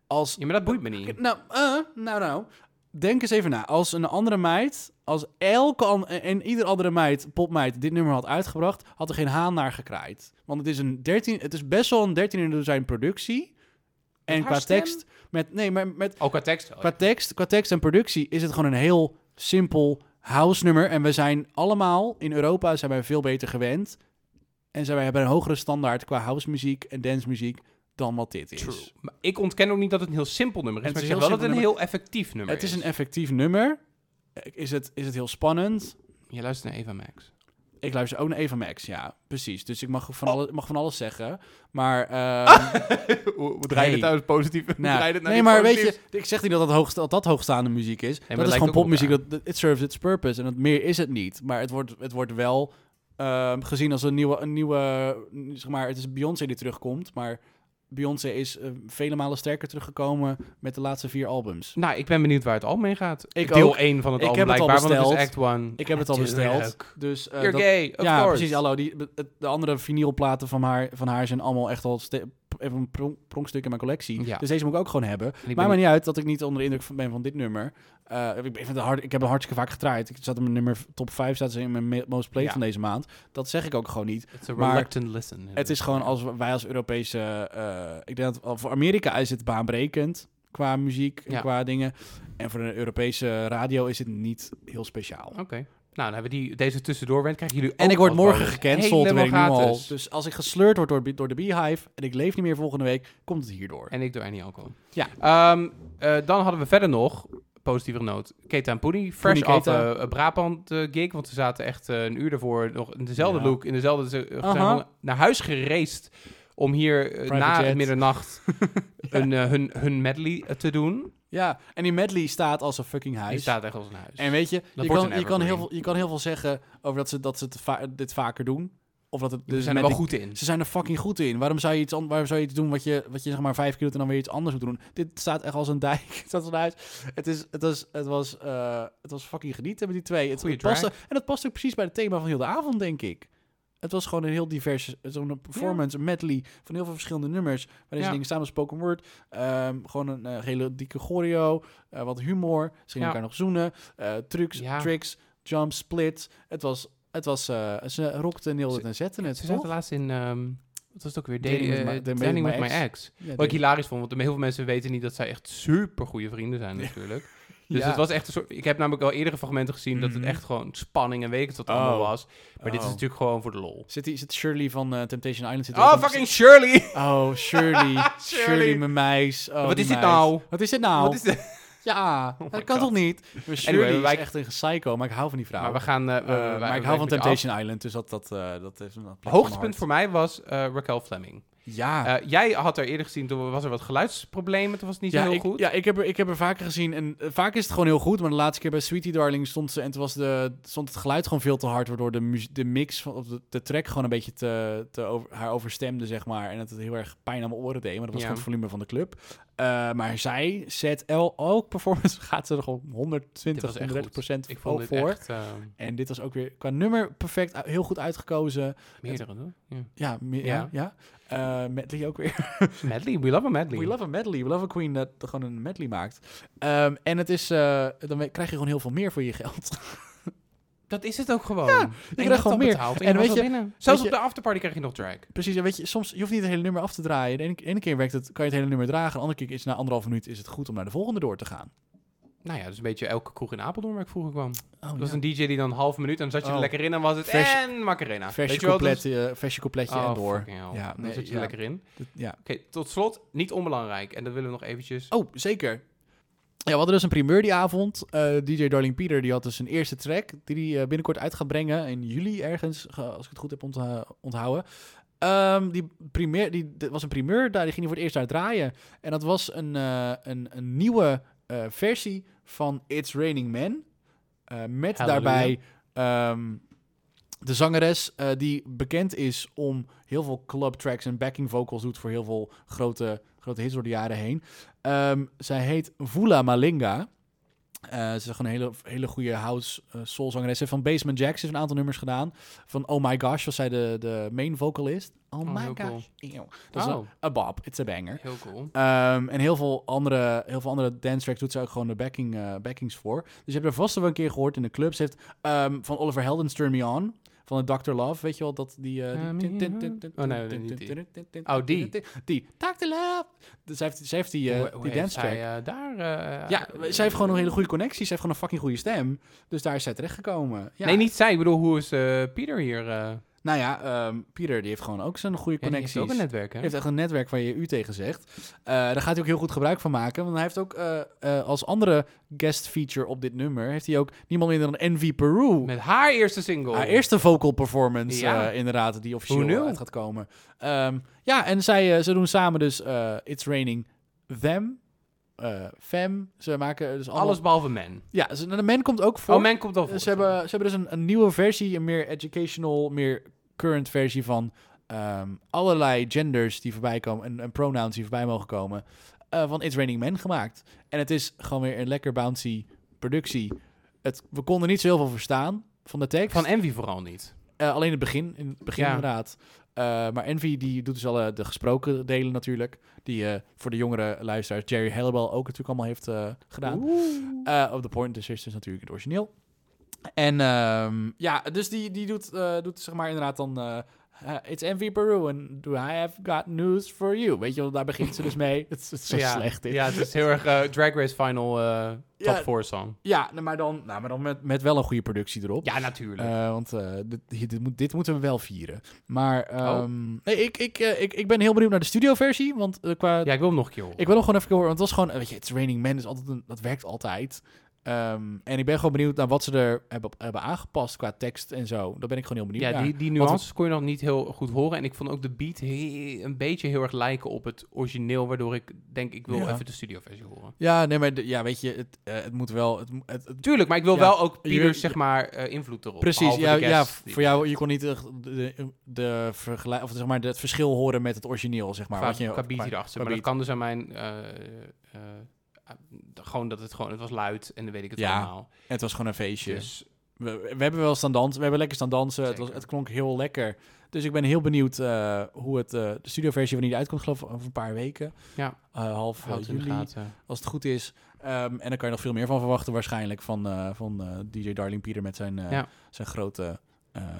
Als Ja, maar dat boeit me niet. Nou, eh, nou, nou. Denk eens even na. Als een andere meid, als elke an en ieder andere meid, popmeid, dit nummer had uitgebracht, had er geen haan naar gekraaid. Want het is een 13, het is best wel een 13 in zijn productie. En qua stem? tekst, met, nee, maar met, Ook qua tekst qua tekst, qua tekst en productie is het gewoon een heel simpel house nummer. En we zijn allemaal in Europa zijn wij veel beter gewend. En zijn wij hebben een hogere standaard qua house muziek en dance muziek dan wat dit is. True. Maar ik ontken ook niet dat het een heel simpel nummer is. Het maar is ik zeg wel dat het een heel effectief nummer Het is een effectief nummer. Is het, is het heel spannend? Je luistert naar Eva Max. Ik luister ook naar Eva Max, ja, precies. Dus ik mag van, alles, mag van alles zeggen. Maar, ehm, We draaien dit uit positief. nou, nee, maar weet je, ik zeg niet dat dat, hoogsta, dat, dat hoogstaande muziek is. maar dat dat is lijkt gewoon popmuziek. Dat, dat- it serves its purpose. En dat meer is het niet. Maar het wordt, het wordt wel ehm, gezien als een nieuwe, een nieuwe, zeg maar, het is Beyoncé die terugkomt. Maar Beyoncé is eh, vele malen sterker teruggekomen met de laatste vier albums. Nou, ik ben benieuwd waar het al mee gaat. Ik Deel ook. 1 van het Ik album heb het al blijkbaar, want het is besteld. Act 1. Ik heb het al besteld. Dus, You're dat- gay, of ja, course. precies. Hallo, die, de andere vinylplaten van haar, van haar zijn allemaal echt al even een pronk, pronkstuk in mijn collectie. Ja. Dus deze moet ik ook gewoon hebben. Maakt me niet uit dat ik niet onder de indruk van- ben van dit nummer. Eh, ik, ben- het hard, ik heb het hartstikke vaak gedraaid. Ik zat in mijn nummer top 5, staat ze in mijn most played Ja. van deze maand. Dat zeg ik ook gewoon niet. It's a maar listen. Het is gewoon als wij als Europese... eh, ik denk dat voor Amerika is het baanbrekend qua muziek en Ja. qua dingen. En voor de Europese radio is het niet heel speciaal. Oké. Nou, dan hebben we die, deze tussendoor. Krijgen jullie En ik word morgen bonus. gecanceld, weet ik nu al. Dus als ik gesleurd word door, door de Beehive en ik leef niet meer volgende week, komt het hierdoor. En ik door Annie Alcohol. Ja. Ehm, eh, dan hadden we verder nog, positieve noot, Keta en Poenie. Fresh af Keita. eh, Brabant eh, gig, want ze zaten echt een uur ervoor nog in dezelfde Ja. look, in dezelfde... Gewoon naar huis gereisd om hier na jet. middernacht een, hun, hun medley te doen. Ja, en die medley staat als een fucking huis. Die staat echt als een huis. En weet je, je kan, je, kan heel veel, je kan heel veel zeggen over dat ze, dat ze het va- dit vaker doen. Of dat het, dus dus zijn er wel goed in. Ze zijn er fucking goed in. Waarom zou je iets, waarom zou je iets doen wat je, wat je zeg maar vijf keer doet en dan weer iets anders moet doen? Dit staat echt als een dijk. Het staat als een huis. Het, is, het, was, het, was, eh, het was fucking genieten met die twee. Het, het paste, en dat past ook precies bij het thema van heel de avond, denk ik. Het was gewoon een heel divers, zo'n performance, een medley van heel veel verschillende nummers. Waar deze Ja. dingen samen spoken word. Ehm, gewoon een eh, hele dikke choreo, eh, wat humor. Ze gingen Ja. elkaar nog zoenen. eh, trucs, tricks, jumps, splits. Het was, het was ze rockten, neelden en zetten het. Ze zaten laatst in... wat was het ook weer? Dating with my- Dating Dating with my ex. Wat ik hilarisch vond, want heel veel mensen weten niet dat zij echt super goede vrienden zijn natuurlijk. Dus Ja. het was echt een soort... Ik heb namelijk al eerdere fragmenten gezien dat het Mhm. echt gewoon spanning en weet ik wat allemaal Oh. was. Maar dit is Oh. natuurlijk gewoon voor de lol. Zit, die, zit Shirley van eh, Temptation Island? Zit Oh, fucking Shirley! Oh, Shirley. Shirley, mijn meis. Oh, Wat is meis. nou? Wat is dit nou? Wat is dit? Ja, my dat kan God. toch niet? Shirley Anyway, wij- is echt een psycho, maar ik hou van die vrouw. Maar we gaan... eh, Eh, maar ik hou van af. Temptation Island, dus dat, dat, dat heeft een Hoogtepunt voor mij was Raquel Fleming. Ja. Eh, jij had er eerder gezien, toen was er wat geluidsproblemen, toen was het niet ja, zo heel ik, goed. ja, ik heb, er, ik heb er vaker gezien en eh, vaak is het gewoon heel goed. Maar de laatste keer bij Sweetie Darling stond ze en toen was de, stond het geluid gewoon veel te hard, waardoor de, de mix van de, de track gewoon een beetje te, te over, haar overstemde, zeg maar. En dat het heel erg pijn aan mijn oren deed, maar dat was Ja. gewoon het volume van de club. Eh, maar zij zet el, ook performance gaat ze er gewoon 120, Dit was echt 130 procent voor. echt... eh, En dit was ook weer qua nummer perfect, u- heel goed uitgekozen. meerdere, hoor. Ja. Ja, me- Ja. ja. ja. Eh, medley ook weer. Medley, we love a medley. We love a medley. We love a queen dat gewoon een medley maakt. Ehm, en het is, eh, dan krijg je gewoon heel veel meer voor je geld. Dat is het ook gewoon. Ja, je krijgt gewoon meer. Betaald, en, En weet je- binnen. Zelfs weet op de afterparty krijg je nog drag. Precies, en weet je, soms je hoeft niet het hele nummer af te draaien. De ene, ene keer werkt het, kan je het hele nummer dragen. De andere keer is na anderhalf minuut is het goed om naar de volgende door te gaan. Nou ja, dus een beetje elke kroeg in Apeldoorn waar ik vroeger kwam. Oh, Er was een DJ die dan een half minuut en dan zat je er Oh. lekker in en was het Vers- en Macarena. Versje Weet je wel, couplet, dus- versje coupletje Oh, en door. Ja, dan nee, zit je ja. er lekker in. Ja. Oké, tot slot, niet onbelangrijk. En dat willen we nog eventjes... Oh, zeker. Ja, we hadden dus een primeur die avond. Eh, DJ Darling Peter die had dus een eerste track die hij eh, binnenkort uit gaat brengen. In juli ergens, ge- als ik het goed heb onthouden. Ehm, die primeur, die, dit was een primeur, daar die ging hij voor het eerst uit draaien. En dat was een, eh, een, een nieuwe versie van It's Raining Men. Met Halleluja. daarbij ehm, de zangeres die bekend is om heel veel club tracks en backing vocals doet voor heel veel grote, grote hits door de jaren heen. Ehm, zij heet Vula Malinga. Eh, ze is gewoon een hele, hele goede house uh, soul zangeres. Ze heeft van Basement Jacks heeft een aantal nummers gedaan. Van Oh My Gosh was zij de, de main vocalist. Oh, Oh, my gosh. cool. Dat is Oh. een, a bop. It's a banger. Heel cool. Ehm, en heel veel andere, heel veel andere dance tracks doet ze ook gewoon de backing, eh, backings voor. Dus je hebt er vast wel een keer gehoord in de clubs. Ze heeft ehm, van Oliver Heldens Turn Me On. Van de Dr. Love, weet je wel, dat die... eh, tin- Oh, nee, niet die. Oh, die. Die. Dr. Love. Dus zij heeft, zij heeft die, eh, die dance track. eh, daar... eh, Ja, eh, zij heeft gewoon een hele goede connectie. Ze heeft gewoon een fucking goede stem. Dus daar is zij terechtgekomen. Nee, niet zij. Ik bedoel, hoe is eh, Pieter hier? Nou ja, ehm, Pieter die heeft gewoon ook zijn goede ja, die heeft ook een netwerk, hè? Hij heeft echt een netwerk waar je u tegen zegt. Eh, daar gaat hij ook heel goed gebruik van maken. Want hij heeft ook eh, eh, als andere guest feature op dit nummer... heeft hij ook niemand minder dan Envy Peru. Met haar eerste single. Haar eerste vocal performance, Ja. inderdaad, die officieel uit gaat komen. Ehm, ja, en zij, ze doen samen dus It's Raining Them, eh Fem. Ze maken dus allemaal... Alles behalve men. Ja, ze, de man komt ook voor. Oh, men komt al voor. Ze hebben, ze hebben dus een, een nieuwe versie, een meer educational, meer current versie van ehm, allerlei genders die voorbij komen en, en pronouns die voorbij mogen komen. eh, van It's Raining Men gemaakt. En het is gewoon weer een lekker bouncy productie. Het, we konden niet zo heel veel verstaan van de tekst. Van Envy vooral niet. Eh, alleen het begin, in het begin Ja. inderdaad. Eh, maar Envy die doet dus alle de gesproken delen natuurlijk. Die voor de jongere luisteraars Jerry Halliwell ook natuurlijk allemaal heeft gedaan. Op de Pointer Sisters natuurlijk het origineel. En ehm, ja, dus die, die doet, eh, doet zeg maar inderdaad dan... eh, eh, it's Envy Peru and do I have got news for you? Weet je wel, daar begint ze dus mee. Het is, het is zo ja, slecht dit. Ja, het is heel erg Drag Race Final top Ja. 4 song. Ja, nou, maar dan, nou, maar dan met, met wel een goede productie erop. Ja, natuurlijk. Want dit, dit, moet, dit moeten we wel vieren. Maar Oh. ehm, nee, ik, ik, ik, ik ben heel benieuwd naar de studioversie. Want qua, ja, ik wil hem nog een keer horen. ik wil hem gewoon even horen. Want het was gewoon, weet je, It's Raining Men is altijd een, dat werkt altijd. Ehm, en ik ben gewoon benieuwd naar wat ze er hebben, hebben aangepast qua tekst en zo. Daar ben ik gewoon heel benieuwd ja, naar. die, die nuances kon je nog niet heel goed horen. En ik vond ook de beat een beetje heel erg lijken op het origineel. Waardoor ik denk, ik wil Ja. even de studioversie horen. Ja, nee, maar de- ja, weet je, het, eh, het moet wel... Het, het, het- Tuurlijk, maar ik wil Ja. wel ook Pieter, zeg maar, eh, invloed erop. precies, ja, ja, voor jou, je kon niet de, de, de vergelijk, of zeg maar het verschil horen met het origineel, zeg maar. qua, wat je, qua beat hierachter. Maar dat kan dus aan mijn... eh, gewoon dat het gewoon... Het was luid en dan weet ik het Ja, allemaal. Het was gewoon een feestje. Dus We, we hebben wel staan dansen. We hebben lekker staan dansen. Het, was, het klonk heel lekker. Dus ik ben heel benieuwd eh, hoe het, eh, de studioversie wanneer die uitkomt, geloof ik over een paar weken. Ja. Eh, half juli, als het goed is. Ehm, en dan kan je nog veel meer van verwachten waarschijnlijk van, van DJ Darling Peter met zijn, Ja. zijn grote...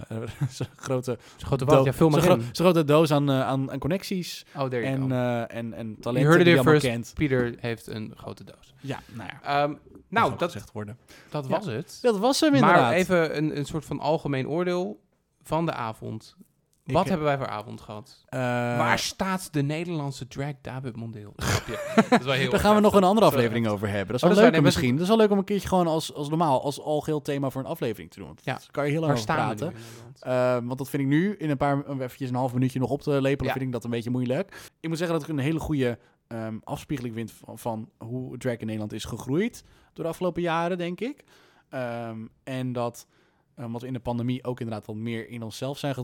eh, grote, Zo'n grote wat, ja, in. gro- grote doos aan, eh, aan, aan connecties Oh, there you en, eh, en, en talenten You heard die je first. kent. Pieter heeft een grote doos. Ja, nou ja. Mag nou, ook dat, gezegd worden. dat Ja. was het. Dat was hem inderdaad. Maar even een, een soort van algemeen oordeel van de avond. Wat hebben wij voor avond gehad? Eh, Waar staat de Nederlandse drag David Mondeel? Grapje. Dat is wel heel Daar gaan we nog een andere Sorry. aflevering over hebben. Dat is Oh, wel dat is leuk. Nee, misschien. Dat is wel leuk om een keertje gewoon als, als normaal, als algeheel thema voor een aflevering te doen. Want Ja. daar kan je heel lang praten. Eh, want dat vind ik nu in een paar, eventjes een half minuutje nog op te lepelen, Ja. vind ik dat een beetje moeilijk. Ik moet zeggen dat ik een hele goede ehm, afspiegeling vind van, van hoe drag in Nederland is gegroeid door de afgelopen jaren, denk ik. Ehm, en dat, um, wat we in de pandemie ook inderdaad wat meer in onszelf zijn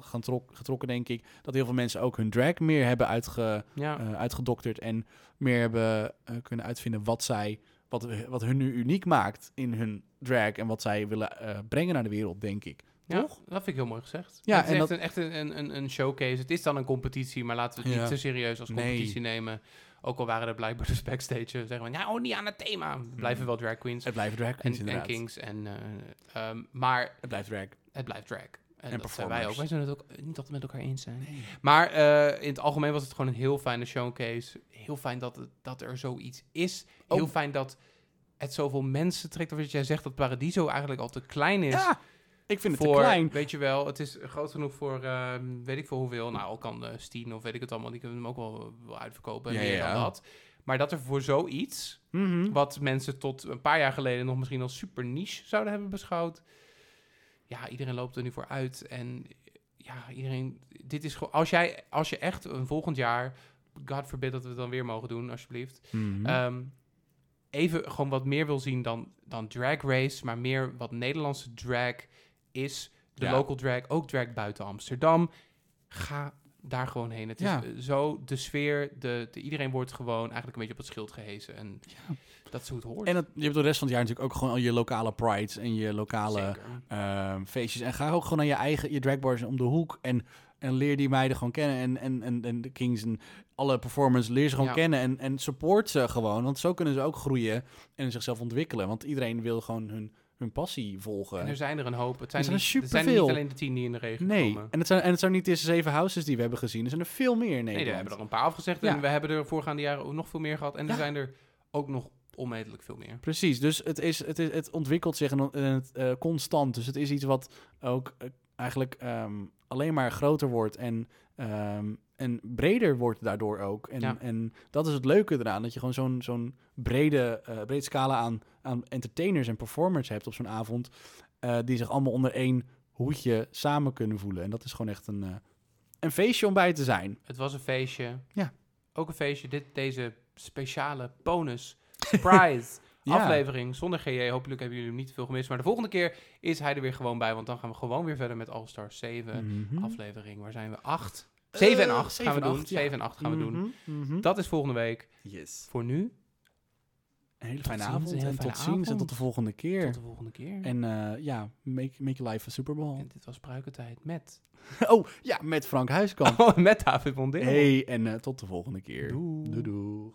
gaan trok- getrokken, denk ik. Dat heel veel mensen ook hun drag meer hebben uitge, Ja. eh, uitgedokterd en meer hebben eh, kunnen uitvinden wat zij, wat, wat hun nu uniek maakt in hun drag en wat zij willen eh, brengen naar de wereld, denk ik. Ja, Toch? dat vind ik heel mooi gezegd. Ja, het is en echt, dat- een, echt een, een, een showcase. Het is dan een competitie, maar laten we het Ja. niet te serieus als Nee. competitie nemen. Ook al waren er blijkbaar dus backstage eh, zeggen van, ja, oh, niet aan het thema. We blijven wel drag queens Het blijven drag en, queens, en inderdaad. kings. En, eh, ehm, maar Het blijft drag. het blijft drag. En, En dat zijn wij ook. Wij zullen het ook eh, niet altijd met elkaar eens zijn. Maar in het algemeen was het gewoon een heel fijne showcase. Heel fijn dat, het, dat er zoiets is. Heel Oh. fijn dat het zoveel mensen trekt. Of dat jij zegt dat Paradiso eigenlijk al te klein is. Ja, ik vind het voor, te klein. weet je wel, het is groot genoeg voor, ehm, weet ik veel hoeveel. Nou, al kan uh, Steen of weet ik het allemaal, die kunnen hem ook wel, wel uitverkopen. en Ja, meer ja. dan dat. Maar dat er voor zoiets, Mhm. wat mensen tot een paar jaar geleden nog misschien als super niche zouden hebben beschouwd. Ja, iedereen loopt er nu voor uit. En ja, iedereen, dit is gewoon, als jij, als je echt een volgend jaar, God forbid dat we het dan weer mogen doen, alsjeblieft. Mhm. Ehm, even gewoon wat meer wil zien dan, dan drag race, maar meer wat Nederlandse drag is. De Ja. local drag, ook drag buiten Amsterdam. Ga daar gewoon heen. Het Ja. is eh, zo, de sfeer, de, de, iedereen wordt gewoon eigenlijk een beetje op het schild gehezen. En dat is hoe het hoort. En je hebt de rest van het jaar natuurlijk ook gewoon al je lokale prides en je lokale ehm, feestjes. En ga ook gewoon naar je eigen, je dragbars om de hoek en, en leer die meiden gewoon kennen. En, en, en, en de kings en alle performers, leer ze gewoon Ja. kennen en, en support ze gewoon. Want zo kunnen ze ook groeien en zichzelf ontwikkelen. Want iedereen wil gewoon hun, hun passie volgen. En er zijn er een hoop. Het zijn, zijn er niet, het zijn niet alleen de tien die in de regen nee, komen. en het, zijn, en het zijn niet de zeven houses die we hebben gezien. Er zijn er veel meer in Nee, Nederland. we hebben er een paar afgezegd. Ja. En we hebben er voorgaande jaren ook nog veel meer gehad. En Ja. er zijn er ook nog onmetelijk veel meer. Precies, dus het, is, het, is, het ontwikkelt zich en, en het, eh, constant. Dus het is iets wat ook eh, eigenlijk ehm, alleen maar groter wordt en, ehm, en breder wordt daardoor ook. En, Ja. en dat is het leuke eraan, dat je gewoon zo'n zo'n brede, eh brede scala aan, aan entertainers en performers hebt op zo'n avond, eh, die zich allemaal onder één hoedje samen kunnen voelen. En dat is gewoon echt een, eh, een feestje om bij te zijn. Het was een feestje. Ja. Ook een feestje. Dit, deze speciale bonus, surprise Ja. aflevering zonder GJ. Hopelijk hebben jullie hem niet veel gemist. Maar de volgende keer is hij er weer gewoon bij. Want dan gaan we gewoon weer verder met All Star 7 Mhm. aflevering. Waar zijn we? 8? 7 en Eh, 8 gaan we zeven en doen. acht, ja. 7 en 8 gaan we doen. Mhm, mhm. Dat is volgende week. Yes. Voor nu, Een hele fijne avond en fijne tot ziens en tot de volgende keer. tot de volgende keer. En eh, ja, make, make your life a Super Bowl. En dit was Pruikentijd met... Oh, ja, met Frank Huiskamp. Oh, met David Mondeel. Hey, en eh, tot de volgende keer. Doei. doei.